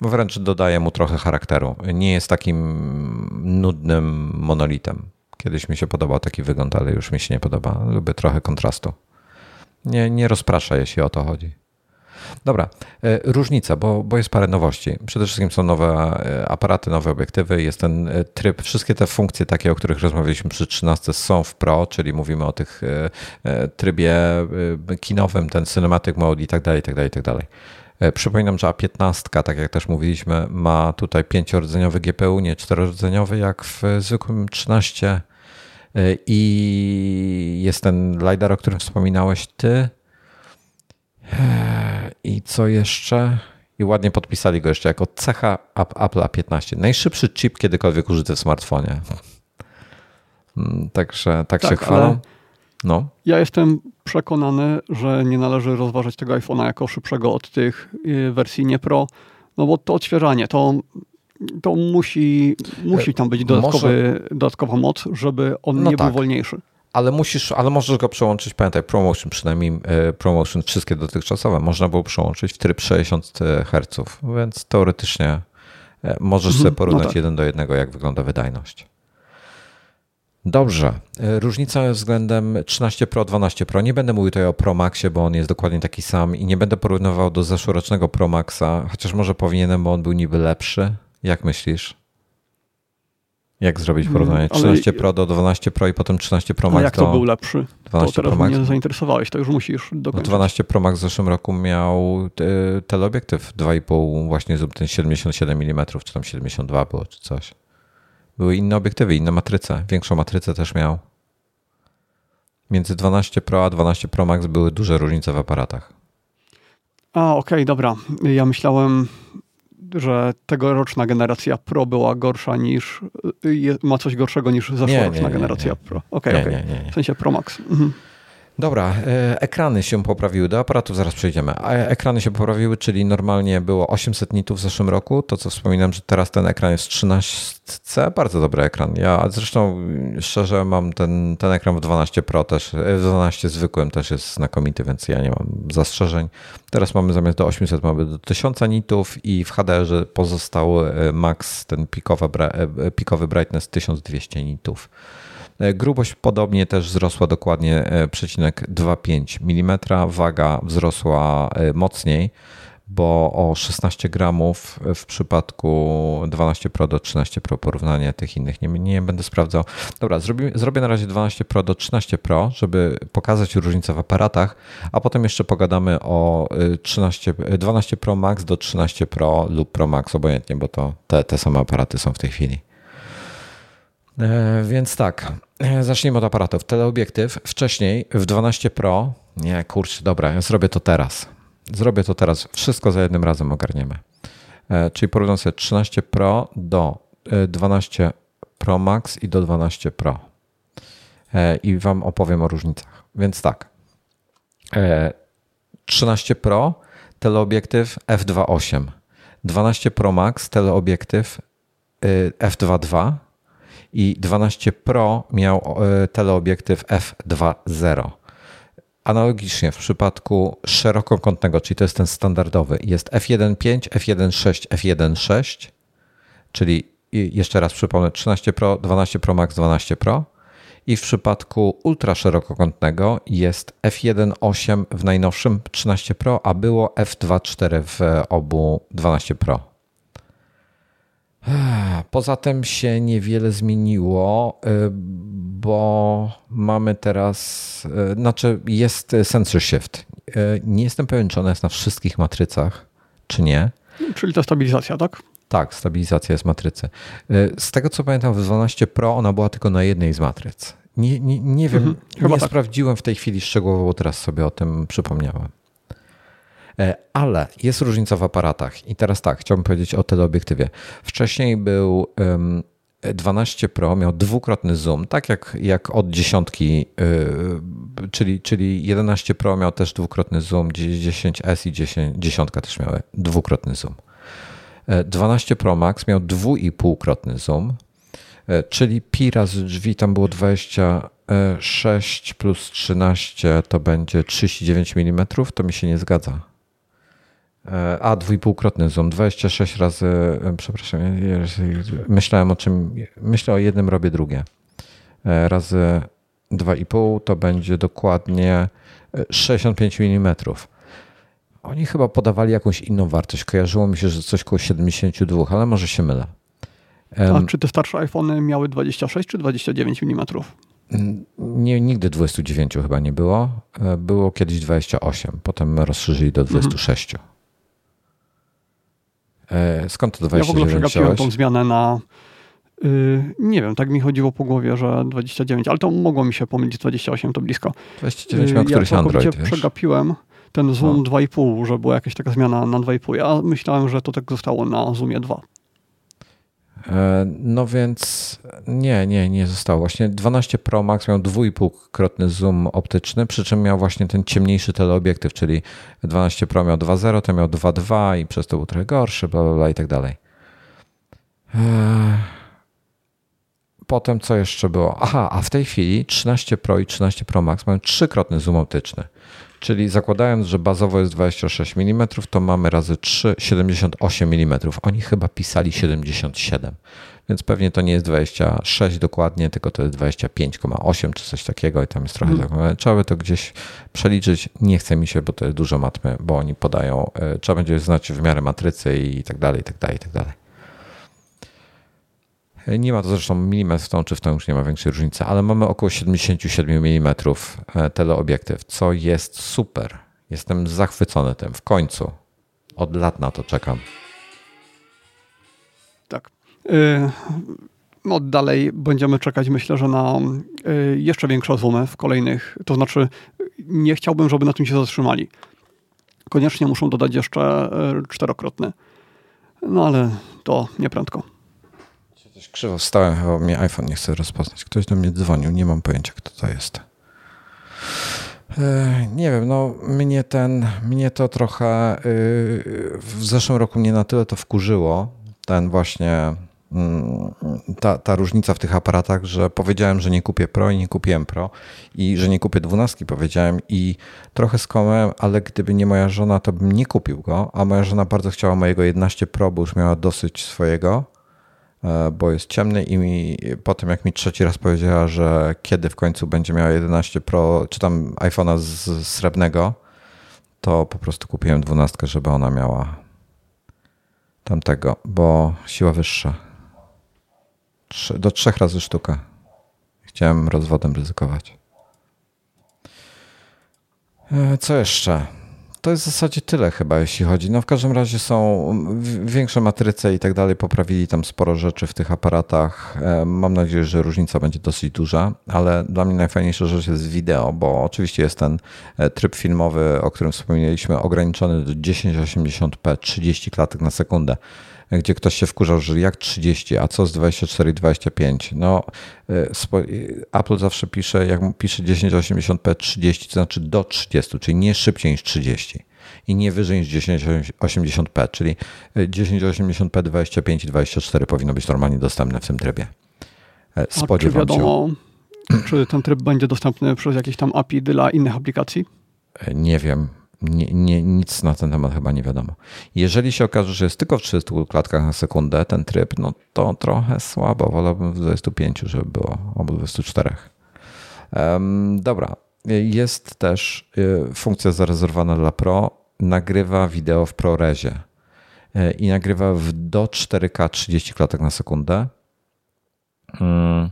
Wręcz dodaje mu trochę charakteru. Nie jest takim nudnym monolitem. Kiedyś mi się podobał taki wygląd, ale już mi się nie podoba. Lubię trochę kontrastu. Nie, nie rozprasza, jeśli o to chodzi. Dobra, e, różnica, bo, bo jest parę nowości. Przede wszystkim są nowe e, aparaty, nowe obiektywy, jest ten e, tryb, wszystkie te funkcje takie, o których rozmawialiśmy przy 13 są w Pro, czyli mówimy o tych trybie kinowym, ten cinematic mode i tak dalej, i tak dalej, i tak dalej. Przypominam, że A15, tak jak też mówiliśmy, ma tutaj pięciordzeniowy GPU, nie czterordzeniowy jak w zwykłym 13 i jest ten LiDAR, o którym wspominałeś ty, i co jeszcze? I ładnie podpisali go jeszcze jako cecha Apple A15. Najszybszy chip kiedykolwiek użyty w smartfonie. Mm, także tak, tak się chwalą. No. Ja jestem przekonany, że nie należy rozważać tego iPhone'a jako szybszego od tych y, wersji nie Pro, no bo to odświeżanie, to, to musi, musi tam być dodatkowy, Może... dodatkowa moc, żeby on no nie tak. był wolniejszy ale musisz, ale możesz go przełączyć, pamiętaj, promotion, przynajmniej e, promotion wszystkie dotychczasowe, można było przełączyć w tryb 60 Hz, więc teoretycznie Możesz sobie porównać no tak. jeden do jednego, jak wygląda wydajność. Dobrze. Różnica względem 13 Pro, 12 Pro. Nie będę mówił tutaj o Pro Maxie, bo on jest dokładnie taki sam i nie będę porównywał do zeszłorocznego Pro Maxa, chociaż może powinienem, bo on był niby lepszy. Jak myślisz? Jak zrobić porównanie? 13 Ale... Pro do 12 Pro i potem 13 Pro Max A jak to był lepszy? 12 to teraz Pro Max? mnie zainteresowałeś, to już musisz dokończyć. No 12 Pro Max w zeszłym roku miał e, teleobiektyw 2,5 właśnie ten 77 mm, czy tam 72 było, czy coś. Były inne obiektywy, inne matryce. Większą matrycę też miał. Między 12 Pro a 12 Pro Max były duże różnice w aparatach. A, okej, okay, dobra. Ja myślałem, że tegoroczna generacja Pro była gorsza niż, ma coś gorszego niż zeszłoroczna nie, nie, nie, generacja Pro. Okej, okay, okej. Okay. W sensie Pro Max. Mhm. Dobra, e, ekrany się poprawiły, do aparatów zaraz przejdziemy. Ekrany się poprawiły, czyli normalnie było 800 nitów w zeszłym roku, to co wspominam, że teraz ten ekran jest 13C, bardzo dobry ekran. Ja zresztą szczerze mam ten, ten ekran w 12 Pro też, e, w 12 zwykłym też jest znakomity, więc ja nie mam zastrzeżeń. Teraz mamy zamiast do 800 mamy do 1000 nitów i w HDR pozostał e, max, ten pikowy brightness 1200 nitów. E, grubość podobnie też wzrosła dokładnie 0,25 e, mm. Waga wzrosła e, mocniej, bo o 16 gramów w przypadku 12 Pro do 13 Pro porównanie tych innych nie, nie będę sprawdzał. Dobra, zrobię, zrobię na razie 12 Pro do 13 Pro, żeby pokazać różnicę w aparatach, a potem jeszcze pogadamy o 13, 12 Pro Max do 13 Pro lub Pro Max, obojętnie, bo to te, te same aparaty są w tej chwili. E, więc tak, e, zacznijmy od aparatów. Teleobiektyw wcześniej w 12 Pro, nie kurczę, dobra, ja zrobię to teraz. Zrobię to teraz, wszystko za jednym razem ogarniemy. E, czyli porównam sobie 13 Pro do 12 Pro Max i do 12 Pro. I Wam opowiem o różnicach. Więc tak, 13 Pro teleobiektyw f2.8, 12 Pro Max teleobiektyw f2.2 i 12 Pro miał e, teleobiektyw f2.0. Analogicznie w przypadku szerokokątnego, czyli to jest ten standardowy, jest f1.5, f1.6, f1.6, czyli jeszcze raz przypomnę 13 Pro, 12 Pro Max, 12 Pro. I w przypadku ultra szerokokątnego jest f1.8 w najnowszym 13 Pro, a było f2.4 w obu 12 Pro. Poza tym się niewiele zmieniło, y, bo mamy teraz, y, znaczy jest sensor shift. Y, nie jestem pewien, czy ona jest na wszystkich matrycach, czy nie. Czyli to stabilizacja, tak? Tak, stabilizacja jest matrycy. Z tego co pamiętam, w 12 Pro ona była tylko na jednej z matryc. Nie, nie, nie wiem, mhm, nie tak. sprawdziłem w tej chwili szczegółowo, bo teraz sobie o tym przypomniałem. E, ale jest różnica w aparatach. I teraz tak, chciałbym powiedzieć o teleobiektywie. Wcześniej był 12 Pro, miał dwukrotny zoom, tak jak, jak od dziesiątki, e, czyli, czyli 11 Pro miał też dwukrotny zoom, 10S i 10, 10 też miały dwukrotny zoom. 12 e, Pro Max miał dwuipółkrotny zoom, czyli pi razy drzwi tam było 26 plus 13 to będzie 39 mm, to mi się nie zgadza. E, a, dwójpółkrotny zoom, 26 razy, e, przepraszam, myślałem o czym, myślę o jednym, robię drugie. E, razy 2,5 to będzie dokładnie 65 mm. Oni chyba podawali jakąś inną wartość. Kojarzyło mi się, że coś koło 72, ale może się mylę. A czy te starsze iPhony miały 26 czy 29 mm? Nie, nigdy 29 chyba nie było. Było kiedyś 28, potem rozszerzyli do 26. Mhm. E, skąd to 29 Ja w ogóle przegapiłem tą zmianę na yy, nie wiem, tak mi chodziło po głowie, że 29, ale to mogło mi się pomylić 28, to blisko. 29 miał yy, któryś ja Android, wiesz? przegapiłem ten Zoom no. 2,5, że była jakaś taka zmiana na 2,5. Ja myślałem, że to tak zostało na Zoomie 2. E, no więc nie, nie, nie zostało. Właśnie 12 Pro Max miał dwójpółkrotny zoom optyczny, przy czym miał właśnie ten ciemniejszy teleobiektyw, czyli 12 Pro miał 2.0, to miał 2.2 i przez to był trochę gorszy, bla, bla, bla i tak dalej. E, potem co jeszcze było? Aha, a w tej chwili 13 Pro i 13 Pro Max mają trzykrotny zoom optyczny. Czyli zakładając, że bazowo jest 26 mm, to mamy razy 3 78 mm. Oni chyba pisali 77, więc pewnie to nie jest 26 dokładnie, tylko to jest 25,8 czy coś takiego i tam jest trochę hmm. Trzeba by to gdzieś przeliczyć. Nie chce mi się, bo to jest dużo matmy, bo oni podają, e, trzeba będzie znać wymiary matrycy i tak dalej, i tak dalej, i tak dalej. Nie ma to zresztą milimetr w tą czy w tą już nie ma większej różnicy, ale mamy około 77 mm e, teleobiektyw, co jest super. Jestem zachwycony tym. W końcu. Od lat na to czekam. Tak. Yy, dalej będziemy czekać, myślę, że na yy, jeszcze większe zoomy w kolejnych. To znaczy, nie chciałbym, żeby na tym się zatrzymali. Koniecznie muszą dodać jeszcze czterokrotny. No ale to nieprędko. Coś krzywo wstałem, chyba mnie iPhone nie chce rozpoznać. Ktoś do mnie dzwonił, nie mam pojęcia, kto to jest. E, nie wiem, no mnie ten, mnie to trochę y, w zeszłym roku mnie na tyle to wkurzyło, ten właśnie mm, ta, ta różnica w tych aparatach, że powiedziałem, że nie kupię Pro i nie kupiłem Pro i że nie kupię 12 powiedziałem i trochę skomałem, ale gdyby nie moja żona, to bym nie kupił go, a moja żona bardzo chciała mojego 11 Pro, bo już miała dosyć swojego bo jest ciemny i mi, potem jak mi trzeci raz powiedziała, że kiedy w końcu będzie miała 11 Pro, czy tam iPhone'a z srebrnego, to po prostu kupiłem 12, żeby ona miała tamtego, bo siła wyższa. Do trzech razy sztuka. Chciałem rozwodem ryzykować. E, co jeszcze? To jest w zasadzie tyle chyba, jeśli chodzi. No w każdym razie są większe matryce i tak dalej. Poprawili tam sporo rzeczy w tych aparatach. E, mam nadzieję, że różnica będzie dosyć duża, ale dla mnie najfajniejsza rzecz jest wideo, bo oczywiście jest ten e, tryb filmowy, o którym wspomnieliśmy, ograniczony do 1080p, 30 klatek na sekundę gdzie ktoś się wkurzał, że jak 30, a co z 24 i 25? No, y, Apple zawsze pisze, jak pisze 1080p 30, to znaczy do 30, czyli nie szybciej niż 30 i nie wyżej niż 1080p, czyli 1080p 25 i 24 powinno być normalnie dostępne w tym trybie. Spodziewam się. czy ten tryb będzie dostępny przez jakieś tam API dla innych aplikacji? Nie wiem nie, nie, nic na ten temat chyba nie wiadomo. Jeżeli się okaże, że jest tylko w 30 klatkach na sekundę ten tryb, no to trochę słabo. Wolałbym w 25, żeby było albo 24. Um, dobra. Jest też y, funkcja zarezerwowana dla Pro. Nagrywa wideo w ProResie y, i nagrywa w do 4K 30 klatek na sekundę. E,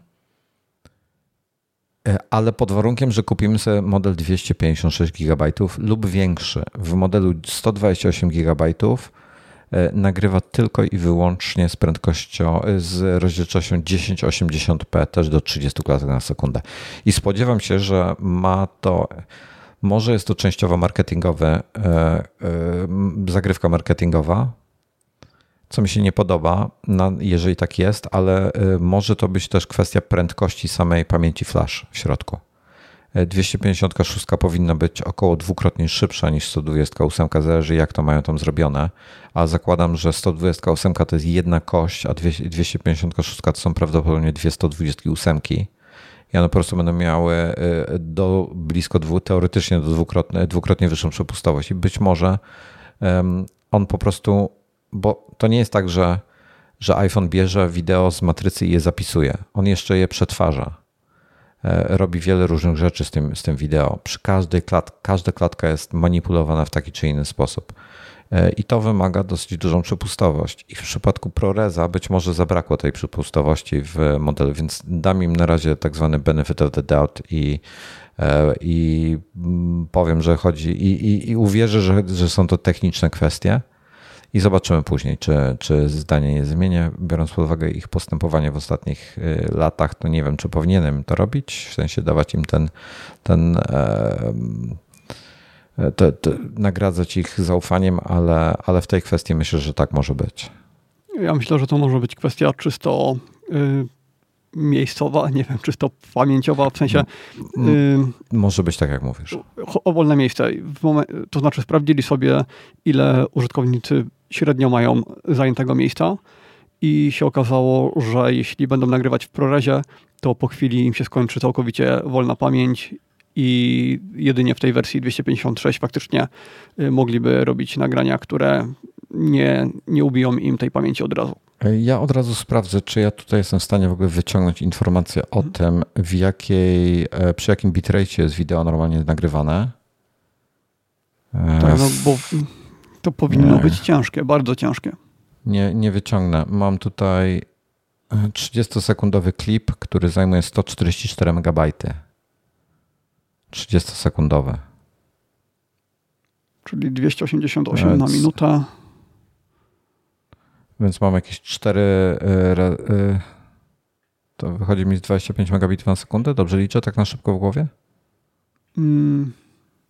ale pod warunkiem, że kupimy sobie model 256 GB lub większy. W modelu 128 GB e, nagrywa tylko i wyłącznie z prędkością, e, z rozdzielczością 1080p, też do 30 klatek na sekundę. I spodziewam się, że ma to, może jest to częściowo marketingowe, zagrywka marketingowa, co mi się nie podoba, jeżeli tak jest, ale y, może to być też kwestia prędkości samej pamięci flash w środku. 256 y, powinna być około dwukrotnie szybsza niż 128, zależy jak to mają tam zrobione, a zakładam, że 128 to jest jedna kość, a 256 to są prawdopodobnie dwie 128 i one po prostu będą miały do blisko dwu, teoretycznie do dwukrotnie, dwukrotnie wyższą przepustowość i być może on po prostu bo to nie jest tak, że, że iPhone bierze wideo z matrycy i je zapisuje. On jeszcze je przetwarza. E, robi wiele różnych rzeczy z tym, z tym wideo. Przy każdej klat, każda klatka jest manipulowana w taki czy inny sposób. E, I to wymaga dosyć dużą przepustowość. I w przypadku ProResa być może zabrakło tej przepustowości w modelu, więc dam im na razie tak zwany benefit of the doubt i, e, i mm, powiem, że chodzi i, i, i uwierzę, że, że są to techniczne kwestie i zobaczymy później, czy, czy zdanie nie zmienię. Biorąc pod uwagę ich postępowanie w ostatnich y, latach, to nie wiem, czy powinienem to robić, w sensie dawać im ten, ten te, te, nagradzać ich zaufaniem, ale, ale w tej kwestii myślę, że tak może być. Ja myślę, że to może być kwestia czysto y, miejscowa, nie wiem, czysto pamięciowa, w sensie... Y, może być tak, jak mówisz. O wolne miejsce. to znaczy sprawdzili sobie, ile użytkownicy średnio mają zajętego miejsca i się okazało, że jeśli będą nagrywać w ProResie, to po chwili im się skończy całkowicie wolna pamięć i jedynie w tej wersji 256 faktycznie y, mogliby robić nagrania, które nie, nie ubiją im tej pamięci od razu. Ja od razu sprawdzę, czy ja tutaj jestem w stanie w ogóle wyciągnąć informację o hmm. tym, w jakiej, e, przy jakim bitrate jest wideo normalnie nagrywane. Tak, no bo to powinno nie. być ciężkie, bardzo ciężkie. Nie, nie wyciągnę. Mam tutaj 30-sekundowy klip, który zajmuje 144 MB. 30-sekundowy. Czyli 288 Więc... na minutę. Więc mam jakieś 4. Y, y, to wychodzi mi z 25 megabitów na sekundę. Dobrze liczę tak na szybko w głowie? Mm,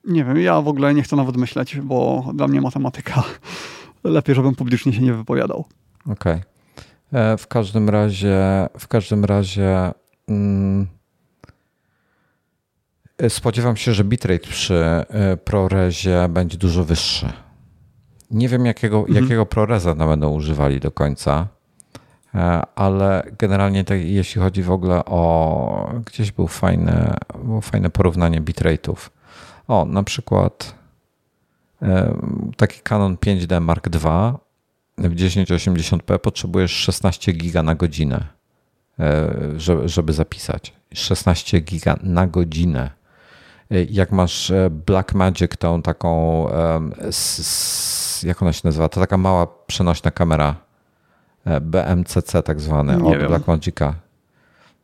nie wiem, ja w ogóle nie chcę nawet myśleć, bo dla mnie matematyka lepiej, żebym publicznie się nie wypowiadał. Okej. Okay. E, w każdym razie, w każdym razie mm, spodziewam się, że bitrate przy e, ProResie będzie dużo wyższy. Nie wiem, jakiego, mhm. jakiego ProResa będą używali do końca, e, ale generalnie tak, jeśli chodzi w ogóle o... Gdzieś był fajne, było fajne porównanie bitrate'ów. O, na przykład e, taki Canon 5D Mark II w 1080p potrzebujesz 16 giga na godzinę, e, żeby zapisać. 16 giga na godzinę. Jak masz Blackmagic, tą taką jak ona się nazywa? To taka mała przenośna kamera e, BMCC tak zwane od Blackmagica.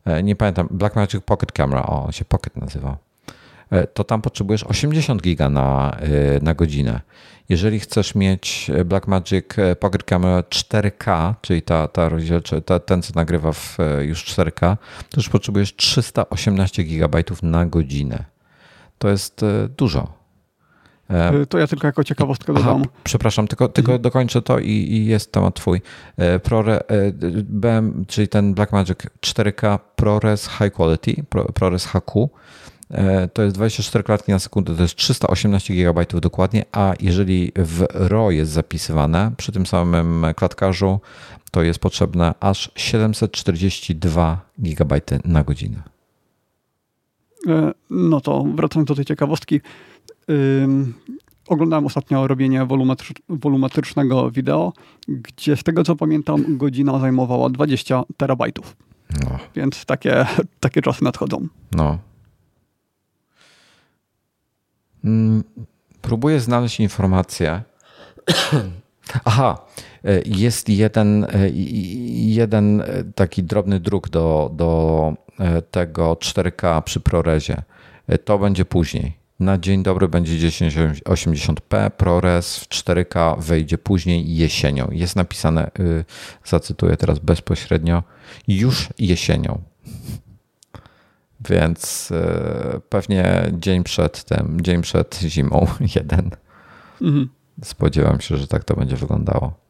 E, nie pamiętam, Blackmagic Pocket Camera, o, on się Pocket nazywał. E, to tam potrzebujesz 80 giga na, na godzinę. Jeżeli chcesz mieć Blackmagic Pocket Camera 4K, czyli ta, ta rozdzielcza, ta, ten, co nagrywa w już 4K, to już potrzebujesz 318 GB na godzinę. To jest dużo. E, to ja tylko jako ciekawostkę dodam. Aha, przepraszam, tylko, tylko mhm. dokończę to i, i, jest temat twój. E, ProRes, BM, czyli ten Blackmagic 4K ProRes High Quality, ProRes HQ, e, to jest 24 klatki na sekundę, to jest 318 GB dokładnie, a jeżeli w RAW jest zapisywane przy tym samym klatkarzu, to jest potrzebne aż 742 GB na godzinę. No to wracając do tej ciekawostki, oglądałem ostatnio robienie wolumetrycz, wolumetrycznego wideo, gdzie z tego co pamiętam godzina zajmowała 20 terabajtów. No. Więc takie, takie czasy nadchodzą. No. Mm, próbuję znaleźć informację. Aha, e, jest jeden, e, jeden taki drobny druk do, do e, tego 4K przy ProResie. To będzie później. Na dzień dobry będzie 1080p, ProRes w 4K wejdzie później jesienią. Jest napisane, yy, zacytuję teraz bezpośrednio, już jesienią. Więc yy, pewnie dzień przed tym, dzień przed zimą jeden. Mhm. Spodziewam się, że tak to będzie wyglądało.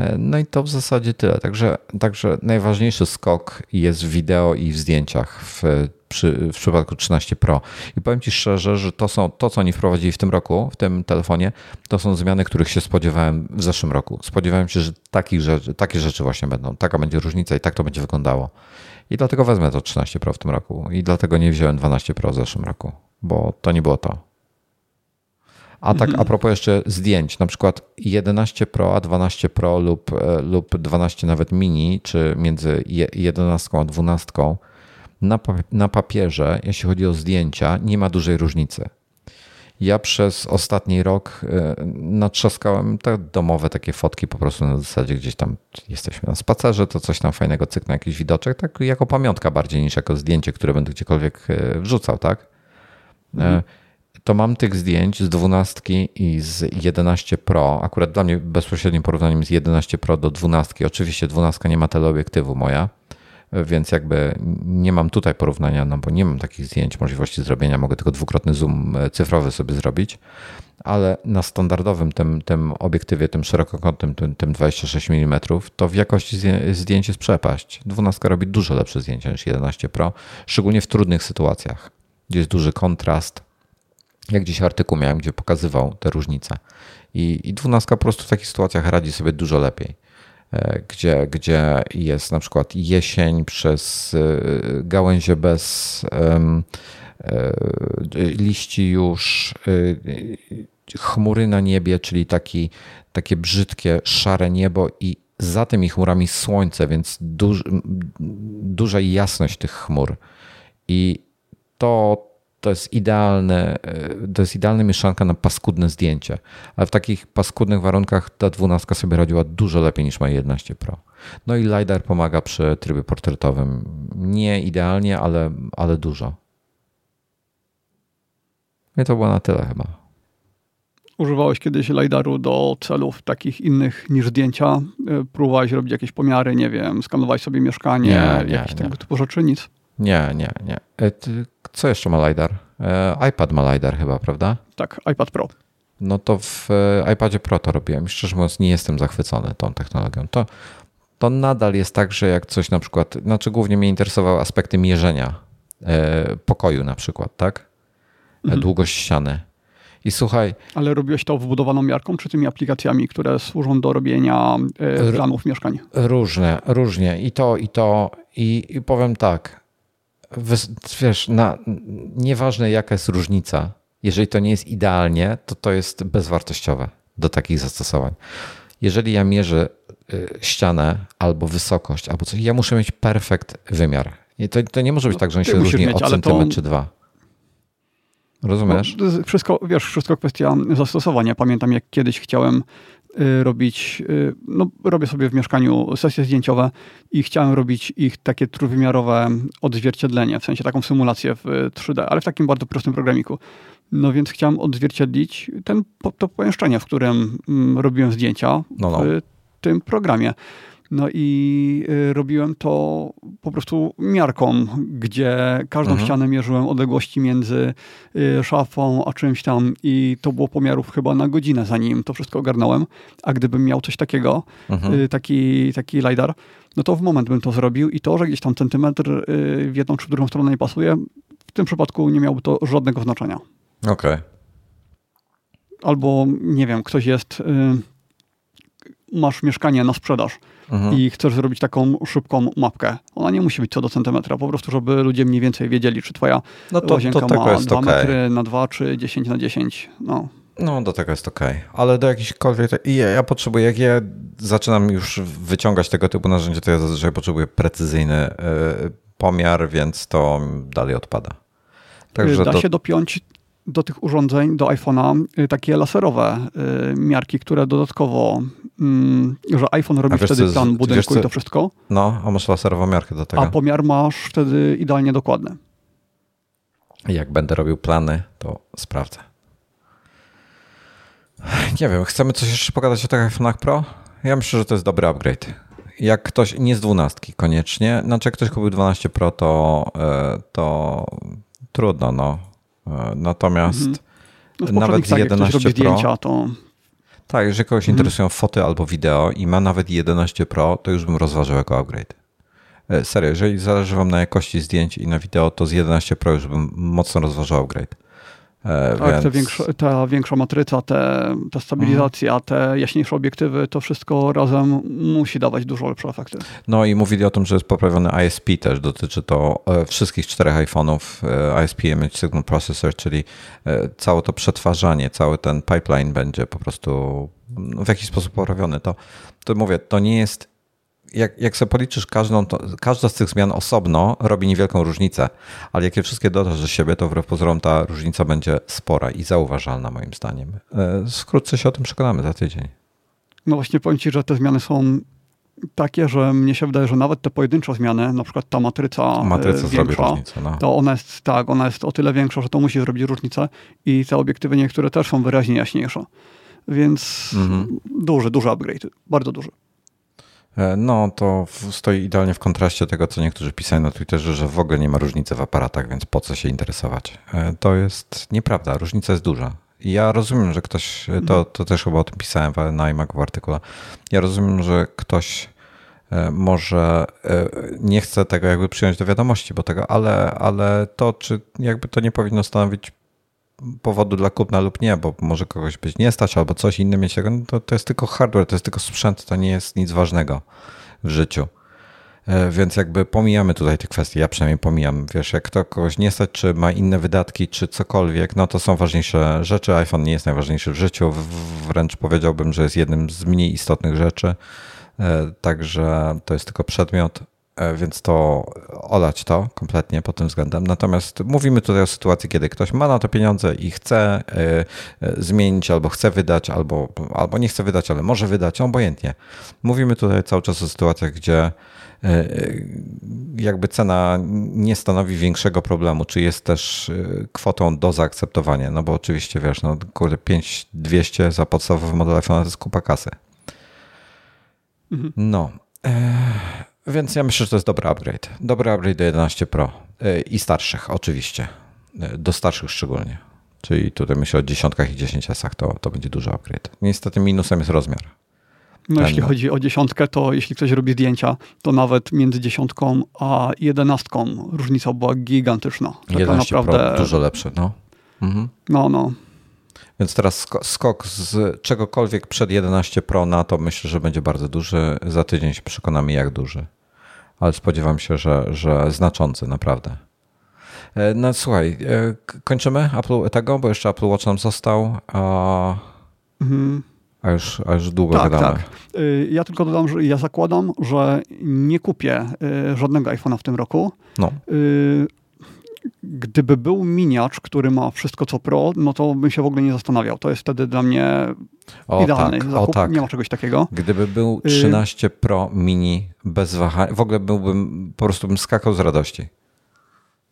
E, no i to w zasadzie tyle. Także, także najważniejszy skok jest w wideo i w zdjęciach w, przy, w przypadku 13 Pro. I powiem Ci szczerze, że to, są, to, co oni wprowadzili w tym roku, w tym telefonie, to są zmiany, których się spodziewałem w zeszłym roku. Spodziewałem się, że takich rzeczy, takie rzeczy właśnie będą. Taka będzie różnica i tak to będzie wyglądało. I dlatego wezmę to 13 Pro w tym roku. I dlatego nie wziąłem 12 Pro w zeszłym roku, bo to nie było to. A tak mhm. a propos jeszcze zdjęć, na przykład 11 Pro, a 12 Pro lub, e, lub 12 nawet mini, czy między 11 a 12, na, na papierze, jeśli chodzi o zdjęcia, nie ma dużej różnicy. Ja przez ostatni rok e, natrzaskałem te domowe takie fotki po prostu na zasadzie gdzieś tam jesteśmy na spacerze, to coś tam fajnego cyknę, jakiś widoczek, tak jako pamiątka bardziej niż jako zdjęcie, które będę gdziekolwiek e, wrzucał, tak? Mhm to mam tych zdjęć z 12 i z 11 Pro. Akurat dla mnie bezpośrednim porównaniem z 11 Pro do 12. Oczywiście 12 nie ma teleobiektywu moja, więc jakby nie mam tutaj porównania, no bo nie mam takich zdjęć, możliwości zrobienia. Mogę tylko dwukrotny zoom e, cyfrowy sobie zrobić, ale na standardowym tym, tym obiektywie, tym szerokokątnym, tym, tym 26 mm, to w jakości zdjęć jest przepaść. 12 robi dużo lepsze zdjęcia niż 11 Pro, szczególnie w trudnych sytuacjach, gdzie jest duży kontrast, jak gdzieś artykuł miałem, gdzie pokazywał te różnice. I, I 12 po prostu w takich sytuacjach radzi sobie dużo lepiej. gdzie, gdzie jest na przykład jesień przez gałęzie bez liści już, chmury na niebie, czyli taki, takie brzydkie, szare niebo i za tymi chmurami słońce, więc duż, duża jasność tych chmur. I to, to jest idealne, to jest idealna mieszanka na paskudne zdjęcie. Ale w takich paskudnych warunkach ta 12 sobie radziła dużo lepiej niż moje 11 Pro. No i LiDAR pomaga przy trybie portretowym. Nie idealnie, ale, ale dużo. I to było na tyle chyba. Używałeś kiedyś LiDARu do celów takich innych niż zdjęcia? E, próbowałeś robić jakieś pomiary, nie wiem, skanować sobie mieszkanie, nie, nie, jakieś nie. tego typu rzeczy? Nic? Nie, nie, nie. E, co jeszcze ma LiDAR? E, iPad ma LiDAR chyba, prawda? Tak, iPad Pro. No to w iPadzie Pro to robiłem. Szczerze mówiąc, nie jestem zachwycony tą technologią. To, to nadal jest tak, że jak coś na przykład, znaczy głównie mnie interesowały aspekty mierzenia pokoju na przykład, tak? Mhm. Długość ściany i słuchaj. Ale robiłeś to wbudowaną miarką, czy tymi aplikacjami, które służą do robienia e, planów mieszkań? Różne, różnie. I to, i to. I, i powiem tak. Wiesz, na, nieważne jaka jest różnica, jeżeli to nie jest idealnie, to to jest bezwartościowe do takich zastosowań. Jeżeli ja mierzę y, ścianę albo wysokość, albo coś, ja muszę mieć perfekt wymiar. I to, to nie może być no, tak, że on się różni mieć, o centymetr to... czy dwa. Rozumiesz? No, wszystko, wiesz, wszystko kwestia zastosowania. Pamiętam, jak kiedyś chciałem robić, y, no robię sobie w mieszkaniu sesje zdjęciowe i chciałem robić ich takie trójwymiarowe odzwierciedlenie, w sensie taką symulację w 3D, ale w takim bardzo prostym programiku. No więc chciałem odzwierciedlić ten, to pomieszczenie, w którym mm, robiłem zdjęcia no, no. w tym programie. No i y, robiłem to po prostu miarką, gdzie każdą mhm. ścianę mierzyłem odległości między y, szafą a czymś tam i to było pomiarów chyba na godzinę, zanim to wszystko ogarnąłem. A gdybym miał coś takiego, mhm. Y, taki, taki LiDAR, no to w moment bym to zrobił i to, że gdzieś tam centymetr w jedną czy w drugą stronę nie pasuje, w tym przypadku nie miałoby to żadnego znaczenia. Okej. Okay. Albo, nie wiem, ktoś jest, masz mieszkanie na sprzedaż, mhm. i chcesz zrobić taką szybką mapkę. Ona nie musi być co do centymetra, po prostu, żeby ludzie mniej więcej wiedzieli, czy twoja no to, łazienka to ma 2 okay. metry na 2, czy 10 na 10. No. No, do tego jest ok. Ale do jakichkolwiek. Ja, ja potrzebuję, jak ja zaczynam już wyciągać tego typu narzędzia, to ja zazwyczaj potrzebuję precyzyjny y, pomiar, więc to dalej odpada. Także da to... się dopiąć do tych urządzeń, do iPhone'a, y, takie laserowe y, miarki, które dodatkowo, mm, że iPhone robi wiesz, wtedy plan budynku i to wszystko. No, a masz laserową miarkę do tego. A pomiar masz wtedy idealnie dokładny. Jak będę robił plany, to sprawdzę. Nie wiem, chcemy coś jeszcze pogadać o tych iPhone'ach Pro? Ja myślę, że to jest dobry upgrade. Jak ktoś, nie z dwunastki koniecznie, znaczy jak ktoś kupił 12 Pro, to, e, to trudno, no natomiast mhm. no nawet z 11 Pro. Zdjęcia, to... Tak, jeżeli kogoś mhm. interesują foty albo wideo i ma nawet 11 Pro, to już bym rozważył jako upgrade. E, serio, jeżeli zależy Wam na jakości zdjęć i na wideo, to z 11 Pro już bym mocno rozważał upgrade. E, tak, więc... większa, ta większa matryca, te, ta stabilizacja, mhm. te jaśniejsze obiektywy, to wszystko razem musi dawać dużo lepsze efekty. No i mówili o tym, że jest poprawiony ISP też, dotyczy to e, wszystkich czterech iPhone'ów, e, ISP Image Signal Processor, czyli całe to przetwarzanie, cały ten pipeline będzie po prostu no, w jakiś sposób poprawiony. To, to mówię, to nie jest jak, jak sobie policzysz każdą, to, każda z tych zmian osobno robi niewielką różnicę, ale jak je wszystkie dodasz do siebie, to wbrew pozorom ta różnica będzie spora i zauważalna moim zdaniem. Wkrótce się o tym przekonamy za tydzień. No właśnie powiem Ci, że te zmiany są takie, że mnie się wydaje, że nawet te pojedyncze zmiany, na przykład ta matryca, matryca większa, różnicę, no. to ona jest tak, ona jest o tyle większa, że to musi zrobić różnicę i te obiektywy niektóre też są wyraźnie jaśniejsze. Więc mhm. duży, duży upgrade, bardzo duży. E, no, to stoi idealnie w kontraście tego, co niektórzy pisali na Twitterze, że w ogóle nie ma różnicy w aparatach, więc po co się interesować? E, to jest nieprawda, różnica jest duża. Ja rozumiem, że ktoś, to, mhm. to też chyba o tym pisałem na iMac w artykule, ja rozumiem, że ktoś e, może nie chce tego jakby przyjąć do wiadomości, bo tego, ale, ale to, czy jakby to nie powinno stanowić powodu dla kupna lub nie, bo może kogoś być nie stać albo coś inne mieć no to, to jest tylko hardware, to jest tylko sprzęt, to nie jest nic ważnego w życiu. E, więc jakby pomijamy tutaj te kwestie, ja przynajmniej pomijam. Wiesz, jak to kogoś nie stać, czy ma inne wydatki, czy cokolwiek, no to są ważniejsze rzeczy. iPhone nie jest najważniejszy w życiu, wręcz powiedziałbym, że jest jednym z mniej istotnych rzeczy. E, także to jest tylko przedmiot, więc to olać to kompletnie pod tym względem. Natomiast mówimy tutaj o sytuacji, kiedy ktoś ma na to pieniądze i chce zmienić, albo chce wydać, albo, albo nie chce wydać, ale może wydać, obojętnie. Mówimy tutaj cały czas o sytuacjach, gdzie E, e, jakby cena nie stanowi większego problemu, czy jest też e, kwotą do zaakceptowania, no bo oczywiście wiesz, no kurde 5200 za podstawowy model iPhone to jest kupa kasy. Mhm. No. Więc ja myślę, że to jest dobry upgrade. Dobry upgrade do 11 Pro i starszych oczywiście. Do starszych szczególnie. Czyli tutaj myślę o dziesiątkach i 10 s to, to będzie duży upgrade. Niestety minusem jest rozmiar. No, jeśli chodzi o dziesiątkę, to jeśli ktoś robi zdjęcia, to nawet między dziesiątką a jedenastką różnica była gigantyczna. Taka naprawdę Pro dużo lepsze, no. Mhm. No, no. Więc teraz skok z czegokolwiek przed 11 Pro na to myślę, że będzie bardzo duży. Za tydzień się przekonamy, jak duży. Ale spodziewam się, że, że znaczący, naprawdę. E, no słuchaj, e, kończymy Apple tego, bo jeszcze Apple Watch nam został. Mhm. A już, a już długo tak, gadamy. Tak. Y, ja tylko dodam, że ja zakładam, że nie kupię żadnego iPhone'a w tym roku. No. Y, gdyby był miniacz, który ma wszystko co Pro, no to bym się w ogóle nie zastanawiał. To jest wtedy dla mnie o, idealny tak, zakup. O, tak. Nie ma czegoś takiego. Gdyby był 13 Pro mini bez wahania, w ogóle byłbym, po prostu bym skakał z radości.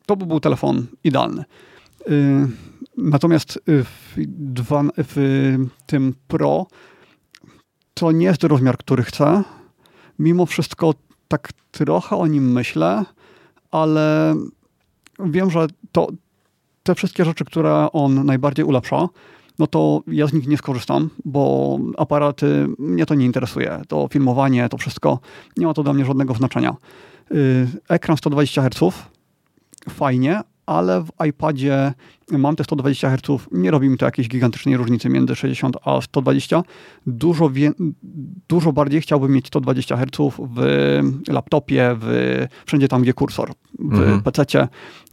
To by był telefon idealny. Natomiast w, dwa, w tym Pro to nie jest rozmiar, który chcę. Mimo wszystko tak trochę o nim myślę, ale wiem, że to, te wszystkie rzeczy, które on najbardziej ulepsza, no to ja z nich nie skorzystam, bo aparaty mnie to nie interesuje. To filmowanie, to wszystko, nie ma to dla mnie żadnego znaczenia. Y, ekran 120 Hz, fajnie, ale w iPadzie mam te 120 Hz, nie robi mi to jakiejś gigantycznej różnicy między 60 a 120. Dużo, dużo bardziej chciałbym mieć 120 Hz w laptopie, w, wszędzie tam, gdzie kursor, w mhm. PC-cie.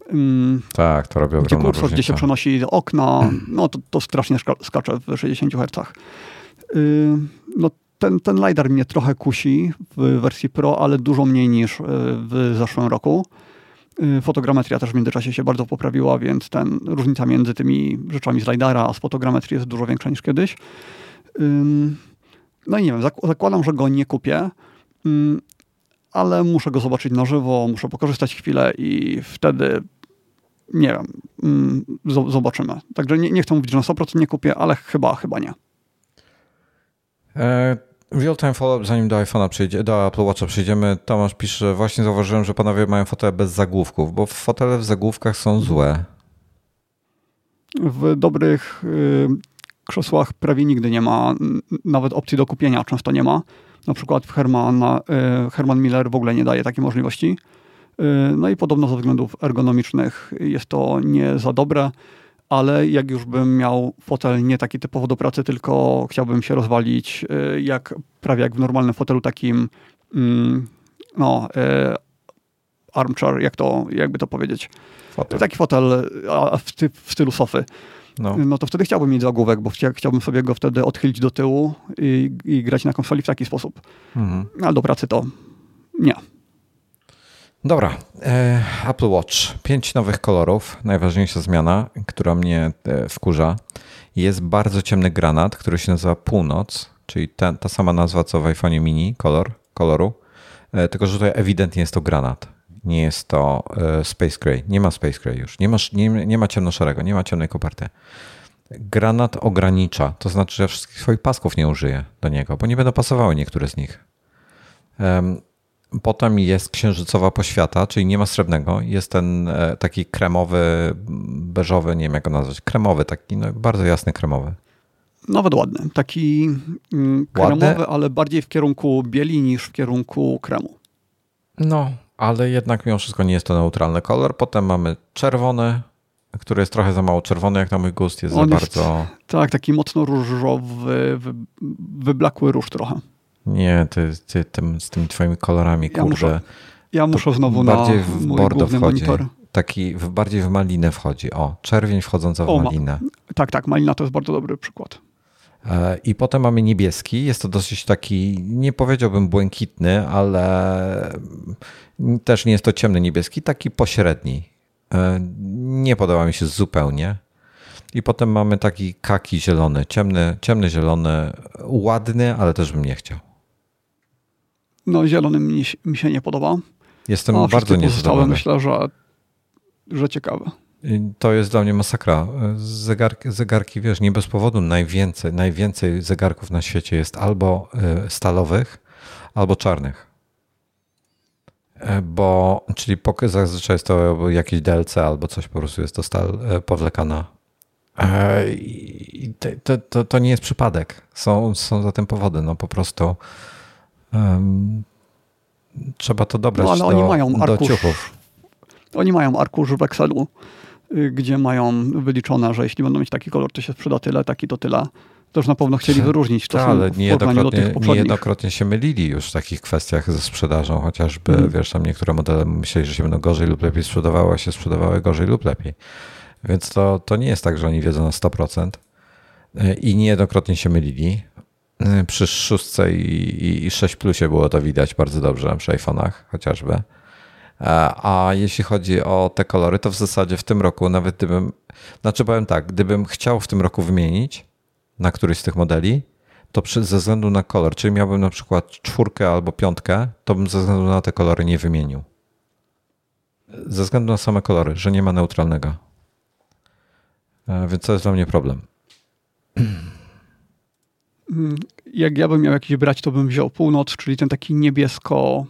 Mm, tak, to robi Gdzie kursor, gdzie się przenosi okna, no to, to strasznie skacze w 60 Hz. Yy, no ten, ten LiDAR mnie trochę kusi w wersji Pro, ale dużo mniej niż y, w zeszłym roku. Y, fotogrametria też w międzyczasie się bardzo poprawiła, więc ten, różnica między tymi rzeczami z LiDARa a z fotogrametrii jest dużo większa niż kiedyś. No i nie wiem, zakładam, że go nie kupię, ale muszę go zobaczyć na żywo, muszę pokorzystać chwilę i wtedy nie wiem, zobaczymy. Także nie, nie chcę mówić, że na 100% nie kupię, ale chyba, chyba nie. E, Real-time follow-up, zanim do iPhone'a przejdzie, do Apple Watcha przejdziemy, Tomasz pisze, właśnie zauważyłem, że panowie mają fotele bez zagłówków, bo fotele w zagłówkach są złe. W dobrych y, krzesłach prawie nigdy nie ma, nawet opcji do kupienia często nie ma. Na przykład Herman, y, Herman Miller w ogóle nie daje takiej możliwości. Y, no i podobno ze względów ergonomicznych jest to nie za dobre ale jak już bym miał fotel nie taki typowo do pracy, tylko chciałbym się rozwalić y, jak prawie jak w normalnym fotelu takim mm, no armchair, jak to, jakby to powiedzieć. Fotel. Taki fotel w, w stylu sofy. No. no. to wtedy chciałbym mieć zagłówek, bo chciałbym sobie go wtedy odchylić do tyłu i, i grać na konsoli w taki sposób. Mhm. Ale do pracy to nie. Dobra, e, Apple Watch. Pięć nowych kolorów. Najważniejsza zmiana, która mnie e, wkurza, jest bardzo ciemny granat, który się nazywa Północ, czyli ta, ta sama nazwa co w iPhone mini, kolor, koloru, e, tylko że tutaj ewidentnie jest to granat. Nie jest to Space Gray. Nie ma Space Gray już. Nie ma, nie, nie ma ciemnoszarego, nie ma ciemnej koperty. Granat ogranicza, to znaczy, że wszystkich swoich pasków nie użyję do niego, bo nie będą pasowały niektóre z nich. Potem jest księżycowa poświata, czyli nie ma srebrnego. Jest ten e, taki kremowy, beżowy, nie wiem jak go nazwać, kremowy, taki no, bardzo jasny kremowy. Nawet ładny. Taki mm, kremowy, ładny. ale bardziej w kierunku bieli niż w kierunku kremu. No, ale jednak mimo wszystko nie jest to neutralny kolor. Potem mamy czerwony, który jest trochę za mało czerwony, jak na mój gust, jest On za jest, bardzo... Tak, taki mocno różowy, wy, wyblakły róż trochę. Nie, ty, ty tym, z tymi twoimi kolorami, ja kurde. Muszę, ja muszę znowu bardziej na w bordo wchodzi. Monitor. Taki w, bardziej w malinę wchodzi. O, czerwień wchodząca w o, malinę. Ma, tak, tak, malina to jest bardzo dobry przykład. I potem mamy niebieski. Jest to dosyć taki, nie powiedziałbym błękitny, ale też nie jest to ciemny niebieski, taki pośredni. E, nie podoba mi się zupełnie. I potem mamy taki kaki zielony, ciemny, ciemny zielony, ładny, ale też bym nie chciał. No, zielony mi, mi się nie podoba. Jestem A bardzo niezadowolony. Myślę, że, że ciekawe. To jest dla mnie masakra. Zegarki, zegarki, wiesz, nie bez powodu najwięcej, najwięcej zegarków na świecie jest albo e, stalowych, albo czarnych. E, bo, czyli zazwyczaj jest to jakieś DLC albo coś po prostu jest to stal e, powlekana. I to, to, to nie jest przypadek. Są, są za tym powody. No po prostu um, trzeba to dobrać no, ale do, oni mają do ciuchów. Oni mają arkusz w Excelu Y, gdzie mają wyliczone, że jeśli będą mieć taki kolor, to się sprzeda tyle, taki to tyle. To już na pewno chcieli wyróżnić to Ta, ale niejednokrotnie, niejednokrotnie się mylili już w takich kwestiach ze sprzedażą, chociażby hmm. wiesz, tam niektóre modele myśleli, że się będą gorzej lub lepiej sprzedawały, a się sprzedawały gorzej lub lepiej. Więc to, to nie jest tak, że oni wiedzą na 100% y, i niejednokrotnie się mylili. Y, przy szóstce i, i 6 plusie było to widać bardzo dobrze przy iPhone'ach chociażby. A jeśli chodzi o te kolory, to w zasadzie w tym roku, nawet gdybym, znaczy powiem tak, gdybym chciał w tym roku wymienić na któryś z tych modeli, to ze względu na kolor, czyli miałbym na przykład czwórkę albo piątkę, to bym ze względu na te kolory nie wymienił. Ze względu na same kolory, że nie ma neutralnego. E, więc to jest dla mnie problem. Jak ja bym miał jakiś brać, to bym wziął północ, czyli ten taki niebiesko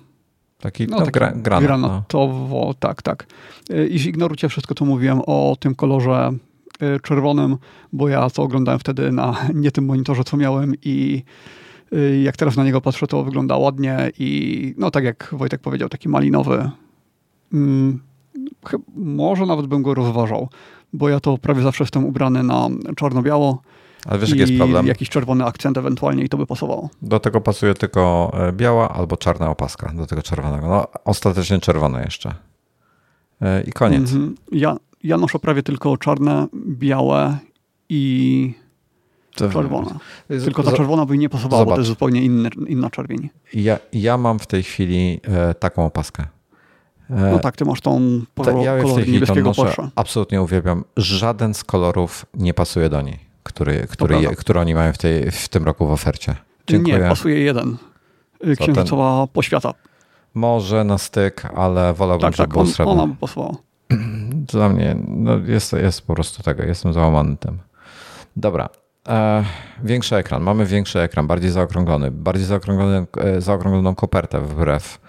Taki, no, no, taki gra, granat, granatowo, no. tak, tak. Y, I ignorujcie wszystko, co mówiłem o tym kolorze y, czerwonym, bo ja to oglądałem wtedy na nie tym monitorze, co miałem i y, jak teraz na niego patrzę, to wygląda ładnie i no tak jak Wojtek powiedział, taki malinowy. Hmm, może nawet bym go rozważał, bo ja to prawie zawsze jestem ubrany na czarno-biało ale wiesz, jaki jest problem? jakiś czerwony akcent ewentualnie i to by pasowało. Do tego pasuje tylko e, biała albo czarna opaska, do tego czerwonego. No, ostatecznie czerwone jeszcze. E, I koniec. -hmm. Ja, ja noszę prawie tylko czarne, białe i to czerwone. Tylko ta czerwona by nie pasowała, Zobacz. bo to jest zupełnie inny, inna czerwień. Ja, ja mam w tej chwili e, taką opaskę. E, no tak, ty masz tą po, ja kolor niebieskiego Porsche. Absolutnie uwielbiam. Żaden z kolorów nie pasuje do niej który, który, je, który oni mają w, tej, w tym roku w ofercie. Dziękuję. Nie, pasuje jeden. Księżycowa ten... poświata. Może na styk, ale wolałbym, tak, żeby tak, był srebrny. Ona by pasowała. Dla mnie no jest, jest po prostu tego. Jestem załamany tym. Dobra. E, większy ekran. Mamy większy ekran, bardziej zaokrąglony. Bardziej zaokrąglony, e, zaokrągloną kopertę wbrew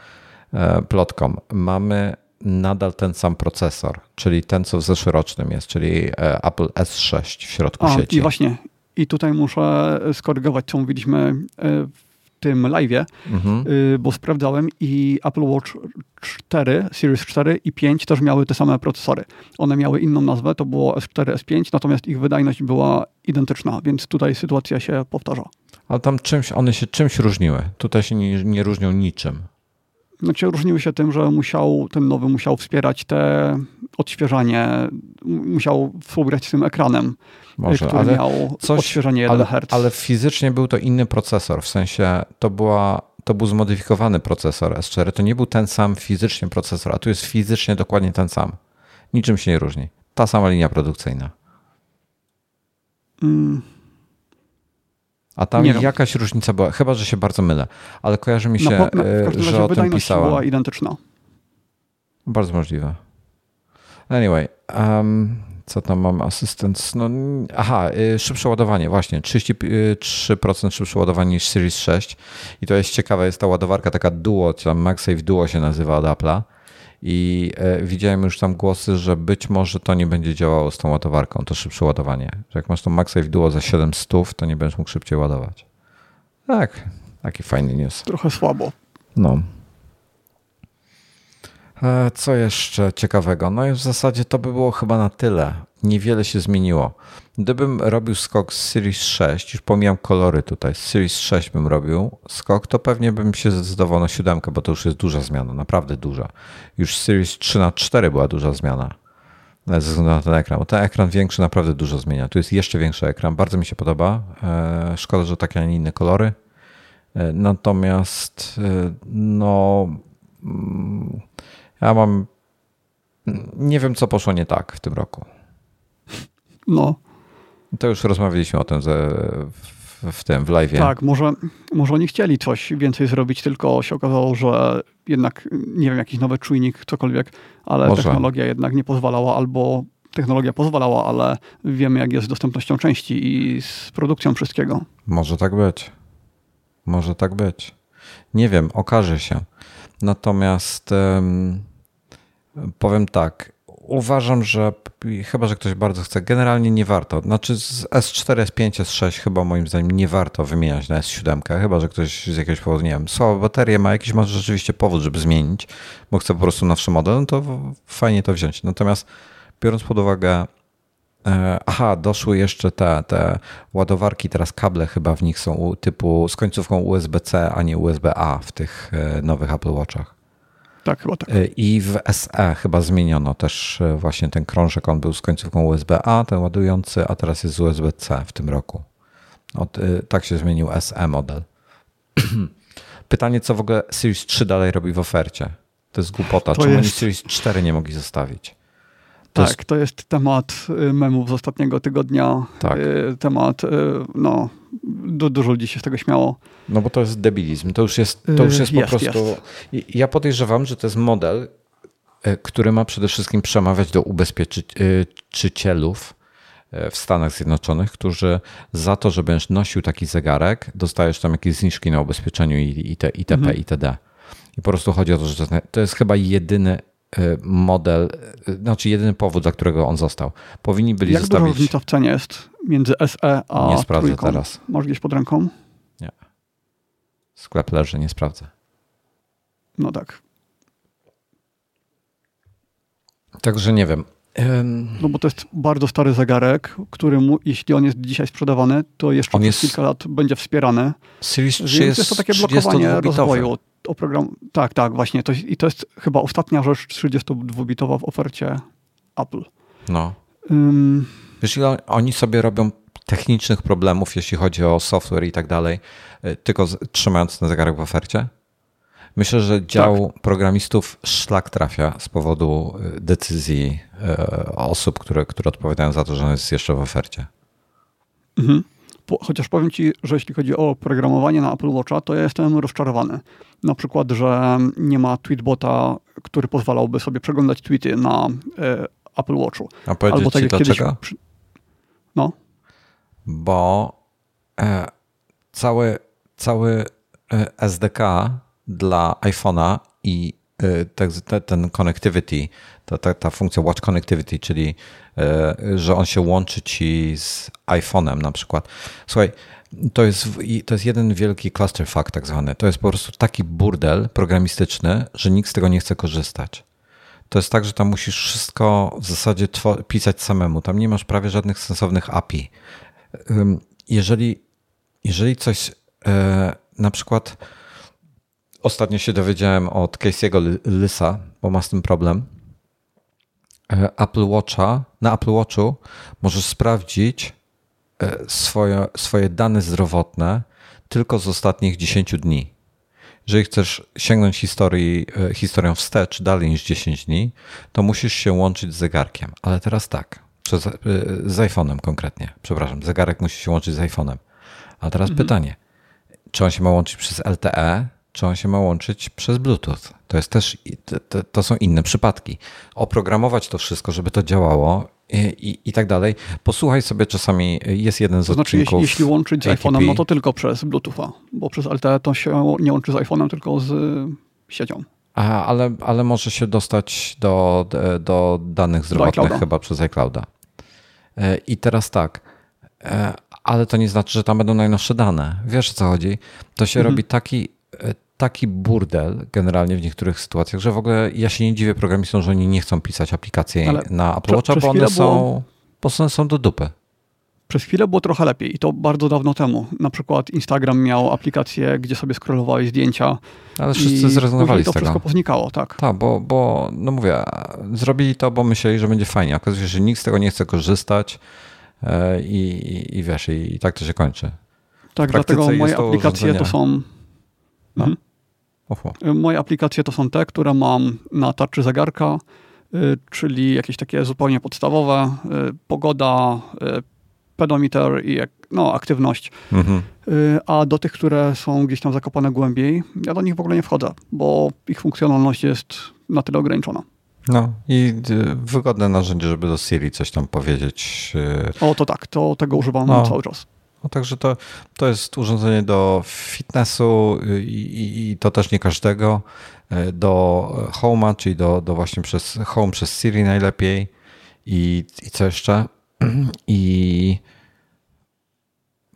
e, plotkom. Mamy nadal ten sam procesor, czyli ten, co w zeszłorocznym jest, czyli e, Apple S6 w środku A, sieci. I właśnie, i tutaj muszę skorygować, co mówiliśmy e, w tym live'ie, mhm. E, bo sprawdzałem i Apple Watch 4, Series 4 i 5 też miały te same procesory. One miały inną nazwę, to było S4, S5, natomiast ich wydajność była identyczna, więc tutaj sytuacja się powtarza. Ale tam czymś, one się czymś różniły. Tutaj się nie, nie różnią niczym znaczy różniły się tym, że musiał, ten nowy musiał wspierać te odświeżanie, musiał współgrać z tym ekranem, Może, który ale miał coś, odświeżanie 1 ale, Hz. Ale fizycznie był to inny procesor, w sensie to, była, to był zmodyfikowany procesor S4, to nie był ten sam fizycznie procesor, a tu jest fizycznie dokładnie ten sam. Niczym się nie różni. Ta sama linia produkcyjna. Mm. A tam nie jakaś wiem. różnica była, chyba że się bardzo mylę, ale kojarzy mi się, no, na, że o tym pisała. była identyczna. Bardzo możliwe. Anyway, um, co tam mam? Assistant. No, aha, y, szybsze ładowanie, właśnie. 33% szybsze ładowanie niż Series 6. I to jest ciekawe, jest ta ładowarka taka Duo, czy tam MagSafe Duo się nazywa od Apple'a. I e, widziałem już tam głosy, że być może to nie będzie działało z tą ładowarką, to szybsze ładowanie. Że jak masz tą MagSafe Duo za 700, to nie będziesz mógł szybciej ładować. Tak, taki fajny news. Trochę słabo. No. E, co jeszcze ciekawego? No i w zasadzie to by było chyba na tyle. Niewiele się zmieniło. Gdybym robił skok z Series 6, już pomijam kolory tutaj, z Series 6 bym robił skok, to pewnie bym się zdecydował na siódemkę, bo to już jest duża zmiana, naprawdę duża. Już Series 3 na 4 była duża zmiana ze względu na ten ekran, bo ten ekran większy naprawdę dużo zmienia. Tu jest jeszcze większy ekran, bardzo mi się podoba. E, szkoda, że takie, a nie inne kolory. E, natomiast no mm, ja mam nie wiem, co poszło nie tak w tym roku. No. To już rozmawialiśmy o tym ze, w, w tym, w live. Tak, może, może oni chcieli coś więcej zrobić, tylko się okazało, że jednak, nie wiem, jakiś nowy czujnik, cokolwiek, ale może. technologia jednak nie pozwalała, albo technologia pozwalała, ale wiemy, jak jest z dostępnością części i z produkcją wszystkiego. Może tak być. Może tak być. Nie wiem, okaże się. Natomiast um, powiem tak, uważam, że chyba, że ktoś bardzo chce, generalnie nie warto. Znaczy z S4, S5, S6 chyba moim zdaniem nie warto wymieniać na S7, chyba, że ktoś z jakiegoś powodu, nie wiem, słaba bateria, ma jakiś może rzeczywiście powód, żeby zmienić, bo chce po prostu nowszy model, no to fajnie to wziąć. Natomiast biorąc pod uwagę e, Aha, doszły jeszcze te, te ładowarki, teraz kable chyba w nich są typu z końcówką USB-C, a nie USB-A w tych e, nowych Apple Watchach. Tak, chyba tak. Y, I w SE chyba zmieniono też y, właśnie ten krążek. On był z końcówką USB-A, ten ładujący, a teraz jest z USB-C w tym roku. Od, y, tak się zmienił SE model. Pytanie, co w ogóle Series 3 dalej robi w ofercie? To jest głupota. To Czemu jest... oni Series 4 nie mogli zostawić? Tak, jest... to jest temat memów z ostatniego tygodnia. Tak. Temat, no, du dużo ludzi się z tego śmiało. No bo to jest debilizm. To już jest, to już jest, jest po prostu. Jest. Ja podejrzewam, że to jest model, e, który ma przede wszystkim przemawiać do ubezpieczycielów e, w Stanach Zjednoczonych, którzy za to, że będziesz nosił taki zegarek, dostajesz tam jakieś zniżki na ubezpieczeniu i, i te, itp. Mhm. itd. I po prostu chodzi o to, że to jest, chyba jedyny model, znaczy jedyny powód, dla którego on został. Powinni byli Jak zostawić... Jak duża różnica w cenie jest między SE a Nie sprawdzę trójką? teraz. Masz gdzieś pod ręką? Nie. Sklep leży, nie sprawdzę. No tak. Także nie wiem. No bo to jest bardzo stary zegarek, który mu, jeśli on jest dzisiaj sprzedawany, to jeszcze on przez jest... kilka lat będzie wspierany. Series 3 jest, jest to takie blokowanie rozwoju. Oprogram... Tak, tak, właśnie. To, I to jest chyba ostatnia rzecz 32-bitowa w ofercie Apple. No. Um... Wiesz, oni sobie robią technicznych problemów, jeśli chodzi o software i tak dalej, y, tylko trzymając ten zegarek w ofercie? Myślę, że dział tak. programistów szlak trafia z powodu y, decyzji y, osób, które, które odpowiadają za to, że on jest jeszcze w ofercie. Mhm. Chociaż powiem Ci, że jeśli chodzi o programowanie na Apple Watcha, to ja jestem rozczarowany. Na przykład, że nie ma tweetbota, który pozwalałby sobie przeglądać tweety na Apple Watchu. A powiedzieć Albo tak Ci dlaczego? Kiedyś... No. Bo e, cały, cały e, SDK dla iPhone'a i e, ten connectivity, ta, ta, ta funkcja Watch Connectivity, czyli e, że on się łączy ci z iPhone'em na przykład. Słuchaj, to jest, to jest jeden wielki clusterfuck tak zwany. To jest po prostu taki burdel programistyczny, że nikt z tego nie chce korzystać to jest tak, że tam musisz wszystko w zasadzie pisać samemu. Tam nie masz prawie żadnych sensownych API. Jeżeli, jeżeli coś e, na przykład ostatnio się dowiedziałem od Casey'ego Lysa, bo ma z tym problem. E, Apple Watcha, na Apple Watchu możesz sprawdzić e, swoje, swoje dane zdrowotne tylko z ostatnich 10 dni jeżeli chcesz sięgnąć historii, e, historią wstecz dalej niż 10 dni, to musisz się łączyć z zegarkiem. Ale teraz tak, przez, z iPhone'em konkretnie. Przepraszam, zegarek musi się łączyć z iPhone'em. A teraz mhm. pytanie, czy on się ma łączyć przez LTE, czy on się ma łączyć przez Bluetooth? To jest też, to, są inne przypadki. Oprogramować to wszystko, żeby to działało i, i, i, tak dalej. Posłuchaj sobie czasami, jest jeden z to znaczy, odcinków... Jeśli, jeśli łączyć z iPhone'em, no to tylko przez Bluetootha, bo przez LTE to się nie łączy z iPhone'em, tylko z siecią. A, ale, ale może się dostać do, do danych zdrowotnych do chyba przez iClouda. E, I teraz tak, e, ale to nie znaczy, że tam będą najnowsze dane. Wiesz o co chodzi? To się mhm. robi taki, e, taki burdel generalnie w niektórych sytuacjach, że w ogóle ja się nie dziwię programistom, że oni nie chcą pisać aplikacji Ale na Apple Watcha, bo one są, było... bo one są do dupy. Przez chwilę było trochę lepiej i to bardzo dawno temu. Na przykład Instagram miał aplikację, gdzie sobie scrollowałeś zdjęcia. Ale wszyscy zrezygnowali z tego. to wszystko poznikało, tak. Tak, bo, bo no mówię, zrobili to, bo myśleli, że będzie fajnie. Okazuje się, że nikt z tego nie chce korzystać e, i, i, i wiesz, i, i tak to się kończy. Tak, dlatego moje aplikacje to są... No. Mhm. Moje aplikacje to są te, które mam na tarczy zegarka, y, czyli jakieś takie zupełnie podstawowe. Y, pogoda, y, pedometer i no, aktywność. Mhm. A do tych, które są gdzieś tam zakopane głębiej, ja do nich w ogóle nie wchodzę, bo ich funkcjonalność jest na tyle ograniczona. No i wygodne narzędzie, żeby do Siri coś tam powiedzieć. O, to tak, to tego używam no. cały czas. No, także to, to jest urządzenie do fitnessu i, i, to też nie każdego. E, do Home'a, czyli do, do właśnie przez Home przez Siri najlepiej. I, i co jeszcze? I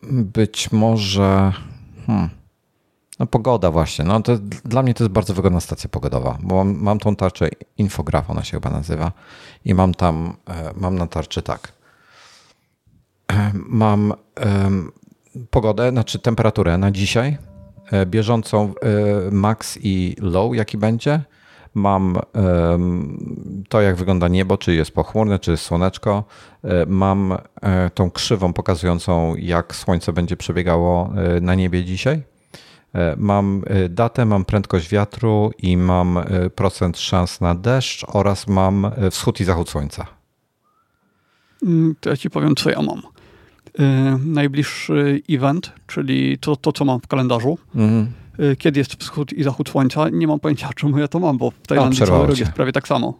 być może. Hmm, no pogoda właśnie. No to, dla mnie to jest bardzo wygodna stacja pogodowa, bo mam, mam tą tarczę infograf, ona się chyba nazywa. I mam tam, e, mam na tarczy tak mam pogodę, znaczy temperaturę na dzisiaj, e, bieżącą e, max i low, jaki będzie. Mam to, jak wygląda niebo, czy jest pochmurne, czy jest słoneczko. E, mam tą krzywą pokazującą, jak słońce będzie przebiegało na niebie dzisiaj. Mam datę, mam prędkość wiatru i mam procent szans na deszcz oraz mam wschód i zachód słońca. Mm, to ja ci powiem, co ja mam. Y, najbliższy event, czyli to, to co mam w kalendarzu. Mhm. Y, kiedy jest wschód i zachód słońca? Nie mam pojęcia, czemu ja to mam, bo w Tajlandii cały rok jest prawie tak samo.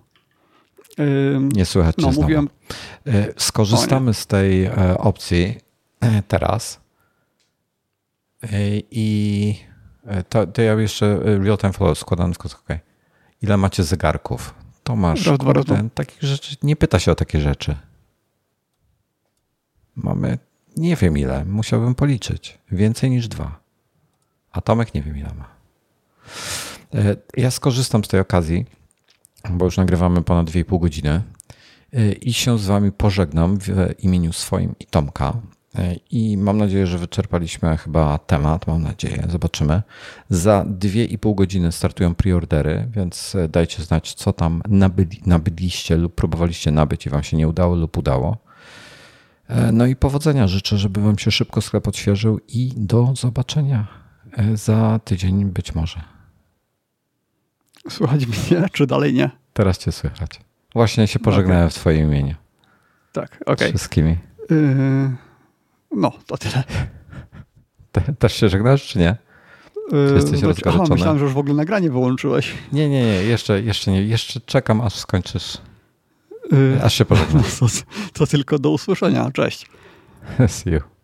Y, Nie słychać no, mówiłem... Skorzystamy z tej e, opcji e, teraz i e, to, to ja jeszcze real-time follow składam, ok. Ile macie zegarków? Tomasz, raz, dwa, takich rzeczy, nie pyta się o takie rzeczy. Mamy nie wiem ile, musiałbym policzyć. Więcej niż dwa. A Tomek nie wiem ile ma. E, ja skorzystam z tej okazji, bo już nagrywamy ponad 2,5 godziny e, i się z wami pożegnam w imieniu swoim i Tomka. E, I mam nadzieję, że wyczerpaliśmy chyba temat. Mam nadzieję, zobaczymy. Za 2,5 godziny startują preordery, więc dajcie znać, co tam nabyli, nabyliście lub próbowaliście nabyć i wam się nie udało lub udało. E, no i powodzenia życzę, żeby Wam się szybko sklep odświeżył i do zobaczenia e, za tydzień być może. Słychać mnie, czy dalej nie? Teraz Cię słychać. Właśnie się pożegnałem okay. w Twoim imieniu. Tak, okej. Okay. Wszystkimi. Yy, no, to tyle. Te, też się żegnasz, czy nie? Czy yy, jesteś yy, Aha, myślałem, że już w ogóle nagranie wyłączyłeś. Nie, nie, nie, jeszcze, jeszcze nie. Jeszcze czekam, aż skończysz. Yy, Aż się pożegnam. To, to tylko do usłyszenia. Cześć. See you.